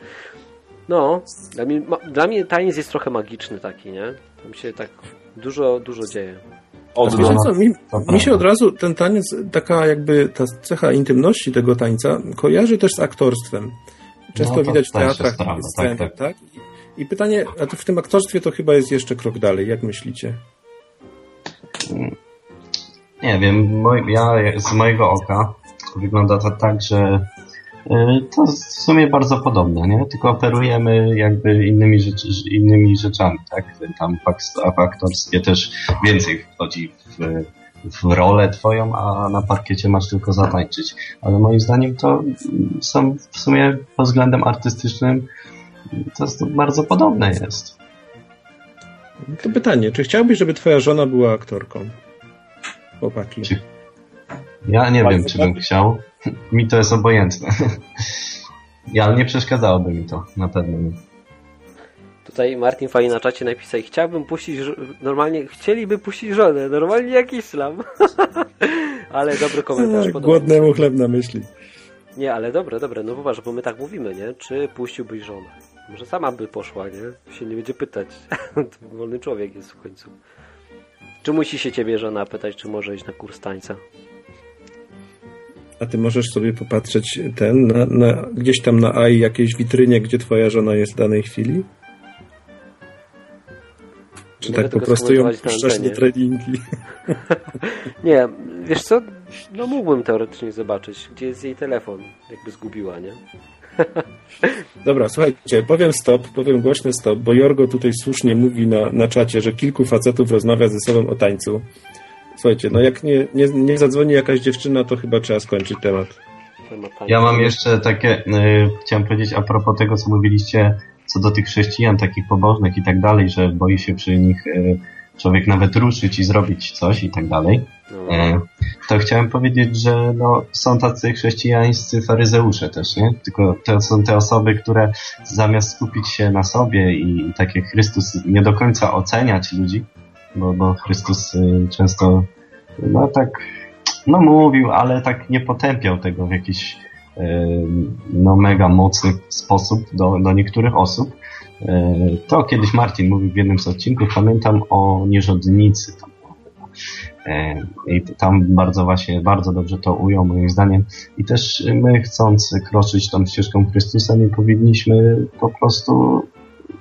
No, dla mnie, ma, dla mnie taniec jest trochę magiczny taki, nie? Tam się tak dużo, dużo dzieje. Od co, mi, To mi się od razu ten taniec, taka jakby ta cecha intymności tego tańca kojarzy też z aktorstwem. Często No to widać w teatrach sceny, tak, tak, I, I pytanie, a to w tym aktorstwie to chyba jest jeszcze krok dalej, jak myślicie? Nie wiem, ja z mojego oka wygląda to tak, że y, to w sumie bardzo podobne, nie? Tylko operujemy jakby innymi, rzecz, innymi rzeczami, tak? Tam w ak- w aktorstwie też więcej wchodzi w, w rolę twoją, a na parkiecie masz tylko zatańczyć. Ale moim zdaniem to są w sumie pod względem artystycznym to bardzo podobne jest. To pytanie, czy chciałbyś, żeby twoja żona była aktorką? Chłopaki. Czy- Ja nie Bardzo wiem, czy bym chciał. Mi to jest obojętne. Ja nie przeszkadzałoby mi to, na pewno nie. Tutaj Martin fajnie na czacie napisał, chciałbym puścić, normalnie, chcieliby puścić żonę, normalnie jak islam. ale dobry komentarz. Tak, się. głodnemu chleb na myśli. Nie, ale dobre, dobre, no poważnie, bo my tak mówimy, nie? Czy puściłbyś żonę? Może sama by poszła, nie? Się nie będzie pytać. wolny człowiek jest w końcu. Czy musi się ciebie żona pytać, czy może iść na kurs tańca? A ty możesz sobie popatrzeć ten, na, na, gdzieś tam na AI jakiejś witrynie, gdzie twoja żona jest w danej chwili? Czy Nie tak po prostu ją puszczasz na treningi? Nie, wiesz co? No mógłbym teoretycznie zobaczyć, gdzie jest jej telefon, jakby zgubiła, nie? Dobra, słuchajcie, powiem stop, powiem głośny stop, bo Jorgo tutaj słusznie mówi na, na czacie, że kilku facetów rozmawia ze sobą o tańcu. Słuchajcie, no jak nie, nie, nie zadzwoni jakaś dziewczyna, to chyba trzeba skończyć temat. Ja mam jeszcze takie, y, chciałem powiedzieć a propos tego, co mówiliście, co do tych chrześcijan, takich pobożnych i tak dalej, że boi się przy nich y, człowiek nawet ruszyć i zrobić coś i tak dalej. E, to chciałem powiedzieć, że no, są tacy chrześcijańscy faryzeusze też, nie? Tylko to są te osoby, które zamiast skupić się na sobie i, tak jak Chrystus nie do końca oceniać ludzi, bo, bo Chrystus y, często no tak no mówił, ale tak nie potępiał tego w jakiś y, no mega mocny sposób do, do niektórych osób. To kiedyś Martin mówił w jednym z odcinków, pamiętam o nierządnicy. Tam, E, I tam bardzo właśnie, bardzo dobrze to ujął moim zdaniem. I też my chcąc kroczyć tą ścieżką Chrystusa, nie powinniśmy po prostu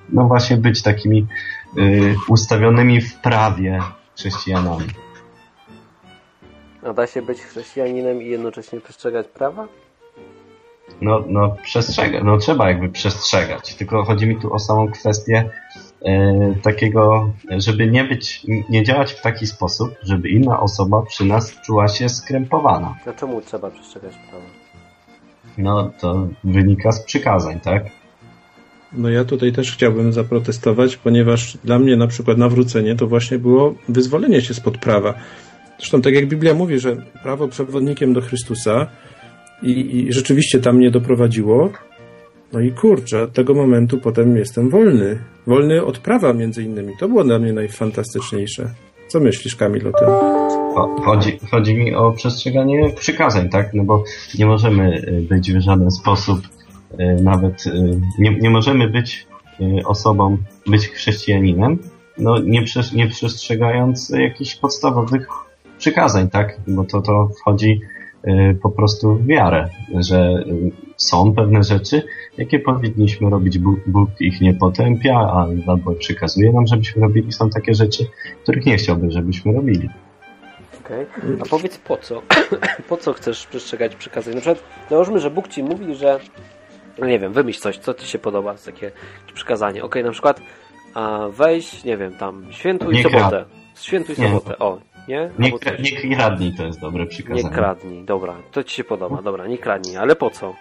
no właśnie być takimi y, ustawionymi w prawie chrześcijanami. A da się być chrześcijaninem i jednocześnie przestrzegać prawa? No, no przestrzega, no trzeba jakby przestrzegać. Tylko chodzi mi tu o samą kwestię e, takiego, żeby nie być, nie działać w taki sposób, żeby inna osoba przy nas czuła się skrępowana. A czemu trzeba przestrzegać prawa? No to wynika z przykazań, tak? No ja tutaj też chciałbym zaprotestować, ponieważ dla mnie na przykład nawrócenie to właśnie było wyzwolenie się spod prawa. Zresztą tak jak Biblia mówi, że prawo przewodnikiem do Chrystusa i, i rzeczywiście tam mnie doprowadziło. No i kurczę, od tego momentu potem jestem wolny. Wolny od prawa między innymi. To było dla mnie najfantastyczniejsze. Co myślisz, Kamil, o tym? Cho- Chodzi, chodzi mi o przestrzeganie przykazań, tak? No bo nie możemy y, być w żaden sposób, y, nawet y, nie, nie możemy być osobą, być chrześcijaninem, no nie, nie przestrzegając jakichś podstawowych przykazań, tak? Bo to, to wchodzi po prostu w wiarę, że są pewne rzeczy, jakie powinniśmy robić, Bóg, Bóg ich nie potępia, albo przykazuje nam, żebyśmy robili. Są takie rzeczy, których nie chciałby, żebyśmy robili. Okej. A powiedz po co? po co chcesz przestrzegać przykazań? Na przykład załóżmy, że Bóg ci mówi, że no nie wiem, wymyśl coś, co ci się podoba, takie przykazanie. Okej, na przykład a weź, nie wiem, tam świętuj Nie sobotę. Świętuj Nie. sobotę, o, nie? Nie, kra- nie kradnij to jest dobre Nie przykazanie. kradnij, dobra, to ci się podoba, dobra, nie kradnij, ale po co?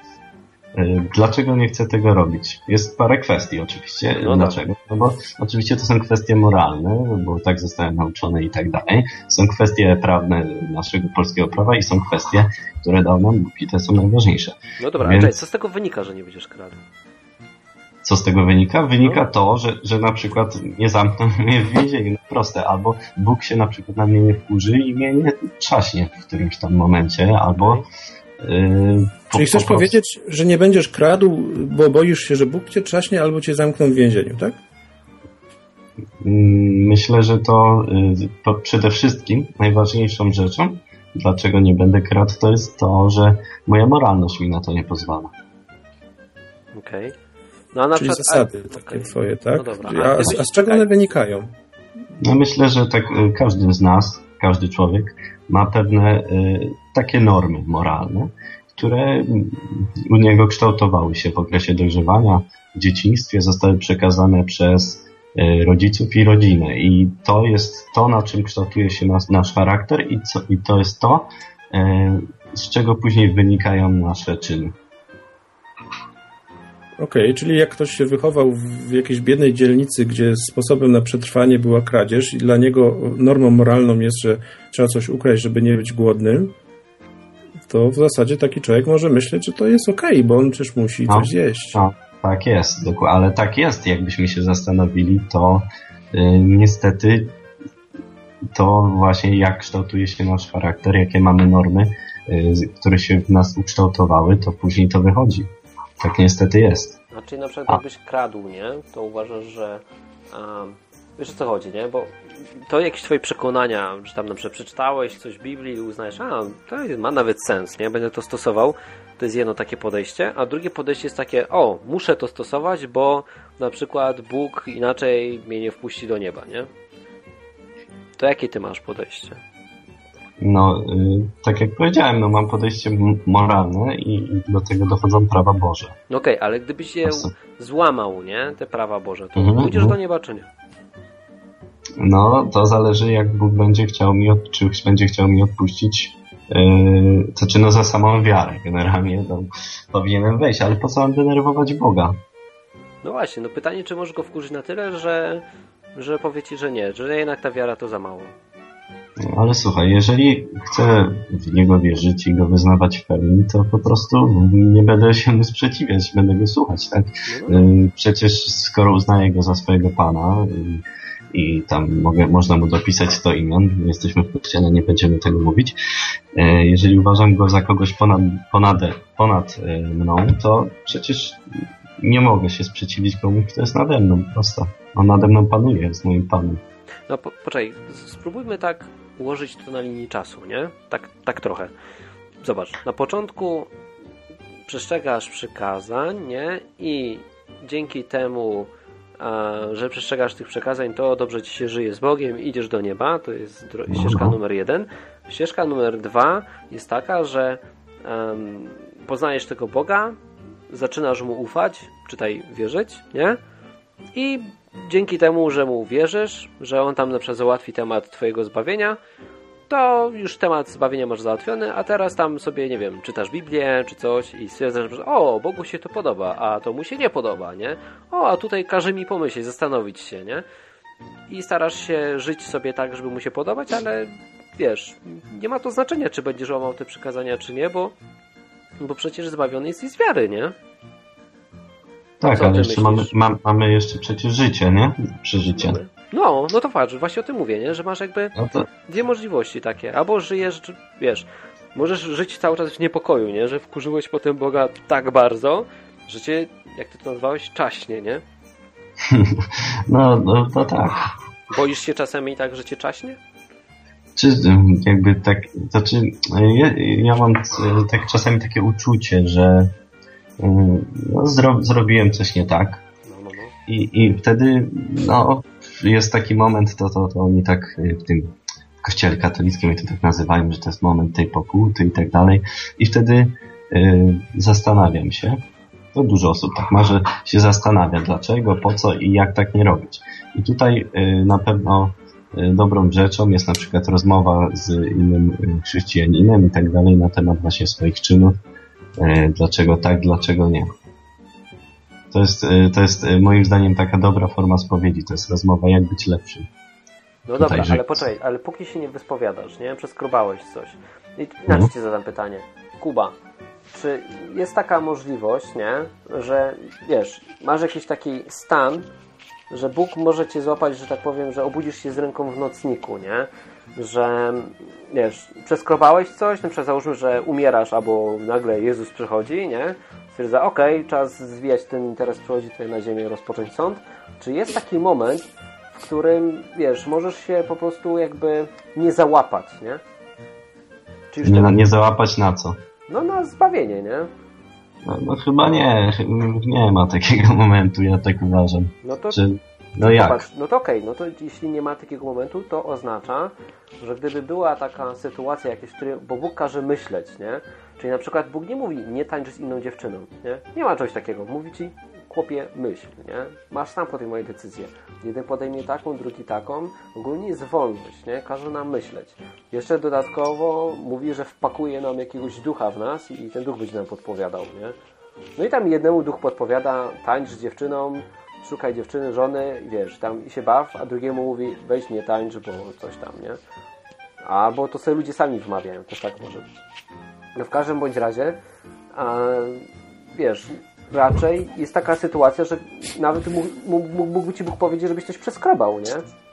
Y, Dlaczego nie chcę tego robić? Jest parę kwestii oczywiście. No Dlaczego? No bo oczywiście to są kwestie moralne, bo tak zostałem nauczony i tak dalej. Są kwestie prawne naszego polskiego prawa i są kwestie, które dał nam Bóg i te są najważniejsze. No dobra, Więc- ale co z tego wynika, że nie będziesz kradł? Co z tego wynika? Wynika No. to, że, że na przykład nie zamkną mnie w więzieniu. No proste. Albo Bóg się na przykład na mnie nie wkurzy i mnie nie trzaśnie w którymś tam momencie, albo po- Czyli chcesz powiedzieć, że nie będziesz kradł, bo boisz się, że Bóg cię trzaśnie albo cię zamkną w więzieniu, tak? Mm, myślę, że to, y, to przede wszystkim najważniejszą rzeczą, dlaczego nie będę kradł, to jest to, że moja moralność mi na to nie pozwala. Okej. No, a na Czyli przykład- zasady a- takie okej. twoje, tak? No dobra. a, a, z- a z czego one wynikają? No myślę, że tak y, każdy z nas, każdy człowiek ma pewne y, takie normy moralne, które u niego kształtowały się w okresie dojrzewania, w dzieciństwie, zostały przekazane przez y, rodziców i rodzinę. I to jest to, na czym kształtuje się nas, nasz charakter i, co, i to jest to, y, z czego później wynikają nasze czyny. Okej, czyli jak ktoś się wychował w jakiejś biednej dzielnicy, gdzie sposobem na przetrwanie była kradzież i dla niego normą moralną jest, że trzeba coś ukraść, żeby nie być głodnym, to w zasadzie taki człowiek może myśleć, że to jest okej, bo on przecież musi No. coś zjeść. No, tak jest, dokładnie. Ale tak jest, jakbyśmy się zastanowili, to y, niestety to właśnie jak kształtuje się nasz charakter, jakie mamy normy, y, z- które się w nas ukształtowały, to później to wychodzi. Tak niestety jest. Czyli na przykład A. jakbyś kradł, nie? To uważasz, że um, wiesz o co chodzi, nie? Bo to jakieś twoje przekonania, że tam na przykład przeczytałeś coś w Biblii i uznajesz, a to jest- ma nawet sens, nie? Będę to stosował. To jest jedno takie podejście, a drugie podejście jest takie, o, muszę to stosować, bo na przykład Bóg inaczej mnie nie wpuści do nieba, nie? To jakie ty masz podejście? No, y, tak jak powiedziałem, no mam podejście moralne i, i do tego dochodzą prawa Boże. No okej, ale gdybyś je złamał, nie? Te prawa Boże, to Mhm, pójdziesz mhm. do nieba czy nie? No, to zależy jak Bóg będzie chciał mi, od, czy będzie chciał mi odpuścić, yy, to czy no za samą wiarę generalnie to powinienem wejść, ale po co mam denerwować Boga? No właśnie, no pytanie, czy możesz go wkurzyć na tyle, że, że powie ci, że nie, że jednak ta wiara to za mało. No, ale słuchaj, jeżeli chcę w Niego wierzyć i Go wyznawać w pełni, to po prostu nie będę się mu sprzeciwiać, będę Go słuchać, tak? No, Yy, Przecież skoro uznaję Go za swojego Pana i, tam mogę, można Mu dopisać 100 imion, jesteśmy w kościele, nie będziemy tego mówić, yy, jeżeli uważam Go za kogoś ponad, ponad, ponad yy, mną, to przecież nie mogę się sprzeciwić komuś, kto jest nade mną, prosto. On nade mną panuje, jest moim Panem. no po, poczekaj, spróbujmy tak ułożyć to na linii czasu, nie? Tak, tak trochę. Zobacz, na początku przestrzegasz przykazań, nie? I dzięki temu, że przestrzegasz tych przekazań, to dobrze ci się żyje z Bogiem, idziesz do nieba, to jest ścieżka Mhm. numer jeden. Ścieżka numer dwa jest taka, że em, poznajesz tego Boga, zaczynasz mu ufać, czytaj wierzyć, nie? I dzięki temu, że mu wierzysz, że on tam na przykład załatwi temat twojego zbawienia, to już temat zbawienia masz załatwiony, a teraz tam sobie, nie wiem, czytasz Biblię czy coś i stwierdzasz, że o, Bogu się to podoba, a to mu się nie podoba, nie? O, a tutaj każe mi pomyśleć, zastanowić się, nie? I starasz się żyć sobie tak, żeby mu się podobać, ale wiesz, nie ma to znaczenia, czy będziesz łamał te przykazania, czy nie, bo, bo przecież zbawiony jesteś z wiary, nie? Tak, ale jeszcze mamy, mam, mamy jeszcze przecież życie, nie? Przeżycie. No, no to patrz, właśnie o tym mówię, nie? Że masz jakby No to, dwie możliwości takie. Albo żyjesz, wiesz, możesz żyć cały czas w niepokoju, nie? Że wkurzyłeś potem Boga tak bardzo, że cię, jak ty to nazwałeś, czaśnie, nie? no, no to tak. Boisz się czasami tak, że cię czaśnie? Czy jakby tak, znaczy ja, ja mam e, tak czasami takie uczucie, że no, zro, zrobiłem coś nie tak No, no, no. i, i wtedy no, jest taki moment, to, to, to oni tak y, w tym w kościele katolickim to tak nazywają, że to jest moment tej pokuty i tak dalej i wtedy y, zastanawiam się, to dużo osób tak ma, że się zastanawia dlaczego, po co i jak tak nie robić. I tutaj y, na pewno y, dobrą rzeczą jest na przykład rozmowa z innym y, chrześcijaninem i tak dalej na temat właśnie swoich czynów, dlaczego tak, dlaczego nie. To jest, y, to jest y, moim zdaniem taka dobra forma spowiedzi, to jest rozmowa jak być lepszym. No dobra, ale poczekaj, ale póki się nie wyspowiadasz, nie? Przeskrobałeś coś. I inaczej Mhm. ci zadam pytanie. Kuba, czy jest taka możliwość, nie? Że, wiesz, masz jakiś taki stan, że Bóg może cię złapać, że tak powiem, że obudzisz się z ręką w nocniku, nie? Że, wiesz, przeskrobałeś coś, na przykład załóżmy, że umierasz, albo nagle Jezus przychodzi, nie? Stwierdza, okej, czas zwijać ten interes, przychodzi tutaj na ziemię, rozpocząć sąd. Czy jest taki moment, w którym, wiesz, możesz się po prostu jakby nie załapać, nie? Czyli nie, ten... nie załapać na co? No na zbawienie, nie? No, no, chyba nie, nie ma takiego momentu, ja tak uważam. No to... Czy... No jak? Zobacz, no to okej, okay, no to jeśli nie ma takiego momentu, to oznacza, że gdyby była taka sytuacja jakaś, bo Bóg każe myśleć, nie? Czyli na przykład Bóg nie mówi, nie tańcz z inną dziewczyną, nie? Nie ma czegoś takiego. Mówi ci, chłopie, myśl, nie? Masz sam podejmować decyzję. Jeden podejmie taką, drugi taką. Ogólnie jest wolność, nie? Każe nam myśleć. Jeszcze dodatkowo mówi, że wpakuje nam jakiegoś ducha w nas i ten duch będzie nam podpowiadał, nie? No i tam jednemu duch podpowiada, tańcz z dziewczyną, szukaj dziewczyny, żony, wiesz, tam i się baw, a drugiemu mówi, weź nie tańcz, bo coś tam, nie? Albo to sobie ludzie sami wmawiają, też tak może. No w każdym bądź razie, a, wiesz, raczej jest taka sytuacja, że nawet mógłby ci Bóg powiedzieć, żebyś coś przeskrobał, nie?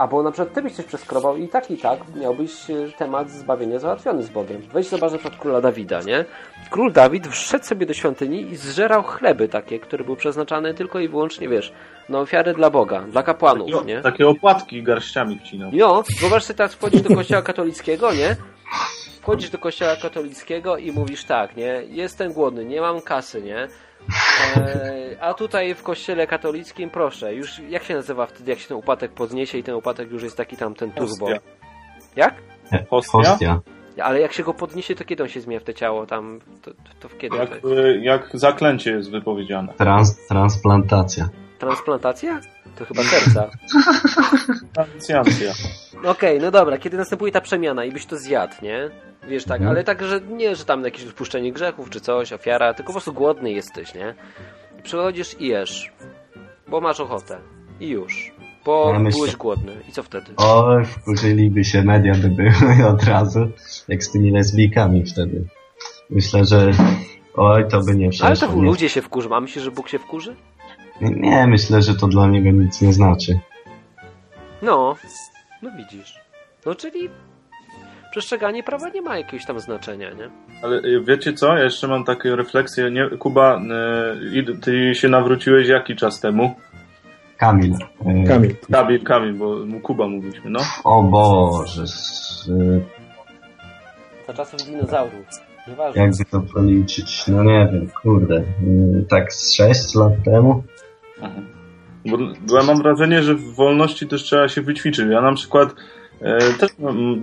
Albo na przykład ty byś coś przeskrobał i tak i tak miałbyś e, temat zbawienia załatwiony z Bogiem. Weź zobacz na przykład króla Dawida, nie? Król Dawid wszedł sobie do świątyni i zżerał chleby takie, które były przeznaczane tylko i wyłącznie, wiesz, na ofiary dla Boga, dla kapłanów, takie, nie? Takie opłatki garściami wcinał. No, zobacz sobie teraz wchodzisz do kościoła katolickiego, nie? wchodzisz do kościoła katolickiego i mówisz tak, nie? Jestem głodny, nie mam kasy, nie? E, a tutaj w kościele katolickim, proszę, już jak się nazywa wtedy, jak się ten upadek podniesie i ten upadek już jest taki tam, ten turbo? Hostia. Jak? Hostia. Hostia. Ale jak się go podniesie, to kiedy on się zmienia w te ciało? Tam, to, to w kiedy? Jak, jak zaklęcie jest wypowiedziane. Trans, transplantacja. Transplantacja? To chyba serca. Transplantacja. Okej, okay, no dobra, kiedy następuje ta przemiana i byś to zjadł, nie? Wiesz, tak, mhm. ale tak, że nie, że tam jakieś odpuszczenie grzechów czy coś, ofiara, tylko po prostu głodny jesteś, nie? Przychodzisz i jesz, bo masz ochotę. I już. Bo ja byłeś głodny. I co wtedy? O, wkurzyliby się media by były od razu, jak z tymi lesbijkami wtedy. Myślę, że oj, to by nie przeszło. Ale to ludzie się wkurzą. A myślisz, że Bóg się wkurzy? Nie, myślę, że to dla niego nic nie znaczy. No, no widzisz. No czyli przestrzeganie prawa nie ma jakiegoś tam znaczenia, nie? Ale y, wiecie co? Ja jeszcze mam taką refleksję. Nie, Kuba, y, ty się nawróciłeś jaki czas temu? Kamil. Y, Kamil. Kamil, Kamil, bo mu Kuba mówiliśmy, no. O Boże. Za czasów dinozaurów. Nieważne. Jakby to policzyć? No nie wiem, kurde. Tak z 6 lat temu? Bo, bo ja mam wrażenie, że w wolności też trzeba się wyćwiczyć. Ja na przykład E, też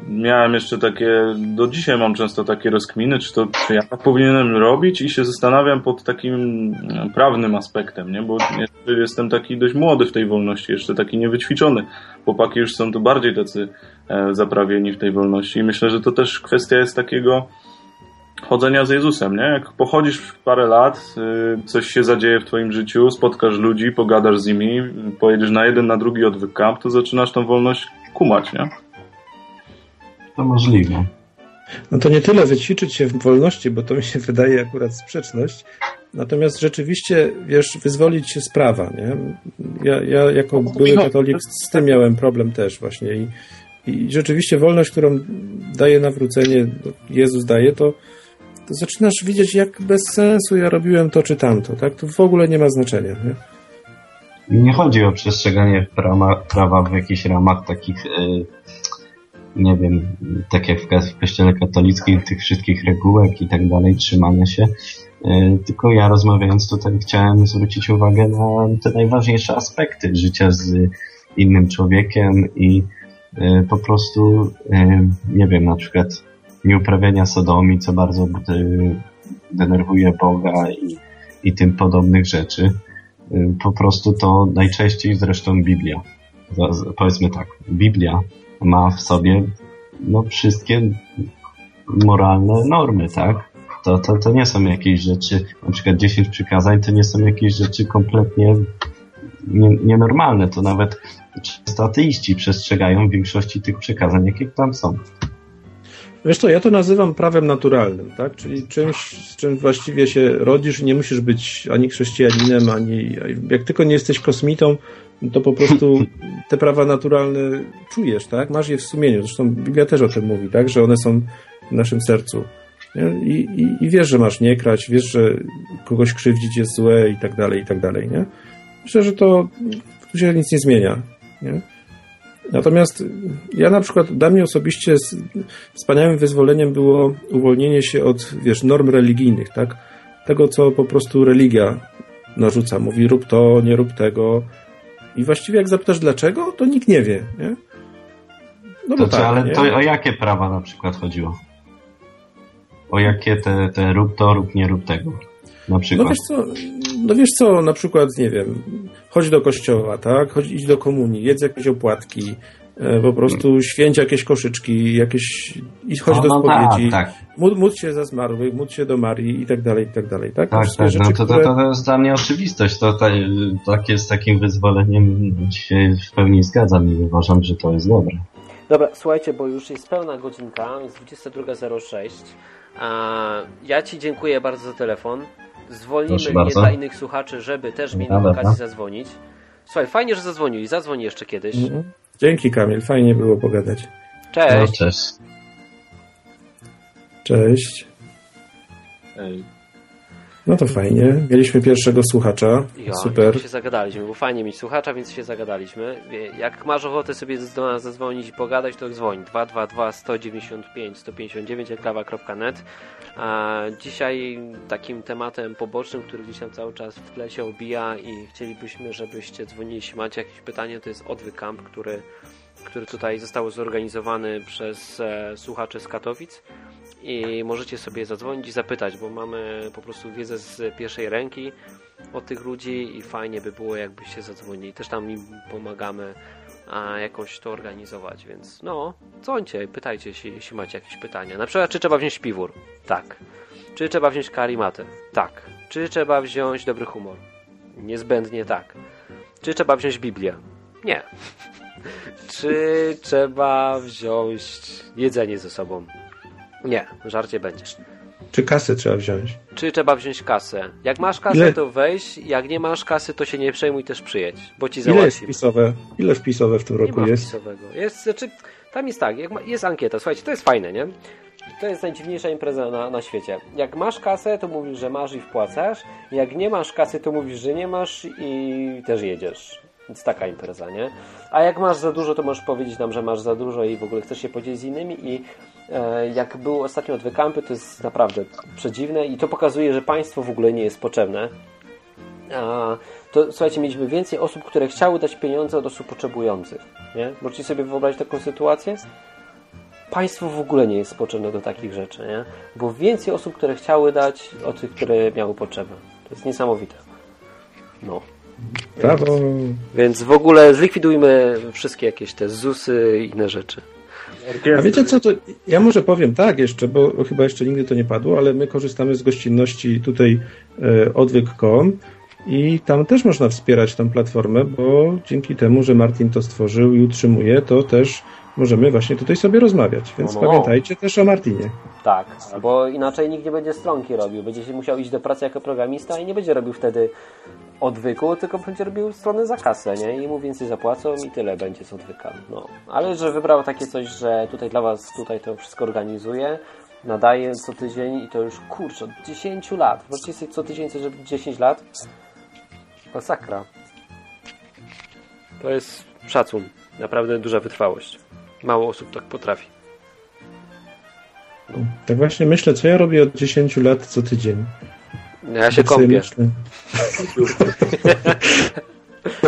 miałem jeszcze takie, do dzisiaj mam często takie rozkminy, czy to czy ja tak powinienem robić i się zastanawiam pod takim e, prawnym aspektem, nie? bo jestem taki dość młody w tej wolności, jeszcze taki niewyćwiczony. Chłopaki już są tu bardziej tacy e, zaprawieni w tej wolności i myślę, że to też kwestia jest takiego chodzenia z Jezusem, nie? Jak pochodzisz parę lat, coś się zadzieje w twoim życiu, spotkasz ludzi, pogadasz z nimi, pojedziesz na jeden, na drugi odwyk kamp, to zaczynasz tą wolność kumać, nie? To możliwe. No to nie tyle wyćwiczyć się w wolności, bo to mi się wydaje akurat sprzeczność. Natomiast rzeczywiście, wiesz, wyzwolić się z prawa, nie? Ja, ja jako były katolik z tym miałem problem też właśnie i, i rzeczywiście wolność, którą daje nawrócenie, Jezus daje, to, to zaczynasz widzieć, jak bez sensu ja robiłem to czy tamto, tak? To w ogóle nie ma znaczenia, nie? Nie chodzi o przestrzeganie prawa, prawa w jakichś ramach takich yy nie wiem, tak jak w kościele katolickim, tych wszystkich regułek i tak dalej, trzymania się. E, tylko ja rozmawiając tutaj chciałem zwrócić uwagę na te najważniejsze aspekty życia z innym człowiekiem i e, po prostu, nie wiem, na przykład nieuprawiania sodomii, co bardzo denerwuje Boga i, i tym podobnych rzeczy. Po prostu to najczęściej zresztą Biblia. Powiedzmy tak, Biblia ma w sobie no, wszystkie moralne normy, tak? To, to, to nie są jakieś rzeczy, na przykład 10 przykazań, to nie są jakieś rzeczy kompletnie nie, nienormalne. To nawet często ateiści przestrzegają większości tych przykazań, jakie tam są. Wiesz co, ja to nazywam prawem naturalnym, tak? Czyli czymś, z czym właściwie się rodzisz i nie musisz być ani chrześcijaninem, ani... Jak tylko nie jesteś kosmitą, to po prostu te prawa naturalne czujesz, tak? Masz je w sumieniu. Zresztą Biblia też o tym mówi, tak? Że one są w naszym sercu. I, i, I, wiesz, że masz nie krać, wiesz, że kogoś krzywdzić jest złe i tak dalej, i tak dalej, nie? Myślę, że to się nic nie zmienia. Nie? Natomiast ja na przykład, dla mnie osobiście wspaniałym wyzwoleniem było uwolnienie się od, wiesz, norm religijnych, tak? Tego, co po prostu religia narzuca. Mówi, rób to, nie rób tego. I właściwie jak zapytasz dlaczego, to nikt nie wie, nie? No bo tak, ale nie? to o jakie prawa na przykład chodziło? O jakie te, te rób to, rób nie rób tego? Na przykład. No wiesz co, no wiesz co, na przykład, nie wiem, chodź do kościoła, tak? Chodź, idź do komunii, jedz jakieś opłatki, e, po prostu święć jakieś koszyczki, jakieś, idź chodź no, do no spowiedzi, tak, tak. Módl, się za zmarłych, módl się do Marii i tak dalej, i tak dalej, tak? Tak, tak, rzeczy, no to, które... to, to jest dla mnie oczywistość, to, to, takie z takim wyzwoleniem się w pełni zgadzam i uważam, że to jest dobre. Dobra, słuchajcie, bo już jest pełna godzinka, jest 22.06. Ja Ci dziękuję bardzo za telefon. Zwolnimy nie dla innych słuchaczy, żeby też mieli Dobra. okazję zadzwonić. Słuchaj, fajnie, że zadzwonił zadzwoni jeszcze kiedyś. Mhm. Dzięki Kamil, fajnie było pogadać. Cześć. No, cześć. Cześć. Ej. No to fajnie. Mieliśmy pierwszego słuchacza. Jo, Super. się zagadaliśmy, bo fajnie mieć słuchacza, więc się zagadaliśmy. Jak masz ochotę sobie do nas zadzwonić i pogadać, to dzwoń. 222 195 159 enklawa.net A dzisiaj takim tematem pobocznym, który gdzieś tam cały czas w tle się obija i chcielibyśmy, żebyście dzwonili, jeśli macie jakieś pytanie, to jest Odwy Camp, który, który tutaj został zorganizowany przez e, słuchaczy z Katowic i możecie sobie zadzwonić i zapytać, bo mamy po prostu wiedzę z pierwszej ręki od tych ludzi i fajnie by było jakbyście zadzwonili. Też tam im pomagamy a jakoś to organizować, więc no, dzwońcie pytajcie się, jeśli macie jakieś pytania. Na przykład, czy trzeba wziąć piwór? Tak. Czy trzeba wziąć karimatę? Tak. Czy trzeba wziąć dobry humor? Niezbędnie tak. Czy trzeba wziąć Biblię? Nie. Czy trzeba wziąć jedzenie ze sobą? Nie, żarcie będziesz. Czy kasę trzeba wziąć? Czy trzeba wziąć kasę? Jak masz kasę, Ile? to weź. Jak nie masz kasy, to się nie przejmuj, też przyjedź, bo ci załatwi. Ile jest wpisowe? Ile wpisowe w tym roku nie? Wpisowego. Jest, znaczy, tam jest tak, ma, jest ankieta. Słuchajcie, to jest fajne, nie? To jest najdziwniejsza impreza na, na świecie. Jak masz kasę, to mówisz, że masz i wpłacasz. Jak nie masz kasy, to mówisz, że nie masz i też jedziesz. Więc taka impreza, nie? A jak masz za dużo, to możesz powiedzieć nam, że masz za dużo i w ogóle chcesz się podzielić z innymi i e, jak było ostatnio od wykampy, to jest naprawdę przedziwne i to pokazuje, że państwo w ogóle nie jest potrzebne. A, to słuchajcie, mieliśmy więcej osób, które chciały dać pieniądze od osób potrzebujących. Nie? Możecie sobie wyobrazić taką sytuację? Państwo w ogóle nie jest potrzebne do takich rzeczy, nie? Było więcej osób, które chciały dać od tych, które miały potrzebę. To jest niesamowite. No. Brawo. Więc w ogóle zlikwidujmy wszystkie jakieś te ZUSy i inne rzeczy. A wiecie co, to ja może powiem tak jeszcze, bo chyba jeszcze nigdy to nie padło, ale my korzystamy z gościnności tutaj e, odwyk.com i tam też można wspierać tę platformę, bo dzięki temu, że Martin to stworzył i utrzymuje, to też możemy właśnie tutaj sobie rozmawiać. Więc no, no. pamiętajcie też o Martinie. Tak, bo inaczej nikt nie będzie stronki robił. Będzie się musiał iść do pracy jako programista i nie będzie robił wtedy odwyku, tylko będzie robił stronę za kasę, nie? I mu więcej zapłacą i tyle będzie z odwyka. No. Ale że wybrał takie coś, że tutaj dla Was tutaj to wszystko organizuje, nadaje co tydzień i to już kurczę, od 10 lat. Możecie sobie co tydzień coś robić 10 lat? Masakra. To jest szacun. Naprawdę duża wytrwałość. Mało osób tak potrafi. Tak właśnie myślę, co ja robię od 10 lat co tydzień. Ja się kąpię.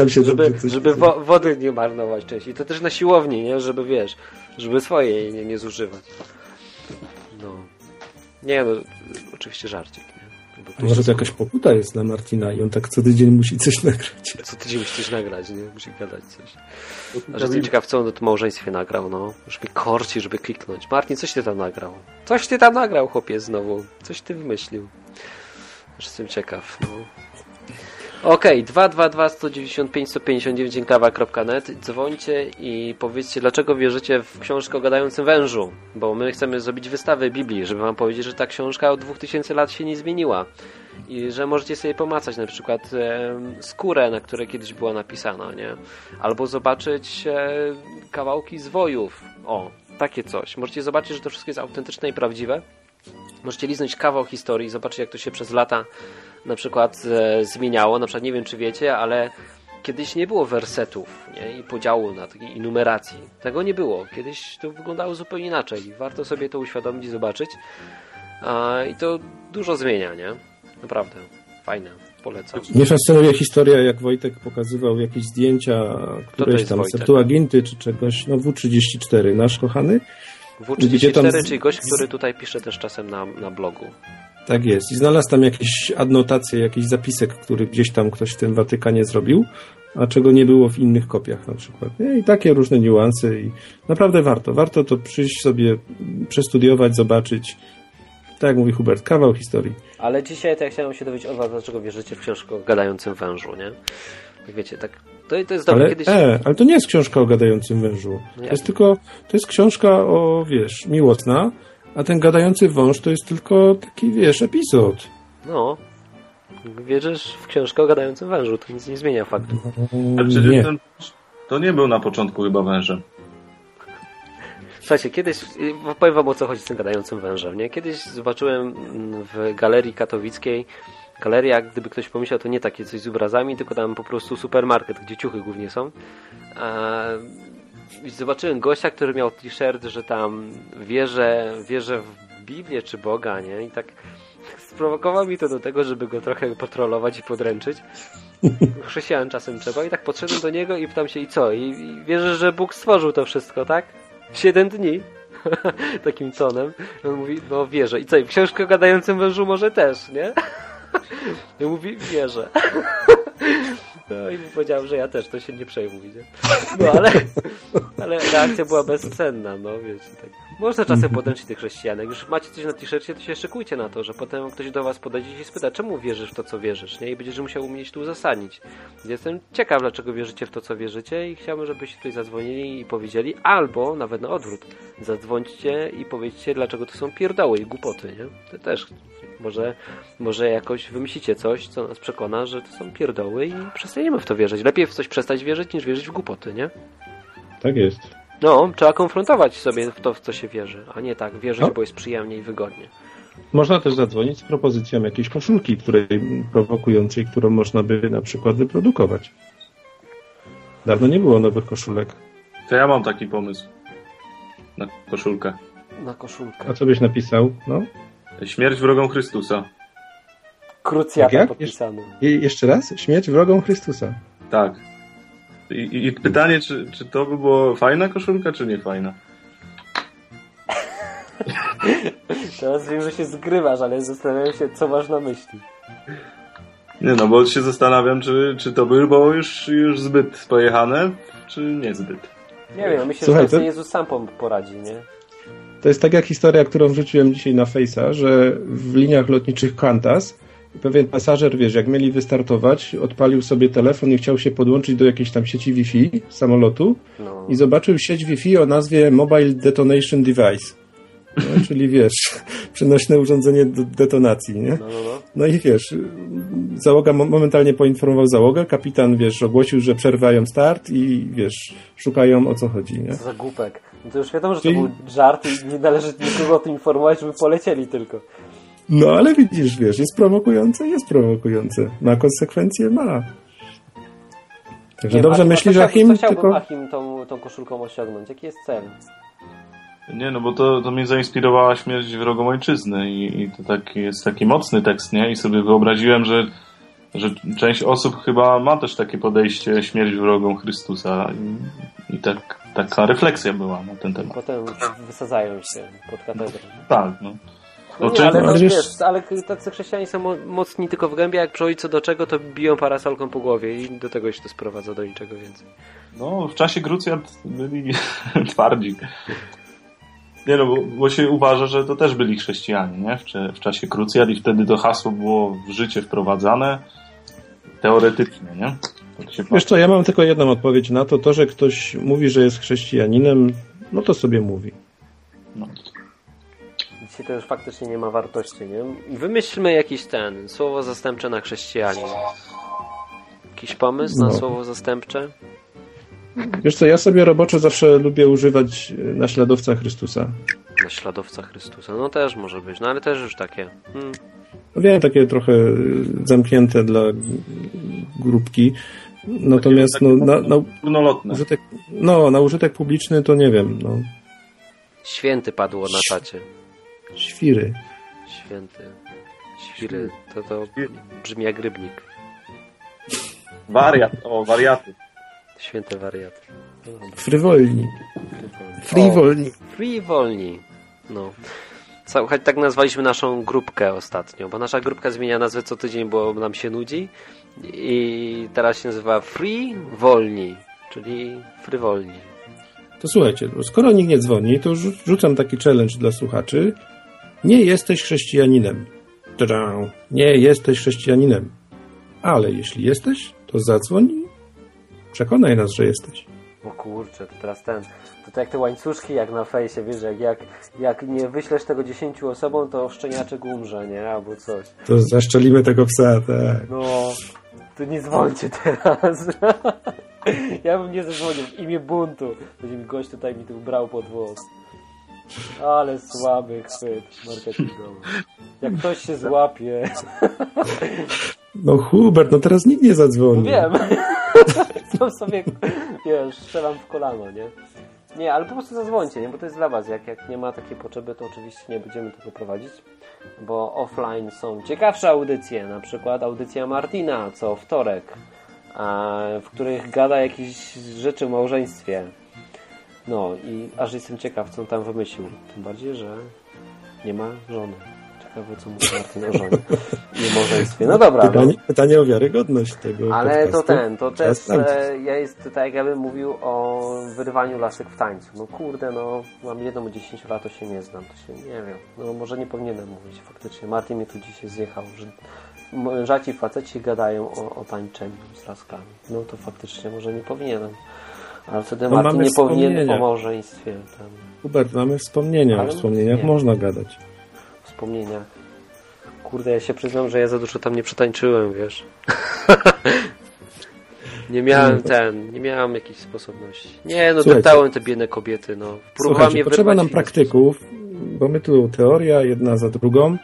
się żeby żeby wo wody nie marnować wcześniej. To też na siłowni, nie? Żeby wiesz, żeby swojej nie, nie zużywać. No. Nie no, oczywiście żarcik. Może to jakaś pokuta jest na Martina i on tak co tydzień musi coś nagrać. Co tydzień musi coś nagrać, nie? Musi gadać coś. A że jestem ciekaw, co on do małżeństwie nagrał, no. Mi korci, żeby kliknąć. Martin, coś ty tam nagrał? Coś ty tam nagrał, chłopie, znowu. Coś ty wymyślił. Jestem ciekaw. No. Okej, okay, 222 195 159 enklawa.net Dzwońcie i powiedzcie, dlaczego wierzycie w książkę o gadającym wężu. Bo my chcemy zrobić wystawę Biblii, żeby wam powiedzieć, że ta książka od 2000 lat się nie zmieniła. I że możecie sobie pomacać na przykład e, skórę, na której kiedyś była napisana, nie? Albo zobaczyć e, kawałki zwojów. O, takie coś. Możecie zobaczyć, że to wszystko jest autentyczne i prawdziwe. Możecie liznąć kawał historii, zobaczyć jak to się przez lata na przykład e, zmieniało. Na przykład nie wiem czy wiecie, ale kiedyś nie było wersetów nie? i podziału na takiej i numeracji. Tego nie było. Kiedyś to wyglądało zupełnie inaczej. Warto sobie to uświadomić i zobaczyć. A, I to dużo zmienia, nie? Naprawdę. Fajne. Polecam. Mnie fascynuje historia, jak Wojtek pokazywał jakieś zdjęcia któreś tam? Septuaginty czy czegoś, no W34, nasz kochany. Gdzie tam W34, z- czyli gość, który tutaj pisze też czasem na, na blogu. Tak jest. I znalazł tam jakieś adnotacje, jakiś zapisek, który gdzieś tam ktoś w tym Watykanie zrobił, a czego nie było w innych kopiach na przykład. Nie? I takie różne niuanse i naprawdę warto. Warto to przyjść sobie, przestudiować, zobaczyć. Tak jak mówi Hubert, kawał historii. Ale dzisiaj to ja chciałem się dowiedzieć od was, dlaczego wierzycie w książkę o gadającym wężu, nie? Tak wiecie, tak... To, to jest dobre. Ale, Kiedyś... e, ale to nie jest książka o gadającym wężu. No To jak? jest tylko, to jest książka o, wiesz, miłosna, a ten gadający wąż to jest tylko taki, wiesz, epizod. No. Wierzysz w książkę o gadającym wężu, to nic nie zmienia faktu. Ale przecież Nie. ten, to nie był na początku chyba wężem. Słuchajcie, kiedyś, y, powiem wam o co chodzi z tym gadającym wężem, nie? Kiedyś zobaczyłem mm, w galerii katowickiej, galeria, gdyby ktoś pomyślał, to nie takie coś z obrazami, tylko tam po prostu supermarket, gdzie ciuchy głównie są. I zobaczyłem gościa, który miał t-shirt, że tam wierzę, wierzę w Biblię czy Boga, nie? I tak sprowokował mi to do tego, żeby go trochę potrolować i podręczyć. Chrześcijan czasem trzeba i tak podszedłem do niego i pytam się i co? I, i że Bóg stworzył to wszystko, tak? W 7 dni. Takim tonem. On mówi, no wierzę. I co? I w książkę o gadającym wężu może też, nie? I mówi, wierzę. No i powiedziałem, że ja też, to się nie przejmuj, nie? No ale, ale reakcja była bezcenna, no wiecie, tak. Można czasem podręczyć tych chrześcijanek. Już macie coś na t-shircie, to się szykujcie na to, że potem ktoś do was podejdzie i spyta, czemu wierzysz w to, co wierzysz, nie? I będziesz musiał umieć tu uzasadnić. Jestem ciekaw, dlaczego wierzycie w to, co wierzycie i chciałbym, żebyście tutaj zadzwonili i powiedzieli, albo nawet na odwrót, zadzwońcie i powiedzcie, dlaczego to są pierdoły i głupoty, nie? To też może, może jakoś wymyślicie coś, co nas przekona, że to są pierdoły i przestaniemy w to wierzyć. Lepiej w coś przestać wierzyć, niż wierzyć w głupoty, nie? Tak jest. No, trzeba konfrontować sobie w to, w co się wierzy, a nie tak, wierzyć, No. bo jest przyjemnie i wygodnie. Można też zadzwonić z propozycją jakiejś koszulki, której prowokującej, którą można by na przykład wyprodukować. Dawno nie było nowych koszulek. To ja mam taki pomysł na koszulkę. Na koszulkę. A co byś napisał? No? Śmierć wrogom Chrystusa. Krucjata Jak? podpisany. I jeszcze raz? Śmierć wrogom Chrystusa. Tak. I, i, pytanie, czy, czy to by było fajna koszulka, czy nie fajna? Teraz wiem, że się zgrywasz, ale zastanawiam się, co masz na myśli. Nie no, bo się zastanawiam, czy, czy to by było już, już zbyt pojechane, czy niezbyt. Nie wiem, myślę, Słuchaj, że to- Jezus sam poradzi, nie? To jest tak jak historia, którą wrzuciłem dzisiaj na Face'a, że w liniach lotniczych Qantas pewien pasażer, wiesz, jak mieli wystartować, odpalił sobie telefon i chciał się podłączyć do jakiejś tam sieci Wi-Fi samolotu No. i zobaczył sieć Wi-Fi o nazwie Mobile Detonation Device. No, czyli wiesz, przenośne urządzenie do detonacji, nie? No, no, no. No i wiesz, załoga mo- momentalnie poinformował załogę, kapitan, wiesz, ogłosił, że przerwają start i wiesz, szukają o co chodzi, nie? Co za głupek. No to już wiadomo, że to był żart i nie należy nikogo o tym informować, żeby polecieli tylko. No ale widzisz, wiesz, jest prowokujące, jest prowokujące. Ma konsekwencje? Ma. Także Nie, dobrze Achim, a myślisz, co, Achim, Co chciałby tylko... Achim tą, tą koszulką osiągnąć? Jaki jest cel? Nie, no bo to, to mnie zainspirowała śmierć wrogom ojczyzny i, i to taki, jest taki mocny tekst, nie? I sobie wyobraziłem, że, że część osób chyba ma też takie podejście śmierć wrogom Chrystusa i, i tak, taka refleksja była na ten temat. Potem wysadzają się pod katedrą. Tak, no. No No, nie, czy- ale, no, ale wiesz, wiesz- ale tacy chrześcijanie są mo- mocni tylko w gębie, jak przychodzi co do czego, to biją parasolką po głowie i do tego się to sprowadza, do niczego więcej. No, w czasie Grucjat byli twardzi. Nie no, bo, bo się uważa, że to też byli chrześcijanie, nie? W, w czasie Krucjat i wtedy to hasło było w życie wprowadzane teoretycznie, nie? Tak Wiesz co, ja mam tylko jedną odpowiedź na to. To, że ktoś mówi, że jest chrześcijaninem, no to sobie mówi. no. Dzisiaj to już faktycznie nie ma wartości, nie? Wymyślmy jakiś ten, słowo zastępcze na chrześcijanin. Jakiś pomysł na No. słowo zastępcze? Wiesz co, ja sobie roboczo zawsze lubię używać e, naśladowca Chrystusa. Naśladowca Chrystusa. No też może być, no ale też już takie. Hmm. No wiem, takie trochę y, zamknięte dla grupki. Natomiast no, na, na, użytek, no, na użytek publiczny to nie wiem, no, Święty padło na czacie. Świry. Święty. Świry. To, to brzmi jak rybnik. Wariat, o, wariaty. Święty wariat. No dobra. Frywolni. Frywolni. Free wolni. No. Słuchaj, tak nazwaliśmy naszą grupkę ostatnio, bo nasza grupka zmienia nazwę co tydzień, bo nam się nudzi. I teraz się nazywa Free Wolni, czyli frywolni. To słuchajcie, bo skoro nikt nie dzwoni, to rzu- rzucam taki challenge dla słuchaczy. Nie jesteś chrześcijaninem. Tadam. Nie jesteś chrześcijaninem. Ale jeśli jesteś, to zadzwoń i przekonaj nas, że jesteś. O kurczę, to teraz ten. To tak jak te łańcuszki, jak na fejsie, wiesz, jak, jak, jak nie wyślesz tego 10 osobom, to szczeniaczek umrze, nie? Albo coś. To zaszczelimy tego psa, tak. No, to nie dzwońcie teraz. ja bym nie zadzwonił w imię buntu. Będzie mi gość tutaj mi tu brał pod włos. Ale słaby chwyt marketingowy. Jak ktoś się złapie. No Hubert, no teraz nikt nie zadzwoni. No wiem. to sobie, wiesz, strzelam w kolano, nie? Nie, ale po prostu zadzwońcie, nie? Bo to jest dla was. Jak, jak nie ma takiej potrzeby, to oczywiście nie będziemy tego prowadzić. Bo offline są ciekawsze audycje, na przykład audycja Martina, co wtorek, w których gada jakieś rzeczy o małżeństwie. No i aż jestem ciekaw, co on tam wymyślił. Tym bardziej, że nie ma żony. Ciekawe, co mówi Martin o żonie i małżeństwie. No dobra, no. Pytanie, pytanie o wiarygodność tego Ale to podcastu. ten, to też e, ja jest tak jakbym mówił o wyrywaniu lasek w tańcu. No kurde, no mam jedną o 10 lat, to się nie znam, to się nie wiem. No może nie powinienem mówić faktycznie. Martin mnie tu dzisiaj zjechał, że mężaci faceci gadają o, o tańczeniu z laskami. No to faktycznie może nie powinienem. Ale wtedy No Martin mamy nie powinien wspomnienia. o małżeństwie tam Hubert, mamy wspomnienia. Ale O wspomnieniach nie. można gadać. wspomnieniach. Kurde, ja się przyznam, że ja za dużo tam nie przetańczyłem, wiesz. nie miałem ten, nie miałem jakiejś sposobności. Nie, no Słuchajcie. te biedne kobiety, no. Próbowałem je potrzeba nam praktyków, bo my tu teoria jedna za drugą,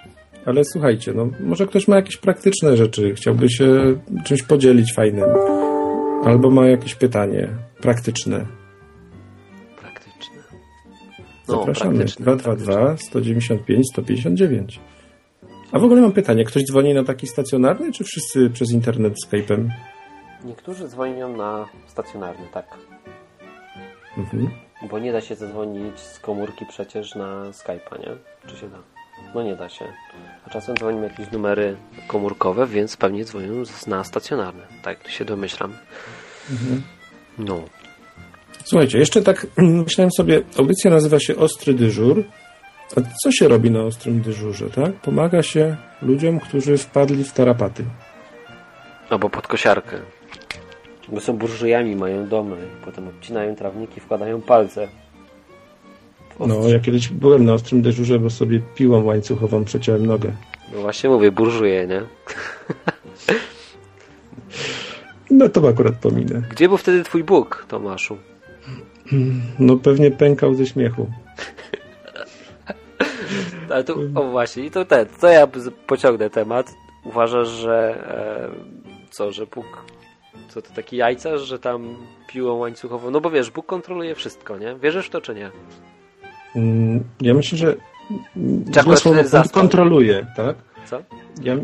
ale słuchajcie, no może ktoś ma jakieś praktyczne rzeczy, chciałby się czymś podzielić fajnym, albo ma jakieś pytanie praktyczne. Praktyczne. No, Zapraszamy. praktyczne. 222 195 159. A w ogóle mam pytanie, ktoś dzwoni na taki stacjonarny, czy wszyscy przez internet Skype'em? Niektórzy dzwonią na stacjonarny, tak. Mhm. Bo nie da się zadzwonić z komórki przecież na Skype'a, nie? Czy się da? No nie da się. A czasem dzwonimy jakieś numery komórkowe, więc pewnie dzwonią na stacjonarny. Tak się domyślam. No. Słuchajcie, jeszcze tak myślałem sobie, audycja nazywa się Ostry Dyżur. A co się robi na ostrym dyżurze, tak? Pomaga się ludziom, którzy wpadli w tarapaty. Albo pod kosiarkę. Bo są burżujami, mają domy. Potem obcinają trawniki, wkładają palce. No, ja kiedyś byłem na ostrym dyżurze, bo sobie piłą łańcuchową przeciąłem nogę. No właśnie mówię, burżuje, nie? No to akurat pominę. Gdzie był wtedy twój Bóg, Tomaszu? No pewnie pękał ze śmiechu. Ale to, o właśnie, i to ten, to ja pociągnę temat. Uważasz, że e, co, że Bóg, co to taki jajcarz, że tam piłą łańcuchową, no bo wiesz, Bóg kontroluje wszystko, nie? Wierzysz w to, czy nie? Mm, Ja myślę, że akurat słowo kontroluje, tak? Co? Ja,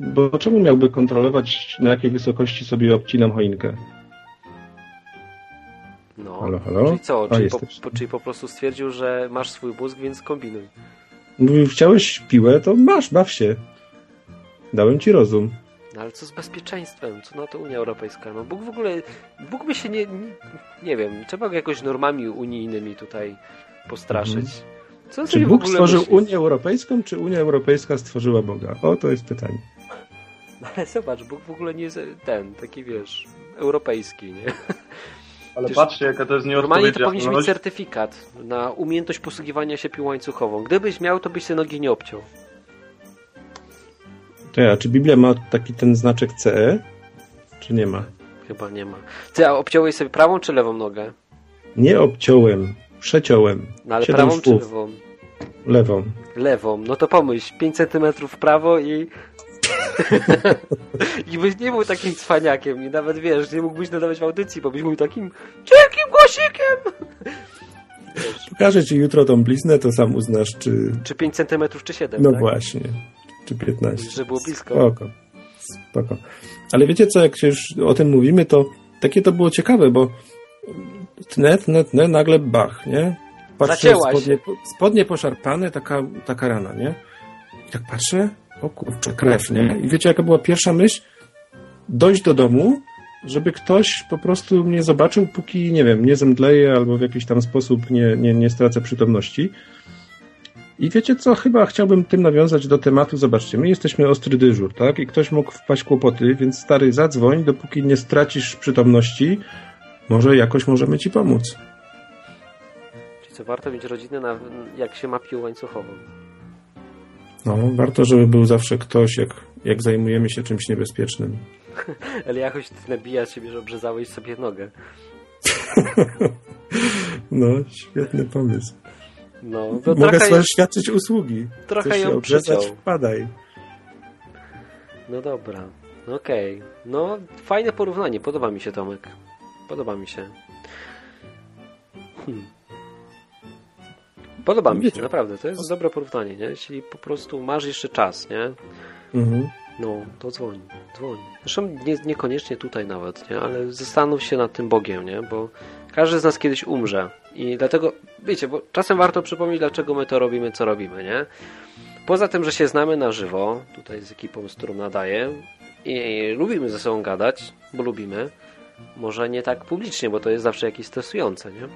bo czemu miałby kontrolować, na jakiej wysokości sobie obcinam choinkę? No. Halo, halo? Czyli co? A, Czyli po, po, czyli po prostu stwierdził, że masz swój mózg, więc kombinuj. Mówił, chciałeś piłę, to masz, baw się. Dałem ci rozum. No ale co z bezpieczeństwem? Co na to Unia Europejska? No Bóg w ogóle, Bóg by się nie, nie, nie wiem, trzeba go jakoś normami unijnymi tutaj postraszyć. Co Czy Bóg stworzył myśli? Unię Europejską, czy Unia Europejska stworzyła Boga? O, to jest pytanie. Ale zobacz, Bóg w ogóle nie jest ten, taki wiesz, europejski, nie? Ale Przecież patrzcie, jaka to jest Normalnie to powinniś mieć certyfikat na umiejętność posługiwania się piłą łańcuchową. Gdybyś miał, to byś sobie nogi nie obciął. To ja, czy Biblia ma taki ten znaczek CE? Czy nie ma? Chyba nie ma. Ty, a obciąłeś sobie prawą czy lewą nogę? Nie obciąłem, przeciąłem. No ale prawą czy lewą? Lewą. Lewą. No to pomyśl, 5 cm w prawo i I byś nie był takim cwaniakiem i nawet wiesz, nie mógłbyś nadawać w audycji, bo byś był takim cienkim głosikiem. Pokażę ci jutro tą bliznę, to sam uznasz, czy... Czy 5 cm, czy 7, No tak? właśnie. Czy 15. Że było blisko. Spoko. Spoko. Ale wiecie co, jak się już o tym mówimy, to takie to było ciekawe, bo tnę, tnę, tnę, nagle bach, nie? Patrzę, spodnie, spodnie poszarpane, taka, taka rana, nie? I tak patrzę, o kurczę, krew, nie? I wiecie, jaka była pierwsza myśl? Dojść do domu, żeby ktoś po prostu mnie zobaczył, póki, nie wiem, nie zemdleję albo w jakiś tam sposób nie, nie, nie stracę przytomności. I wiecie co, chyba chciałbym tym nawiązać do tematu, zobaczcie, my jesteśmy ostry dyżur, tak? I ktoś mógł wpaść kłopoty, więc stary, zadzwoń, dopóki nie stracisz przytomności, może jakoś możemy ci pomóc. Czyli co, warto mieć rodzinę, na, jak się ma piłę łańcuchową. No, warto, żeby był zawsze ktoś, jak, jak zajmujemy się czymś niebezpiecznym. Ale jakoś ty nabija ciebie, że obrzezałeś sobie nogę. No, świetny pomysł. No, Mogę trochę, sobie świadczyć usługi. trochę Chcesz ją obrzezać, wpadaj. No dobra, no okej. No, fajne porównanie, podoba mi się Tomek. Podoba mi się. Hmm. Podoba mi się, naprawdę, to jest dobre porównanie, nie? Jeśli po prostu masz jeszcze czas, nie? Mhm. No, to dzwoń, dzwoń. Zresztą nie, niekoniecznie tutaj nawet, nie? Ale zastanów się nad tym Bogiem, nie? Bo każdy z nas kiedyś umrze. I dlatego, wiecie, bo czasem warto przypomnieć, dlaczego my to robimy, co robimy, nie? Poza tym, że się znamy na żywo, tutaj z ekipą, z którą nadaję i lubimy ze sobą gadać, bo lubimy. Może nie tak publicznie, bo to jest zawsze jakieś stresujące, nie?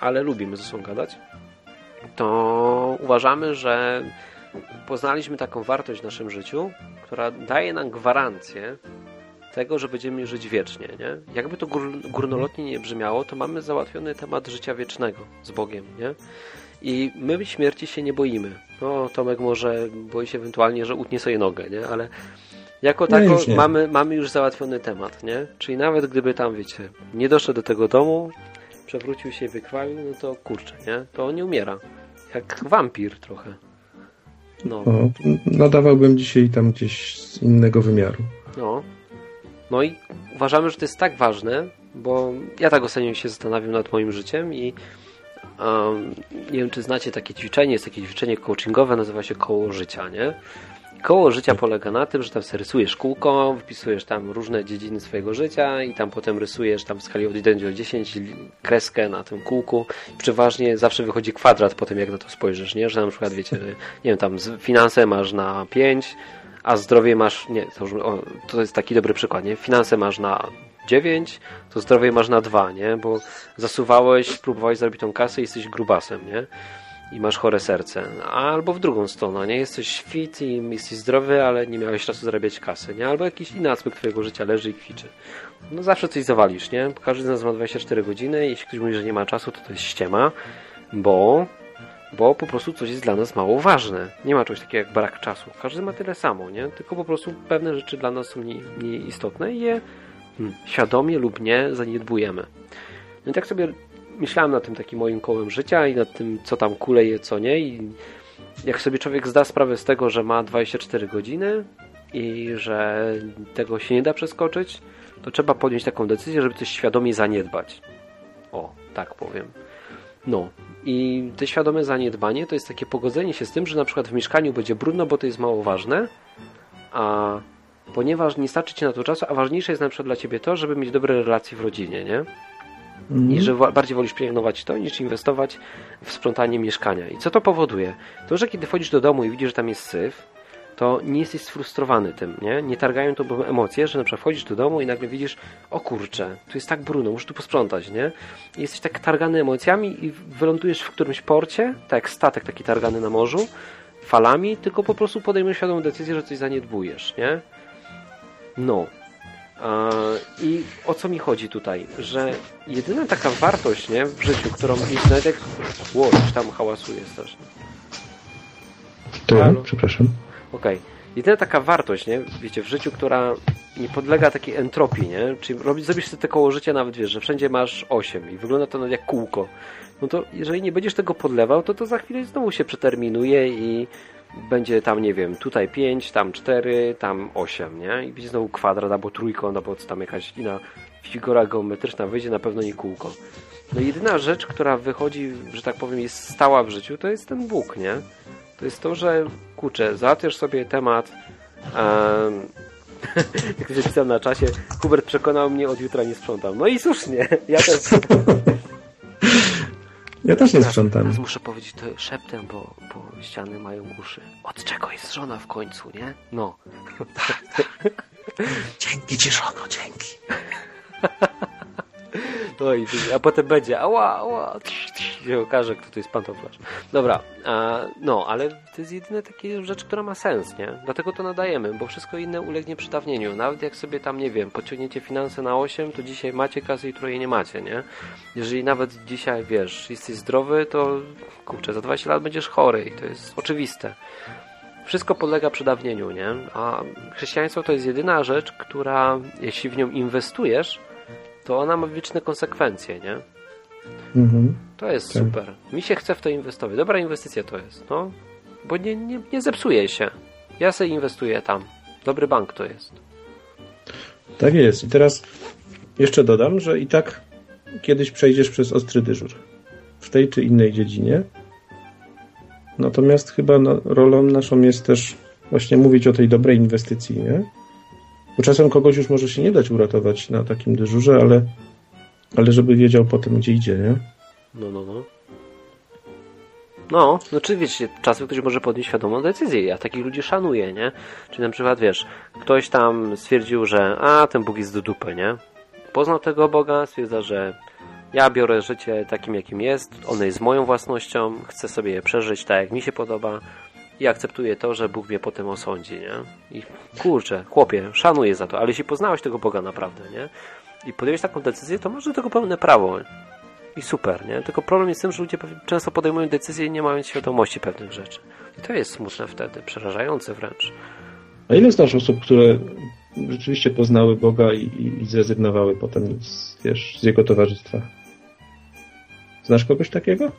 Ale lubimy ze sobą gadać. To uważamy, że poznaliśmy taką wartość w naszym życiu, która daje nam gwarancję tego, że będziemy żyć wiecznie, nie? Jakby to gór, górnolotnie nie brzmiało, to mamy załatwiony temat życia wiecznego z Bogiem, nie? I my śmierci się nie boimy. No, Tomek może boi się ewentualnie, że utnie sobie nogę, nie? Ale jako Nie, tako już mamy, mamy już załatwiony temat, nie? Czyli nawet gdyby tam, wiecie, nie doszedł do tego domu, przewrócił się i wykrwawił, no to kurczę, nie? To on nie umiera. Jak wampir trochę. No. O, nadawałbym dzisiaj tam gdzieś z innego wymiaru. No. No i uważamy, że to jest tak ważne, bo ja tak ostatnio się zastanawiam nad moim życiem i um, nie wiem, czy znacie takie ćwiczenie, jest takie ćwiczenie coachingowe, nazywa się koło życia, nie? Koło życia polega na tym, że tam sobie rysujesz kółko, wpisujesz tam różne dziedziny swojego życia i tam potem rysujesz tam w skali od 1 do 10 li- kreskę na tym kółku. Przeważnie zawsze wychodzi kwadrat po tym, jak na to spojrzysz, nie? Że na przykład, wiecie, nie wiem, tam finanse masz na 5, a zdrowie masz, nie, to, już, o, to jest taki dobry przykład, nie? Finanse masz na 9, to zdrowie masz na 2, nie? Bo zasuwałeś, próbowałeś zrobić tą kasę i jesteś grubasem, nie? I masz chore serce. Albo w drugą stronę, nie? Jesteś fit i jesteś zdrowy, ale nie miałeś czasu zarabiać kasy, nie? Albo jakiś inny aspekt twojego życia leży i kwiczy. No zawsze coś zawalisz, nie? Każdy z nas ma 24 godziny i jeśli ktoś mówi, że nie ma czasu, to to jest ściema, bo bo po prostu coś jest dla nas mało ważne. Nie ma czegoś takiego jak brak czasu. Każdy ma tyle samo, nie? Tylko po prostu pewne rzeczy dla nas są mniej, mniej istotne i je hmm, świadomie lub nie zaniedbujemy. No i tak sobie myślałem nad tym takim moim kołem życia i nad tym, co tam kuleje, co nie i jak sobie człowiek zda sprawę z tego, że ma 24 godziny i że tego się nie da przeskoczyć, to trzeba podjąć taką decyzję, żeby coś świadomie zaniedbać. O, tak powiem. No, i to świadome zaniedbanie to jest takie pogodzenie się z tym, że na przykład w mieszkaniu będzie brudno, bo to jest mało ważne, a ponieważ nie starczy ci na to czasu, a ważniejsze jest na przykład dla ciebie to, żeby mieć dobre relacje w rodzinie, nie? I że bardziej wolisz pielęgnować to, niż inwestować w sprzątanie mieszkania. I co to powoduje? To, że kiedy wchodzisz do domu i widzisz, że tam jest syf, to nie jesteś sfrustrowany tym, nie? Nie targają to emocje, że na przykład wchodzisz do domu i nagle widzisz, o kurczę, tu jest tak brudno, muszę tu posprzątać, nie? I jesteś tak targany emocjami i wylądujesz w którymś porcie, tak jak statek taki targany na morzu, falami, tylko po prostu podejmujesz świadomą decyzję, że coś zaniedbujesz, nie? No. A, I o co mi chodzi tutaj? Że jedyna taka wartość, nie, w życiu, którą jest nawet jak... Ło, coś tam hałasuje strasznie. To? Halo? Przepraszam. Okej. Jedyna taka wartość, nie, wiecie, w życiu, która nie podlega takiej entropii, nie? Czyli robisz, zrobisz sobie te koło życia, nawet wiesz, że wszędzie masz 8 i wygląda to nawet jak kółko. No to jeżeli nie będziesz tego podlewał, to to za chwilę znowu się przeterminuje i będzie tam, nie wiem, tutaj 5, tam 4, tam 8, nie? I będzie znowu kwadrat albo trójkąt, albo tam jakaś inna figura geometryczna wyjdzie, na pewno nie kółko. No jedyna rzecz, która wychodzi, że tak powiem, jest stała w życiu, to jest ten Bóg, nie? To jest to, że kurczę, załatwiasz sobie temat um, jak się pisał na czasie, Hubert przekonał mnie, od jutra nie sprzątam. No i słusznie, ja też. Ja też nie sprzątam. Teraz muszę powiedzieć to szeptem, bo, bo ściany mają uszy. Od czego jest żona w końcu, nie? No. Dzięki ci, żono, dzięki. No i a potem będzie ała, ała, się okaże, kto to jest pantoflarz. Dobra, a, no, ale to jest jedyna taka rzecz, która ma sens, nie? Dlatego to nadajemy, bo wszystko inne ulegnie przedawnieniu. Nawet jak sobie tam, nie wiem, podciągniecie finanse na 8, to dzisiaj macie kasę i jutro jej nie macie, nie? Jeżeli nawet dzisiaj, wiesz, jesteś zdrowy, to kurczę, za 20 lat będziesz chory i to jest oczywiste. Wszystko podlega przedawnieniu, nie? A chrześcijaństwo to jest jedyna rzecz, która, jeśli w nią inwestujesz, to ona ma wieczne konsekwencje, nie? Mhm. To jest tak. super. Mi się chce w to inwestować. Dobra inwestycja to jest, no. Bo nie, nie, nie zepsuje się. Ja sobie inwestuję tam. Dobry bank to jest. Tak jest. I teraz jeszcze dodam, że i tak kiedyś przejdziesz przez ostry dyżur. W tej czy innej dziedzinie. Natomiast chyba no, rolą naszą jest też właśnie mówić o tej dobrej inwestycji, nie? Bo czasem kogoś już może się nie dać uratować na takim dyżurze, ale, ale żeby wiedział potem, gdzie idzie, nie? No, no, no. No, no czy wiecie, czasem ktoś może podjąć świadomą decyzję. Ja takich ludzi szanuję, nie? Czyli na przykład, wiesz, ktoś tam stwierdził, że a, ten Bóg jest do dupy, nie? Poznał tego Boga, stwierdza, że ja biorę życie takim, jakim jest, ono jest moją własnością, chcę sobie je przeżyć tak, jak mi się podoba, i akceptuję to, że Bóg mnie potem osądzi, nie? I kurczę, chłopie, szanuję za to, ale jeśli poznałeś tego Boga naprawdę, nie? I podjąłeś taką decyzję, to masz do tego pełne prawo. I super, nie? Tylko problem jest w tym, że ludzie często podejmują decyzje nie mając świadomości pewnych rzeczy. I to jest smutne wtedy, przerażające wręcz. A ile znasz osób, które rzeczywiście poznały Boga i, i zrezygnowały potem z, wiesz, z Jego towarzystwa? Znasz kogoś takiego?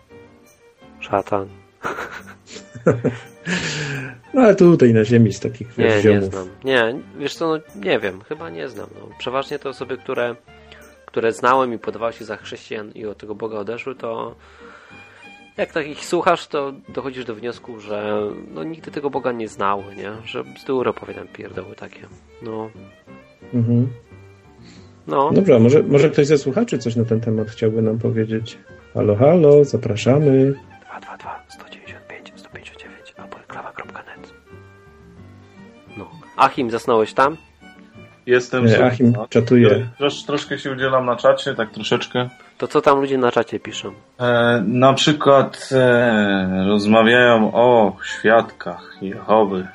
Szatan. No ale tutaj na ziemi z takich Nie, nie znam. Nie, wiesz co, no, nie wiem, chyba nie znam. No. Przeważnie te osoby, które, które znałem i podawały się za chrześcijan i od tego Boga odeszły, to jak takich słuchasz, to dochodzisz do wniosku, że no, nigdy tego Boga nie znały, nie? Że bzdury opowiadam pierdoły takie. No. Mhm. No. Dobra, może, może ktoś ze słuchaczy coś na ten temat chciałby nam powiedzieć. Halo, halo, zapraszamy. 222 195 Achim, zasnąłeś tam? Jestem. Nie, Achim czatuje. Trosz, troszkę się udzielam na czacie, tak troszeczkę. To co tam ludzie na czacie piszą? E, na przykład e, rozmawiają o świadkach Jehowy.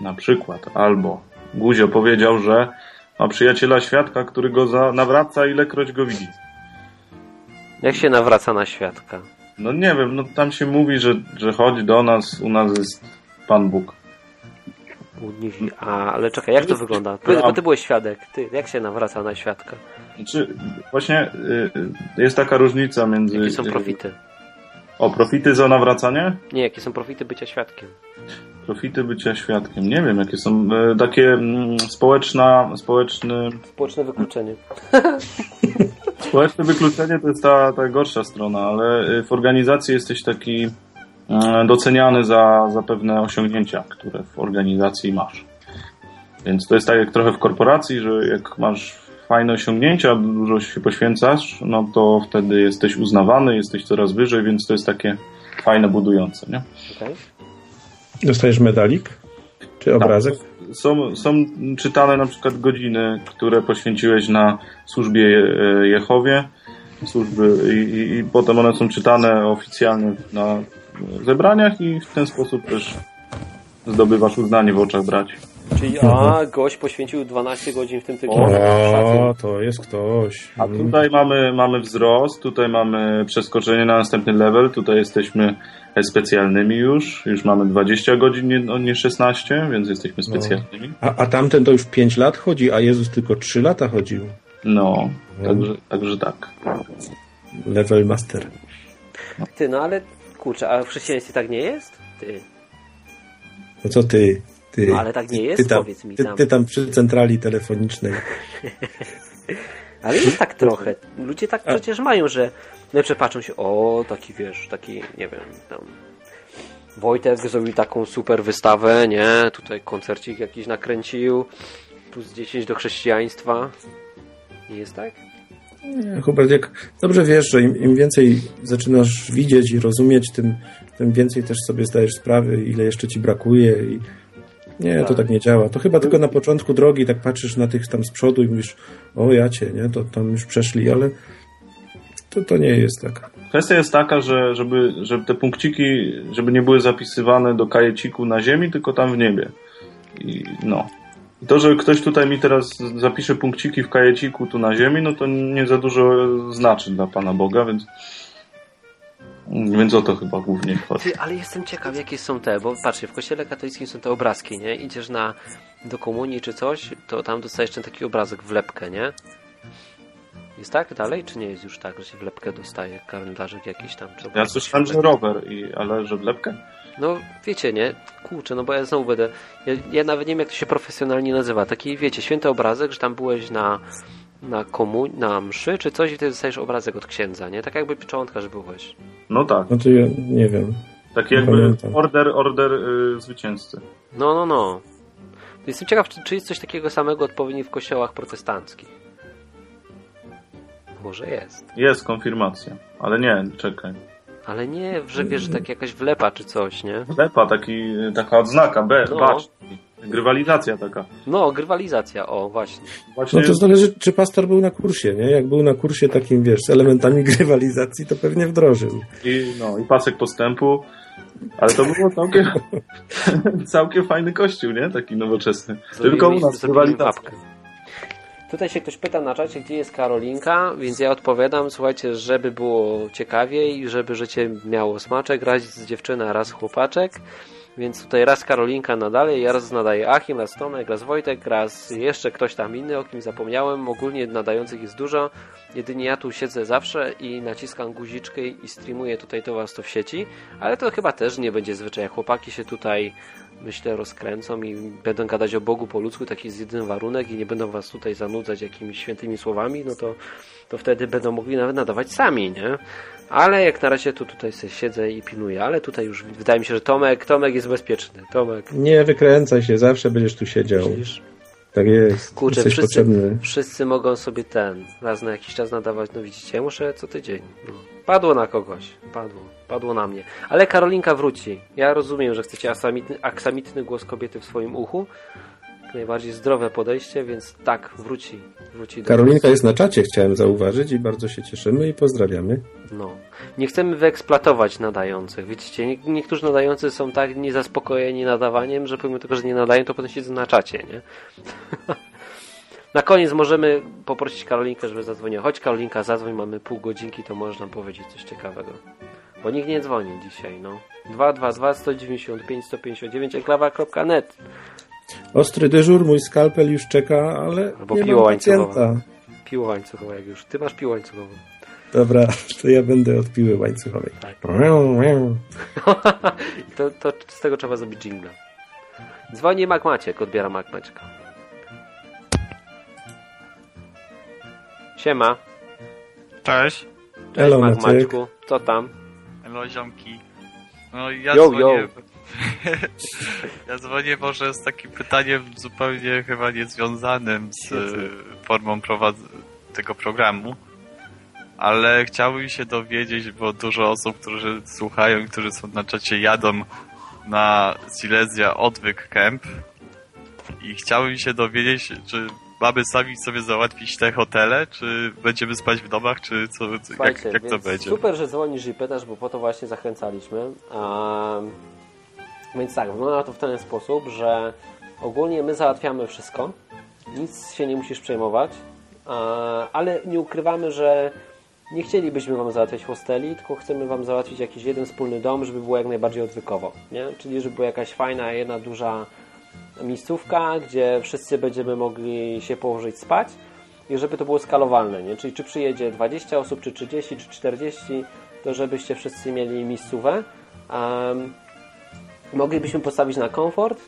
Na przykład. Albo Guzio powiedział, że ma przyjaciela świadka, który go za, nawraca ilekroć go widzi. Jak się nawraca na świadka? No nie wiem, no tam się mówi, że, że chodzi do nas, u nas jest Pan Bóg. A, ale czekaj, jak to wygląda? Powiedz, bo ty byłeś świadek. Ty, jak się nawraca na świadka? Znaczy, właśnie y, jest taka różnica między... Jakie są profity? O, profity za nawracanie? Nie, jakie są profity bycia świadkiem? Profity bycia świadkiem. Nie wiem, jakie są y, takie mm, społeczna, społeczny... Społeczne wykluczenie. Społeczne wykluczenie to jest ta, ta gorsza strona, ale y, w organizacji jesteś taki doceniany za, za pewne osiągnięcia, które w organizacji masz. Więc to jest tak jak trochę w korporacji, że jak masz fajne osiągnięcia, dużo się poświęcasz, no to wtedy jesteś uznawany, jesteś coraz wyżej, więc to jest takie fajne, budujące, nie? Okay. Dostajesz medalik? Czy tak. obrazek? Tak. Są, są czytane na przykład godziny, które poświęciłeś na służbie Jehowie, służby i, i, i potem one są czytane oficjalnie na zebraniach i w ten sposób też zdobywasz uznanie w oczach braci. Czyli a, gość poświęcił 12 godzin w tym tygodniu. O, to jest ktoś. A tutaj mamy, mamy wzrost, tutaj mamy przeskoczenie na następny level, tutaj jesteśmy specjalnymi już, już mamy 20 godzin, nie, no, nie 16, więc jesteśmy no. specjalnymi. No. A, a tamten to już 5 lat chodzi, a Jezus tylko 3 lata chodził. No, no. Także, także tak. Level master. Ty, no ale Kurczę, a w chrześcijaństwie tak nie jest? Ty. No co ty? ty no, ale tak nie jest, ty tam, powiedz mi ty, tam. Ty tam przy centrali telefonicznej. ale jest tak trochę. Ludzie tak A. przecież mają, że lepsze patrzą się, o, taki wiesz, taki, nie wiem, tam Wojtek zrobił taką super wystawę, nie? Tutaj koncercik jakiś nakręcił, plus 10 do chrześcijaństwa. Nie jest tak? Nie, Hubert, jak dobrze wiesz, że im, im, więcej zaczynasz widzieć i rozumieć, tym, tym więcej też sobie zdajesz sprawy, ile jeszcze ci brakuje i nie, tak. to tak nie działa. To chyba tylko na początku drogi tak patrzysz na tych tam z przodu i mówisz, o jacie, nie, to tam już przeszli, ale to, to nie jest tak. Kwestia jest taka, że żeby, żeby te punkciki, żeby nie były zapisywane do kajeciku na ziemi, tylko tam w niebie. I no. I to, że ktoś tutaj mi teraz zapisze punkciki w kajeciku tu na ziemi, no to nie za dużo znaczy dla Pana Boga, więc więc o to chyba głównie chodzi. Ty, ale jestem ciekaw, jakie są te, bo patrzcie, w kościele katolickim są te obrazki, nie? Idziesz na, do komunii czy coś, to tam dostajesz ten taki obrazek w lepkę, nie? Jest tak dalej, czy nie jest już tak, że się wlepkę dostaje, kalendarzyk jakiś tam? Ja słyszałem, że rower, i, ale że wlepkę? No wiecie, nie? Kurczę, no bo ja znowu będę... Ja, ja, nawet nie wiem, jak to się profesjonalnie nazywa. Taki, wiecie, święty obrazek, że tam byłeś na, na komu... na mszy czy coś i wtedy dostajesz obrazek od księdza, nie? Tak jakby pieczątka, że byłeś. No tak. No to ja nie wiem. Taki jakby pamiętam. order, order yy, zwycięzcy. No, no, no. Jestem ciekaw, czy, czy jest coś takiego samego odpowiedni w kościołach protestanckich. Może jest. Jest konfirmacja, ale nie, czekaj. Ale nie, że wiesz, tak jakaś wlepa czy coś, nie? Wlepa, taki, taka odznaka, B, no. bacz. Grywalizacja taka. No, grywalizacja, o, właśnie. właśnie. No to zależy, czy pastor był na kursie, nie? Jak był na kursie takim, wiesz, z elementami grywalizacji, to pewnie wdrożył. I, no, i pasek postępu, ale to było całkiem, całkiem fajny kościół, nie? Taki nowoczesny. Zrobili, Tylko u nas grywalizacja. Tutaj się ktoś pyta na czacie, gdzie jest Karolinka, więc ja odpowiadam, słuchajcie, żeby było ciekawiej, żeby życie miało smaczek, raz z dziewczyna, raz chłopaczek, więc tutaj raz Karolinka nadaje, ja raz nadaję Achim, raz Tomek, raz Wojtek, raz jeszcze ktoś tam inny, o kim zapomniałem. Ogólnie nadających jest dużo. Jedynie ja tu siedzę zawsze i naciskam guziczkę i streamuję tutaj to was to w sieci, ale to chyba też nie będzie zwyczaj. Chłopaki się tutaj myślę, rozkręcą i będą gadać o Bogu po ludzku, taki jest jedyny warunek i nie będą was tutaj zanudzać jakimiś świętymi słowami, no to, to wtedy będą mogli nawet nadawać sami, nie? Ale jak na razie to tutaj sobie siedzę i pilnuję, ale tutaj już wydaje mi się, że Tomek, Tomek jest bezpieczny. Tomek. Nie wykręcaj się, zawsze będziesz tu siedział. Widzisz? Tak jest. Kurczę, wszyscy, potrzebny. wszyscy mogą sobie ten raz na jakiś czas nadawać. No widzicie, ja muszę co tydzień. No. Padło na kogoś. Padło. Padło na mnie. Ale Karolinka wróci. Ja rozumiem, że chcecie aksamitny, aksamitny głos kobiety w swoim uchu. Najbardziej zdrowe podejście, więc tak, wróci. wróci Karolinka jest na czacie, chciałem zauważyć i bardzo się cieszymy i pozdrawiamy. No. Nie chcemy wyeksploatować nadających. Widzicie, niektórzy nadający są tak niezaspokojeni nadawaniem, że pomimo tego, że nie nadają, to potem siedzą na czacie, nie? na koniec możemy poprosić Karolinkę, żeby zadzwoniła. Chodź Karolinka, zadzwoń, mamy pół godzinki, to można powiedzieć coś ciekawego. Bo nikt nie dzwoni dzisiaj, no. 222 195 159 enklawa.net Ostry dyżur, mój skalpel już czeka, ale Albo nie piło łańcuchowe. Piło łańcuchowe, jak już. Ty masz piło łańcuchowe. Dobra, to ja będę od piły łańcuchowej. Tak. to, to z tego trzeba zrobić jingle. Dzwoni Mac Maciek, odbiera Mac Maćka. Siema. Cześć. Cześć Mac Maćku. Co tam? Hello ziomki. No ja yo, dzwonię... Yo. ja dzwonię może z takim pytaniem zupełnie chyba niezwiązanym z formą tego programu ale chciałbym się dowiedzieć, bo dużo osób, którzy słuchają i którzy są na czacie jadą na Silesia Odwyk Camp i chciałbym się dowiedzieć, czy mamy sami sobie załatwić te hotele, czy będziemy spać w domach, czy co, jak, jak to będzie? Super, że dzwonisz i pytasz, bo po to właśnie zachęcaliśmy. Więc tak, wygląda to w ten sposób, że ogólnie my załatwiamy wszystko, nic się nie musisz przejmować, ale nie ukrywamy, że nie chcielibyśmy Wam załatwiać hosteli, tylko chcemy Wam załatwić jakiś jeden wspólny dom, żeby było jak najbardziej odwykowo. Nie? Czyli żeby była jakaś fajna, jedna duża miejscówka, gdzie wszyscy będziemy mogli się położyć spać i żeby to było skalowalne. Nie? Czyli czy przyjedzie 20 osób, czy 30, czy 40, to żebyście wszyscy mieli miejscówę. Um, Moglibyśmy postawić na komfort,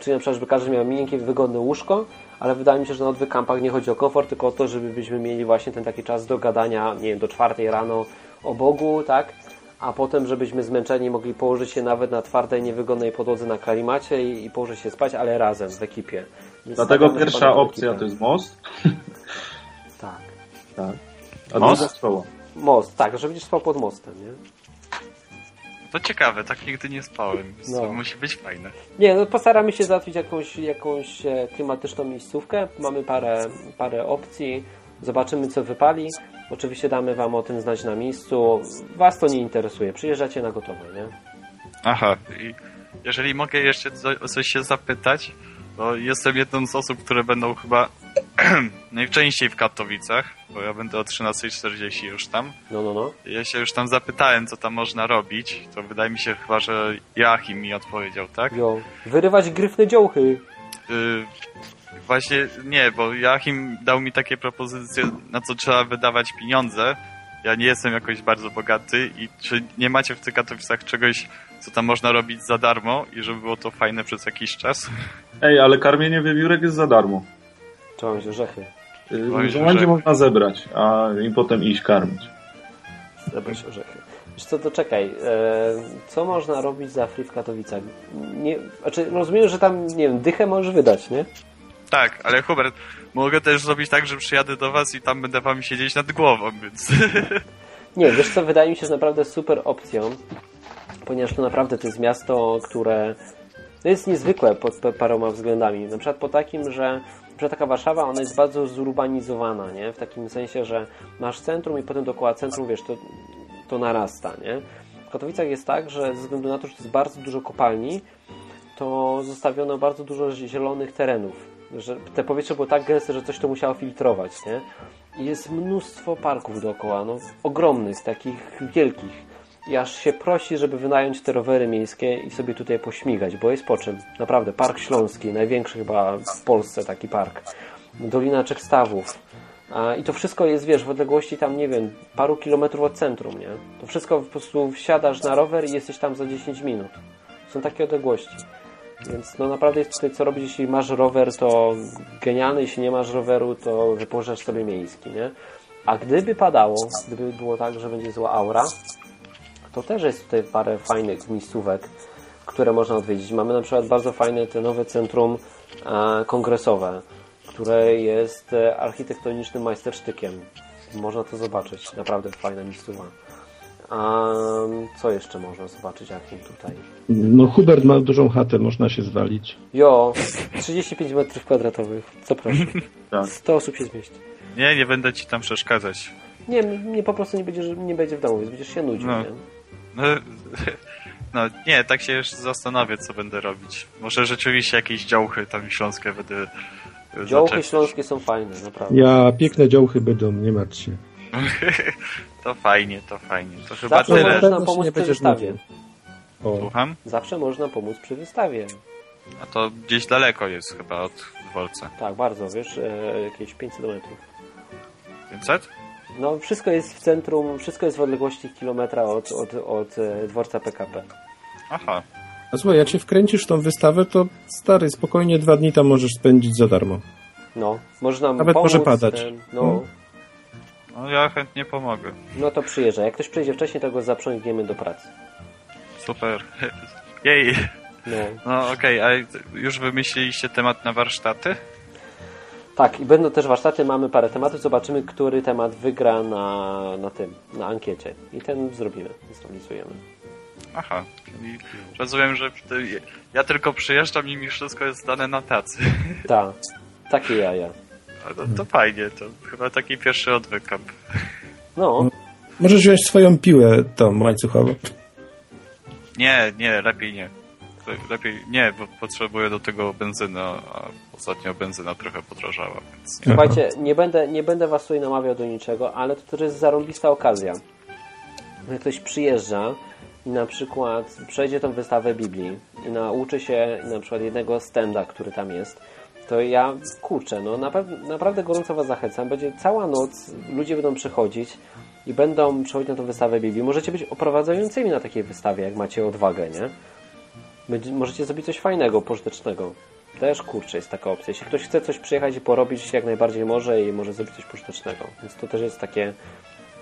czyli na przykład, żeby każdy miał miękkie, wygodne łóżko, ale wydaje mi się, że na odwykampach kampach nie chodzi o komfort, tylko o to, żebyśmy mieli właśnie ten taki czas do gadania, nie wiem, do czwartej rano o Bogu, tak? A potem, żebyśmy zmęczeni mogli położyć się nawet na twardej, niewygodnej podłodze na kalimacie i, i położyć się spać, ale razem, w ekipie. Więc Dlatego pierwsza opcja to jest most. Tak. tak. A most? Most, tak, że będziesz spał pod mostem, nie? To ciekawe, tak nigdy nie spałem. No. Musi być fajne. Nie, no postaramy się załatwić jakąś, jakąś e, klimatyczną miejscówkę. Mamy parę, parę opcji. Zobaczymy, co wypali. Oczywiście damy Wam o tym znać na miejscu. Was to nie interesuje. Przyjeżdżacie na gotowe, nie? Aha. I jeżeli mogę jeszcze o coś się zapytać, to jestem jedną z osób, które będą chyba najczęściej w Katowicach, bo ja będę o 13.40 już tam. No, no, no. Ja się już tam zapytałem, co tam można robić. To wydaje mi się chyba, że Joachim mi odpowiedział, tak? Jo. Wyrywać gryfne dziołchy. Yy, właśnie nie, bo Joachim dał mi takie propozycje, na co trzeba wydawać pieniądze. Ja nie jestem jakoś bardzo bogaty i czy nie macie w tych Katowicach czegoś, co tam można robić za darmo i żeby było to fajne przez jakiś czas? Ej, ale karmienie wiewiórek jest za darmo. Trzeba mieć orzechy. Żołędzie można zebrać, a i potem iść karmić. Zebrać orzechy. Wiesz co, to czekaj. E, co można robić za free w Katowicach? Nie, znaczy, rozumiem, że tam, nie wiem, dychę możesz wydać, nie? Tak, ale Hubert, mogę też zrobić tak, że przyjadę do was i tam będę wam siedzieć nad głową, więc... Nie, wiesz co, wydaje mi się, że naprawdę super opcją, ponieważ to naprawdę to jest miasto, które no jest niezwykłe pod paroma względami. Na przykład po takim, że że taka Warszawa, ona jest bardzo zurbanizowana, nie? W takim sensie, że masz centrum i potem dookoła centrum, wiesz, to, to narasta, nie? W Katowicach jest tak, że ze względu na to, że to jest bardzo dużo kopalni, to zostawiono bardzo dużo zielonych terenów. Że te powietrze było tak gęste, że coś to musiało filtrować, nie? I jest mnóstwo parków dookoła, no ogromnych, takich wielkich i aż się prosi, żeby wynająć te rowery miejskie i sobie tutaj pośmigać, bo jest po czym. Naprawdę, Park Śląski, największy chyba w Polsce taki park. Dolina Czechstawów. I to wszystko jest, wiesz, w odległości tam, nie wiem, paru kilometrów od centrum, nie? To wszystko po prostu wsiadasz na rower i jesteś tam za 10 minut. Są takie odległości. Więc no naprawdę jest tutaj co robić, jeśli masz rower, to genialny, jeśli nie masz roweru, to wypożyczasz sobie miejski, nie? A gdyby padało, gdyby było tak, że będzie zła aura, to też jest tutaj parę fajnych miejscówek, które można odwiedzić. Mamy na przykład bardzo fajne te nowe centrum e, kongresowe, które jest e, architektonicznym majstersztykiem. Można to zobaczyć. Naprawdę fajna miejscowa. A co jeszcze można zobaczyć jakim tutaj? No Hubert ma dużą chatę, można się zwalić. Jo, 35 metrów kwadratowych. Co proszę. 100 tak. osób się zmieści. Nie, nie będę ci tam przeszkadzać. Nie, nie po prostu nie, będziesz, nie będzie w domu, więc będziesz się nudził. No. Nie? No, no nie, tak się już zastanawiam, co będę robić. Może rzeczywiście jakieś działchy tam śląskie będę Działchy zaczepić. śląskie są fajne, naprawdę. Ja, piękne działchy będą, nie martw się. to fajnie, to fajnie. To chyba Zawsze tyle. można pomóc przy wystawie. Słucham? Zawsze można pomóc przy wystawie. A to gdzieś daleko jest chyba od dworca. Tak, bardzo, wiesz, e, jakieś 500 metrów. 500? No, wszystko jest w centrum, wszystko jest w odległości kilometra od, od, od e, dworca PKP. Aha. A słuchaj, jak się wkręcisz w tą wystawę, to stary, spokojnie dwa dni tam możesz spędzić za darmo. No, można Nawet pomóc, może padać. No. no. No ja chętnie pomogę. No to przyjeżdża. Jak ktoś przyjdzie wcześniej, to go zaprzągniemy do pracy. Super. Jej. No, no okej, okay, a już wymyśliliście temat na warsztaty? Tak, i będą też warsztaty, mamy parę tematów, zobaczymy, który temat wygra na, na tym, na ankiecie. I ten zrobimy, zrealizujemy. Aha, czyli rozumiem, że ja tylko przyjeżdżam i mi wszystko jest dane na tacy. Tak, takie jaja. To, to fajnie, to chyba taki pierwszy odwykamp. No. Możesz wziąć swoją piłę tą łańcuchową. Nie, nie, lepiej nie lepiej nie, bo potrzebuję do tego benzyny, a ostatnio benzyna trochę podrożała. Więc... Słuchajcie, nie będę, nie będę was tutaj namawiał do niczego, ale to też jest zarąbista okazja. Jak ktoś przyjeżdża i na przykład przejdzie tą wystawę Biblii i nauczy się na przykład jednego stenda, który tam jest, to ja, kurczę, no naprawdę, gorąco was zachęcam. Będzie cała noc, ludzie będą przychodzić i będą przychodzić na tą wystawę Biblii. Możecie być oprowadzającymi na takiej wystawie, jak macie odwagę, nie? możecie zrobić coś fajnego, pożytecznego. Też kurczę, jest taka opcja. Jeśli ktoś chce coś przyjechać i porobić, jak najbardziej może i może zrobić coś pożytecznego. Więc to też jest takie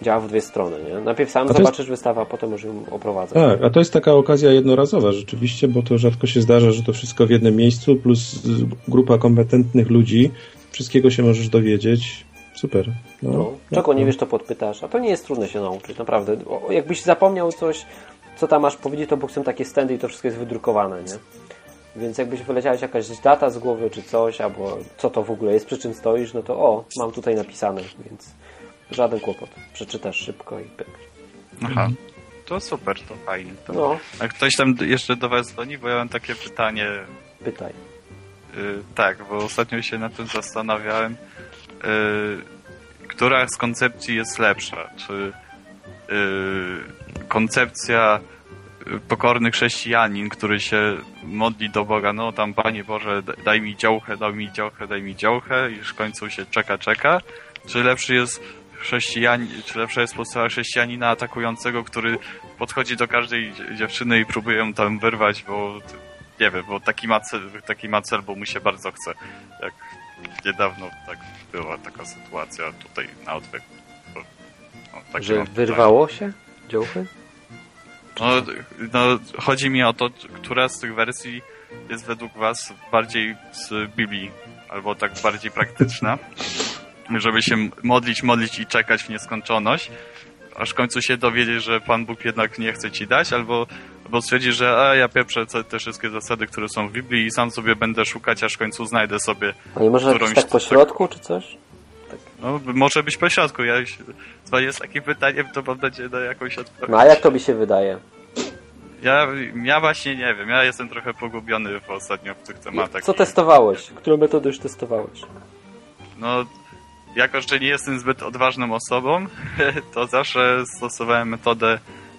działa w dwie strony, nie? Najpierw sam zobaczysz jest... wystawę, a potem już ją oprowadzę. Tak, a to jest taka okazja jednorazowa rzeczywiście, bo to rzadko się zdarza, że to wszystko w jednym miejscu, plus grupa kompetentnych ludzi, wszystkiego się możesz dowiedzieć. Super. No, no, czego nie wiesz, to podpytasz, a to nie jest trudne się nauczyć, naprawdę. O, jakbyś zapomniał coś, co tam masz powiedzieć, to bo chcę takie standy i to wszystko jest wydrukowane, nie? Więc jakbyś wyleciałeś jakaś data z głowy czy coś, albo co to w ogóle jest, przy czym stoisz, no to o, mam tutaj napisane, więc żaden kłopot. Przeczytasz szybko i pyk. Aha. To super, to fajnie. To... No. A ktoś tam jeszcze do Was dzwoni, bo ja mam takie pytanie. Pytaj. Yy, tak, bo ostatnio się nad tym zastanawiałem. Yy, która z koncepcji jest lepsza? Czy yy, koncepcja pokorny chrześcijanin, który się modli do Boga, no tam Panie Boże, daj mi działkę, daj mi działkę, daj mi działkę i w końcu się czeka, czeka. Czy lepszy jest chrześcijanin, czy lepsza jest postawa chrześcijanina atakującego, który podchodzi do każdej dziewczyny i próbuje ją tam wyrwać, bo nie wiem, bo taki ma cel, taki ma cel bo mu się bardzo chce. Jak niedawno tak była taka sytuacja tutaj na odwyku. No, Że wyrwało się działkę? No, no, chodzi mi o to, która z tych wersji jest według was bardziej z Biblii, albo tak bardziej praktyczna, żeby się modlić, modlić i czekać w nieskończoność, aż w końcu się dowiedzieć, że Pan Bóg jednak nie chce ci dać, albo, albo stwierdzi, że a ja pieprzę te wszystkie zasady, które są w Biblii i sam sobie będę szukać, aż w końcu znajdę sobie A nie może którąś... tak po środku, czy coś? Tak. No, może być po środku. Ja, to jest takie pytanie, to mam nadzieję na jakąś odpowiedź. No a jak to mi się wydaje? Ja, ja właśnie nie wiem, ja jestem trochę pogubiony w ostatnio w tych tematach. Co testowałeś? Którą metodę już testowałeś? No, jako że nie jestem zbyt odważną osobą, to zawsze stosowałem metodę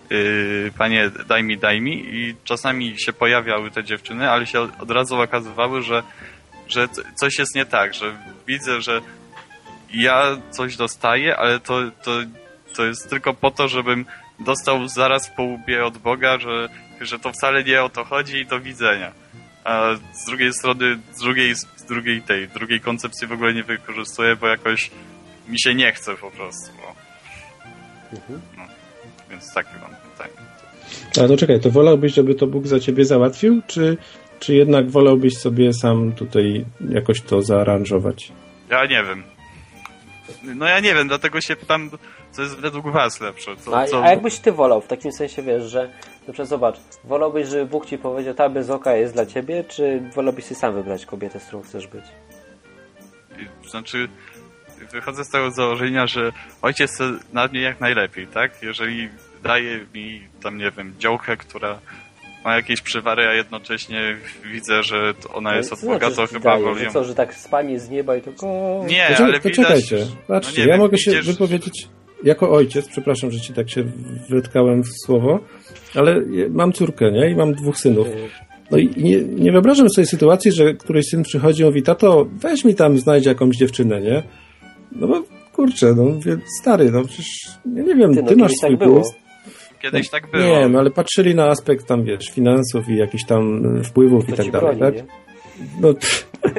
yy, panie daj mi, daj mi i czasami się pojawiały te dziewczyny, ale się od razu okazywały, że, że coś jest nie tak, że widzę, że ja coś dostaję, ale to, to, to jest tylko po to, żebym dostał zaraz po łbie od Boga, że, że to wcale nie o to chodzi i do widzenia. A z drugiej strony, z drugiej, z drugiej tej, drugiej koncepcji w ogóle nie wykorzystuję, bo jakoś mi się nie chce po prostu. No. Mhm. No, więc takie mam pytanie. A to czekaj, to wolałbyś, żeby to Bóg za ciebie załatwił, czy, czy jednak wolałbyś sobie sam tutaj jakoś to zaaranżować? Ja nie wiem. No ja nie wiem, dlatego się pytam, co jest według was lepsze. Co, a, co... a jakbyś ty wolał, w takim sensie wiesz, że na przykład zobacz, wolałbyś, żeby Bóg ci powiedział, ta bez oka jest dla ciebie, czy wolałbyś sobie sam wybrać kobietę, z którą chcesz być? Znaczy, wychodzę z tego założenia, że ojciec chce na mnie jak najlepiej, tak? Jeżeli daje mi tam, nie wiem, działkę, która ma jakieś przywary, a jednocześnie widzę, że ona jest od Boga, to chyba wolię... co, że tak spanie z nieba i tylko... Nie, to, ale Poczekajcie, widać... patrzcie, no ja wiem, mogę się widzisz... wypowiedzieć jako ojciec, przepraszam, że ci tak się wytkałem w słowo, ale mam córkę, nie? I mam dwóch synów. No i nie, nie wyobrażam sobie sytuacji, że któryś syn przychodzi i mówi, tato, weź mi tam, znajdź jakąś dziewczynę, nie? No bo, kurczę, no stary, no przecież, ja nie wiem, ty, no, ty masz swój tak gust. Kiedyś no, tak było. Nie wiem, ale patrzyli na aspekt tam, wiesz, finansów i jakichś tam wpływów to i tak dalej, tak? Nie? No,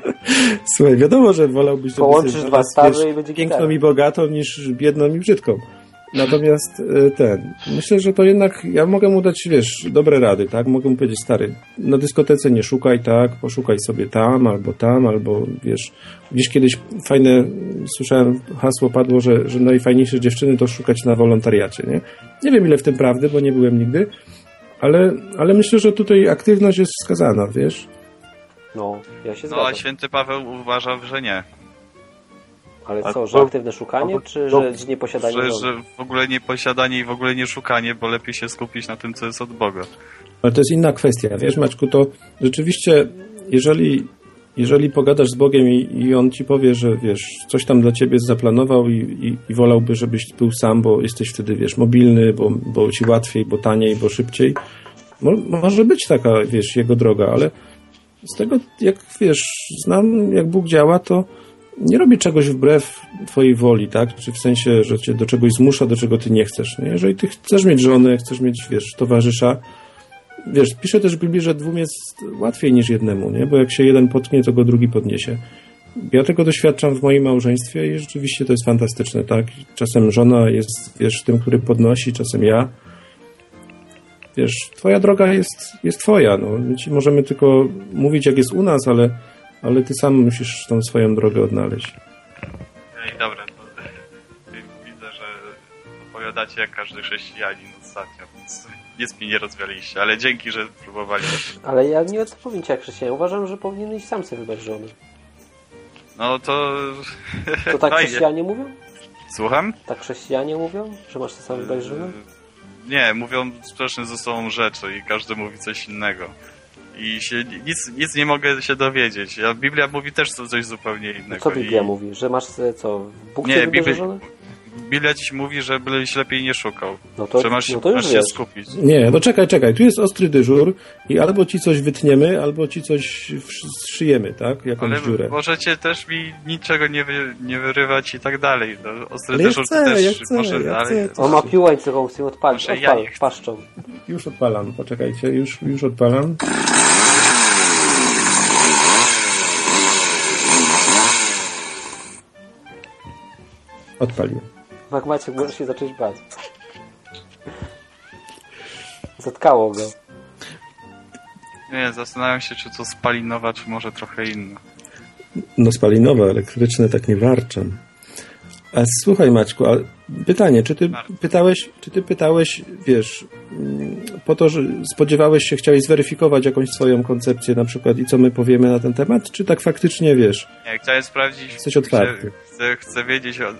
słuchaj, wiadomo, że wolałbyś... Połączysz dwa stare i będzie Piękną i bogatą niż biedną i brzydką. Natomiast e, ten, myślę, że to jednak ja mogę mu dać, wiesz, dobre rady, tak? Mogę mu powiedzieć, stary, na dyskotece nie szukaj, tak? Poszukaj sobie tam, albo tam, albo wiesz, gdzieś kiedyś fajne, słyszałem, hasło padło, że, że najfajniejsze dziewczyny to szukać na wolontariacie, nie? Nie wiem, ile w tym prawdy, bo nie byłem nigdy, ale, ale myślę, że tutaj aktywność jest wskazana, wiesz? No, ja się zgadzam. No, a święty Paweł uważa, że nie. Ale co, że aktywne szukanie, czy że, że nieposiadanie że, że w ogóle nieposiadanie i w ogóle nie szukanie, bo lepiej się skupić na tym, co jest od Boga. Ale to jest inna kwestia. Wiesz, Maćku, to rzeczywiście, jeżeli, jeżeli pogadasz z Bogiem i, i On ci powie, że wiesz, coś tam dla ciebie zaplanował i, i, i wolałby, żebyś był sam, bo jesteś wtedy, wiesz, mobilny, bo, bo ci łatwiej, bo taniej, bo szybciej, Mo, może być taka, wiesz, jego droga, ale z tego, jak wiesz, znam, jak Bóg działa, to nie robi czegoś wbrew twojej woli, tak? Czy w sensie, że cię do czegoś zmusza, do czego ty nie chcesz. Nie? Jeżeli ty chcesz mieć żonę, chcesz mieć, wiesz, towarzysza, wiesz, pisze też w Biblii, że dwóm jest łatwiej niż jednemu, nie? Bo jak się jeden potknie, to go drugi podniesie. Ja tego doświadczam w moim małżeństwie i rzeczywiście to jest fantastyczne, tak? Czasem żona jest, wiesz, tym, który podnosi, czasem ja. Wiesz, twoja droga jest, jest twoja, no. My ci możemy tylko mówić, jak jest u nas, ale, ale ty sam musisz tą swoją drogę odnaleźć. I dobra, to widzę, że opowiadacie jak każdy chrześcijanin ostatnio, więc nic mi nie rozwialiście, ale dzięki, że próbowaliście. Ale ja nie odpowiem ci jak chrześcijanin. Uważam, że powinieneś sam sobie wybrać żonę. No to... To tak Fajnie. chrześcijanie mówią? Słucham? Tak chrześcijanie mówią? Że masz sobie sam wybrać żonę? Nie, mówią sprzeczne ze sobą rzeczy i każdy mówi coś innego. I się, nic, nic nie mogę się dowiedzieć. A Biblia mówi też coś zupełnie innego. Co Biblia I mówi? Że masz sobie co? Bóg Nie, nie, wybierze Biblia- dziś mówi, żebyś lepiej nie szukał. No to, że masz, no to już masz się wiesz. skupić. Nie, no czekaj, czekaj. Tu jest ostry dyżur i albo ci coś wytniemy, albo ci coś zszyjemy, tak? Jakąś Ale dziurę. możecie też mi niczego nie, wy, nie wyrywać i tak dalej. No, ostry Ale ja dyżur chcę, też ja chcę, może, ja ale, chcę. On ma piłę chcę ją odpalić. Ja Odpal, chcę. paszczą. Już odpalam, poczekajcie, już, już odpalam. Odpaliłem. Mak Maciek może się zacząć bać. Zatkało go. Nie, zastanawiam się, czy to spalinowa, czy może trochę inna. No spalinowe, elektryczne tak nie warczą. A słuchaj Maćku, a pytanie, czy ty pytałeś, czy ty pytałeś, wiesz, mm, po to, że spodziewałeś się, chciałeś zweryfikować jakąś swoją koncepcję na przykład i co my powiemy na ten temat, czy tak faktycznie wiesz? Nie, chciałem sprawdzić. Jesteś otwarty. Chcę, chcę, chcę wiedzieć. O,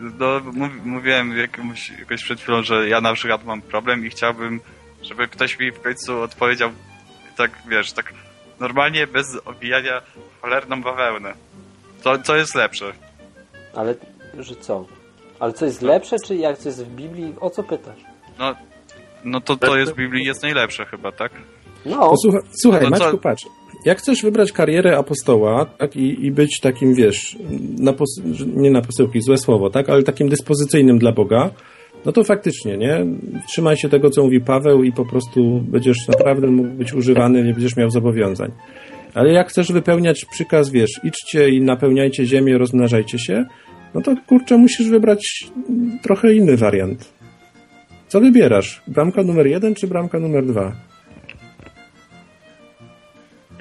no, mów, mówiłem jakimś, jakoś przed chwilą, że ja na przykład mam problem i chciałbym, żeby ktoś mi w końcu odpowiedział tak, wiesz, tak normalnie, bez obijania cholerną bawełnę. Co, co jest lepsze? Ale, że co? Ale co jest lepsze, czy jak co jest w Biblii? O co pytasz? No, no to to jest w Biblii jest najlepsze chyba, tak? No, Posłuchaj, słuchaj, No co- Maćku, patrz. Jak chcesz wybrać karierę apostoła tak, i, i być takim, wiesz, na nie na posyłki, złe słowo, tak, ale takim dyspozycyjnym dla Boga, no to faktycznie, nie? Trzymaj się tego, co mówi Paweł i po prostu będziesz naprawdę mógł być używany, nie będziesz miał zobowiązań. Ale jak chcesz wypełniać przykaz, wiesz, idźcie i napełniajcie ziemię, rozmnażajcie się, no to kurczę, musisz wybrać trochę inny wariant. Co wybierasz? Bramka numer jeden czy bramka numer dwa?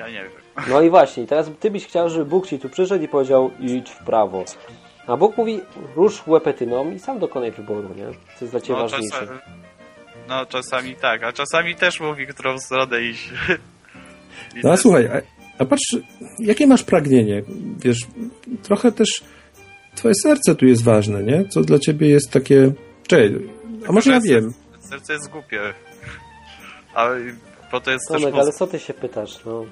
Ja nie wiem. no i właśnie, teraz ty byś chciał, żeby Bóg ci tu przyszedł i powiedział idź w prawo. A Bóg mówi rusz łepetyną i sam dokonaj wyboru, nie? Co jest dla ciebie No, ważniejsze. czasami, no czasami tak, a czasami też mówi, którą stronę iść. I No a też- słuchaj, a, a patrz, jakie masz pragnienie? Wiesz, trochę też twoje serce tu jest ważne, nie? Co dla ciebie jest takie... Czekaj, a może ja wiem. Serce jest głupie. Ale bo to jest też Tomek, mózg. ale co ty się pytasz? No.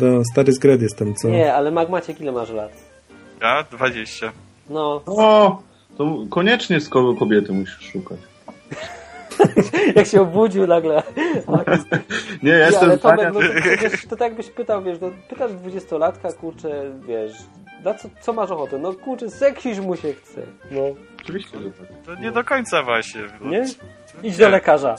No, stary zgred jestem, co? Nie, ale Mag Maciek ile masz lat? Ja? 20. No, O, to koniecznie z kogo kobiety musisz szukać. jak się obudził nagle. Nie, ja jestem ale Tomek, no to, wiesz, to tak byś pytał, wiesz, no, pytasz dwudziestolatka, kurczę, wiesz, na co, co masz ochotę? No kurczę, seksić mu się chce. No, Oczywiście, że tak. To nie do końca właśnie. bo- nie? Idź do lekarza.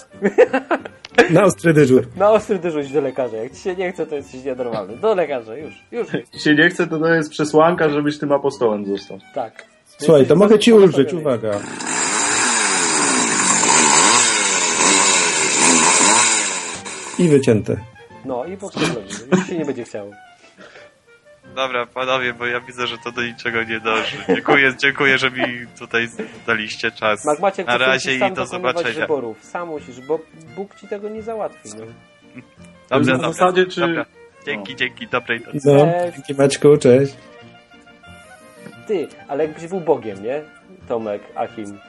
Na ostry dyżur. Na ostry dyżur idź do lekarza. Jak ci się nie chce, to jesteś nienormalny. Do lekarza, już, już. Jeśli się nie chce, to to jest przesłanka, żebyś tym apostołem został. Tak. Słuchaj, to mogę ci ulżyć, uwaga. I wycięte. No i po prostu już się nie będzie chciało. Dobra, panowie, bo ja widzę, że to do niczego nie dąży. Dziękuję, dziękuję, że mi tutaj daliście czas. Mag Maciek, Na razie i do zobaczenia. wyborów. Sam musisz, bo Bóg ci tego nie załatwi. No. Dobrze, W dobra, zasadzie, czy- dobra. Dzięki, dzięki, dobrej nocy. No, Cześć. dzięki Maćku, cześć. Ty, ale jakbyś był Bogiem, nie? Tomek, Achim.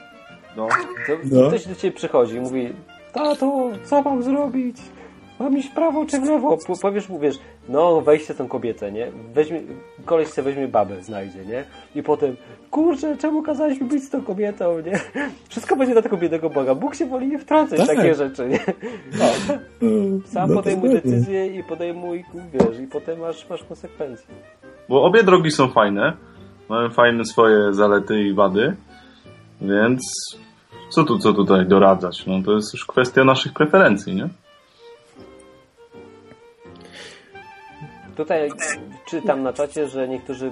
No. To No. Ktoś do ciebie przychodzi i mówi Tato, co mam zrobić? Mam iść w prawo czy w lewo? Po- Powiesz mu, wiesz, no weźcie tą kobietę, nie? Weźmie, koleś sobie weźmie babę, znajdzie, nie? I potem, kurczę, czemu kazałeś mi być z tą kobietą, nie? Wszystko będzie dla tego biednego Boga. Bóg się woli nie wtrącać Tak. takie rzeczy, nie? No, sam No, podejmuj decyzję i podejmuj, wiesz, i potem masz, masz konsekwencje. Bo obie drogi są fajne. Mają fajne swoje zalety i wady. Więc co tu, co tutaj doradzać? No to jest już kwestia naszych preferencji, nie? Tutaj czytam na czacie, że niektórzy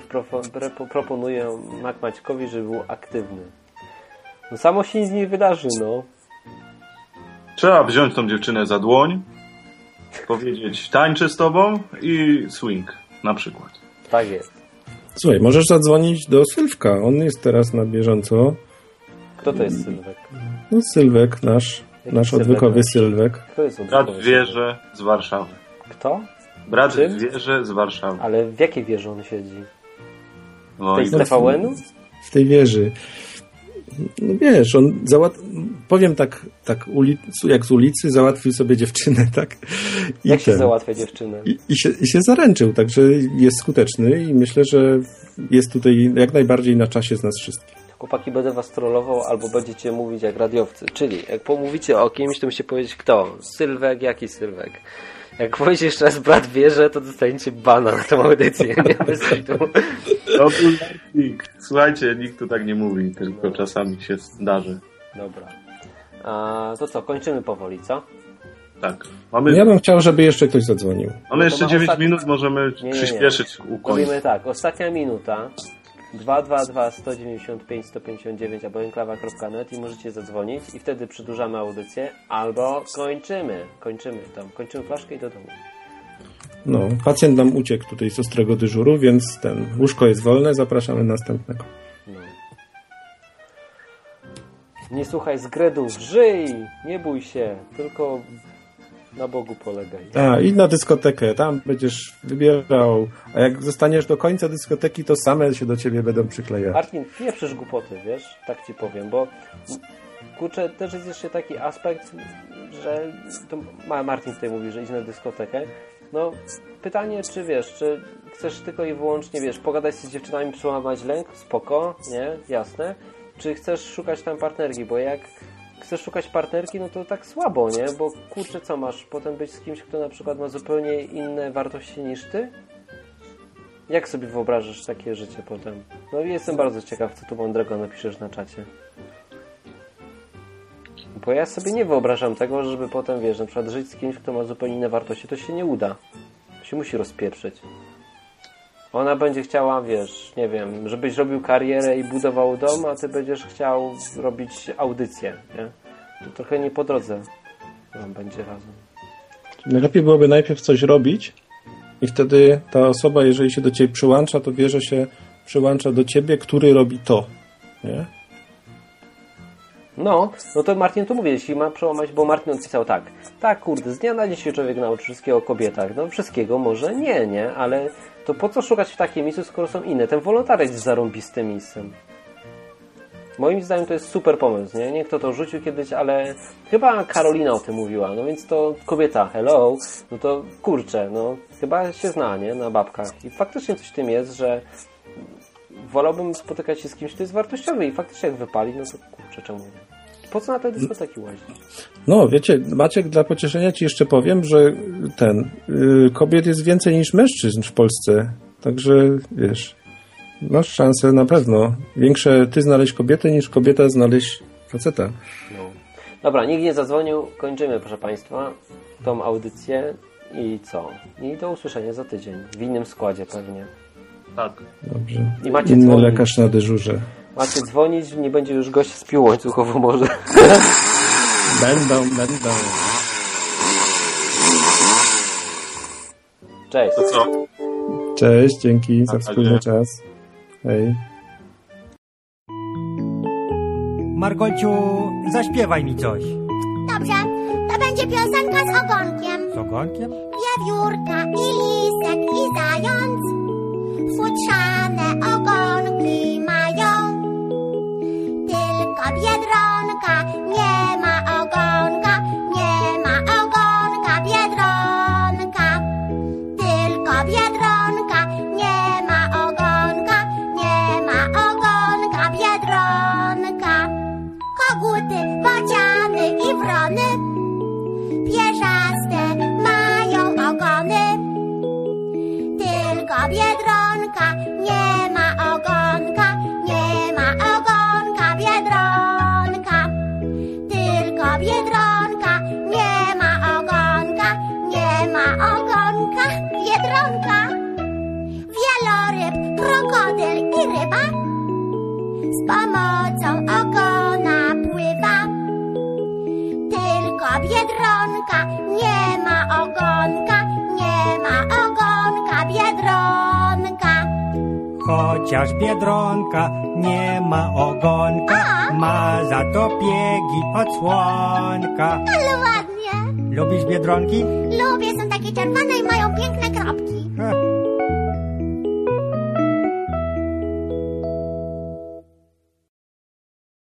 proponują Mac Maćkowi, żeby był aktywny. No samo się nic nie wydarzy, no. Trzeba wziąć tą dziewczynę za dłoń, powiedzieć tańczę z tobą i swing na przykład. Tak jest. Słuchaj, możesz zadzwonić do Sylwka. On jest teraz na bieżąco. Kto to jest Sylwek? No Sylwek, nasz, nasz odwykowy Sylwek. Kto jest odwykowy Brat wieże z Warszawy. Kto? Brat Czym? wieże z Warszawy. Ale w jakiej wieży on siedzi? W tej z TVN-u? W tej wieży. No wiesz, on załat... powiem tak, tak ulic... jak z ulicy załatwił sobie dziewczynę, tak? I jak ten... się załatwia dziewczynę? I, i, się, I się zaręczył, także jest skuteczny i myślę, że jest tutaj jak najbardziej na czasie z nas wszystkich. Chłopaki, będę was trollował albo będziecie mówić jak radiowcy. Czyli jak pomówicie o kimś, to musicie powiedzieć kto? Sylwek, jaki Sylwek? Jak powiesz jeszcze raz brat wierzy, to dostaniecie bana na tą audycję, nie? Bez był Słuchajcie, nikt tu tak nie mówi, tylko no. czasami się zdarzy. Dobra. A, to co, kończymy powoli, co? Tak. Mamy... Ja bym chciał, żeby jeszcze ktoś zadzwonił. Mamy no jeszcze 9 ostatni... minut, możemy nie, nie, nie. przyspieszyć u Mówimy tak, ostatnia minuta. 222 195 159 albo enklawa.net i możecie zadzwonić i wtedy przedłużamy audycję albo kończymy, kończymy tam, kończymy flaszkę i do domu. No, pacjent nam uciekł tutaj z ostrego dyżuru, więc ten łóżko jest wolne, zapraszamy następnego. No. Nie słuchaj zgredów, żyj, nie bój się, tylko na Bogu polegaj. A, i na dyskotekę, tam będziesz wybierał, a jak zostaniesz do końca dyskoteki, to same się do ciebie będą przyklejać. Martin, pieprzysz głupoty, wiesz, tak ci powiem, bo kurczę, też jest jeszcze taki aspekt, że to Martin tutaj mówi, że idź na dyskotekę, no pytanie, czy wiesz, czy chcesz tylko i wyłącznie, wiesz, pogadać z dziewczynami, przełamać lęk, spoko, nie, jasne, czy chcesz szukać tam partnerki, bo jak chcesz szukać partnerki, no to tak słabo, nie? Bo kurczę, co masz? Potem być z kimś, kto na przykład ma zupełnie inne wartości niż ty? Jak sobie wyobrażasz takie życie potem? No i jestem bardzo ciekaw, co tu mądrego napiszesz na czacie. Bo ja sobie nie wyobrażam tego, żeby potem, wiesz, na przykład żyć z kimś, kto ma zupełnie inne wartości, to się nie uda. Się musi rozpieprzyć. Ona będzie chciała, wiesz, nie wiem, żebyś robił karierę i budował dom, a ty będziesz chciał robić audycję, nie? To trochę nie po drodze nam będzie razem. Najlepiej byłoby najpierw coś robić i wtedy ta osoba, jeżeli się do ciebie przyłącza, to wie, że się przyłącza do ciebie, który robi to, nie? No, no to Martin tu mówi, jeśli ma przełamać, bo Martin odpisał tak. Tak, kurde, z dnia na dzień się człowiek nauczy wszystkiego o kobietach. No wszystkiego może nie, nie, ale to po co szukać w takiej miejscu, skoro są inne? Ten wolontariat jest zarąbistym miejscem. Moim zdaniem to jest super pomysł, nie? Nie kto to rzucił kiedyś, ale chyba Karolina o tym mówiła, no więc to kobieta, hello, no to kurczę, no chyba się zna, nie? Na babkach. I faktycznie coś w tym jest, że wolałbym spotykać się z kimś, kto jest wartościowy i faktycznie jak wypali, no to kurczę, czemu nie? Po co na te dyskoteki łazić? No, wiecie, Maciek, dla pocieszenia ci jeszcze powiem, że ten, yy, kobiet jest więcej niż mężczyzn w Polsce, także wiesz, masz szansę na pewno. Większe ty znaleźć kobietę niż kobieta znaleźć faceta. No. Dobra, nikt nie zadzwonił, kończymy proszę Państwa tą audycję i co? I do usłyszenia za tydzień, w innym składzie pewnie. Tak. Dobrze. I macie Inny dzwonić. lekarz na dyżurze. Macie dzwonić, nie będzie już gość z piłą łańcuchową może. Będą, będą. Cześć. To co? Cześć, dzięki za wspólny czas. Hej. Margolciu, zaśpiewaj mi coś. Dobrze, to będzie piosenka z ogonkiem. Z ogonkiem? Wiewiórka i lisek i zając futrzane ogonki 画面 pomocą ogona pływa. Tylko biedronka nie ma ogonka, nie ma ogonka biedronka. Chociaż Biedronka nie ma ogonka, ma za to piegi od słonka. Ale ładnie. Lubisz Biedronki? Lubię, są takie czerwone i mają piękne kropki. Ha,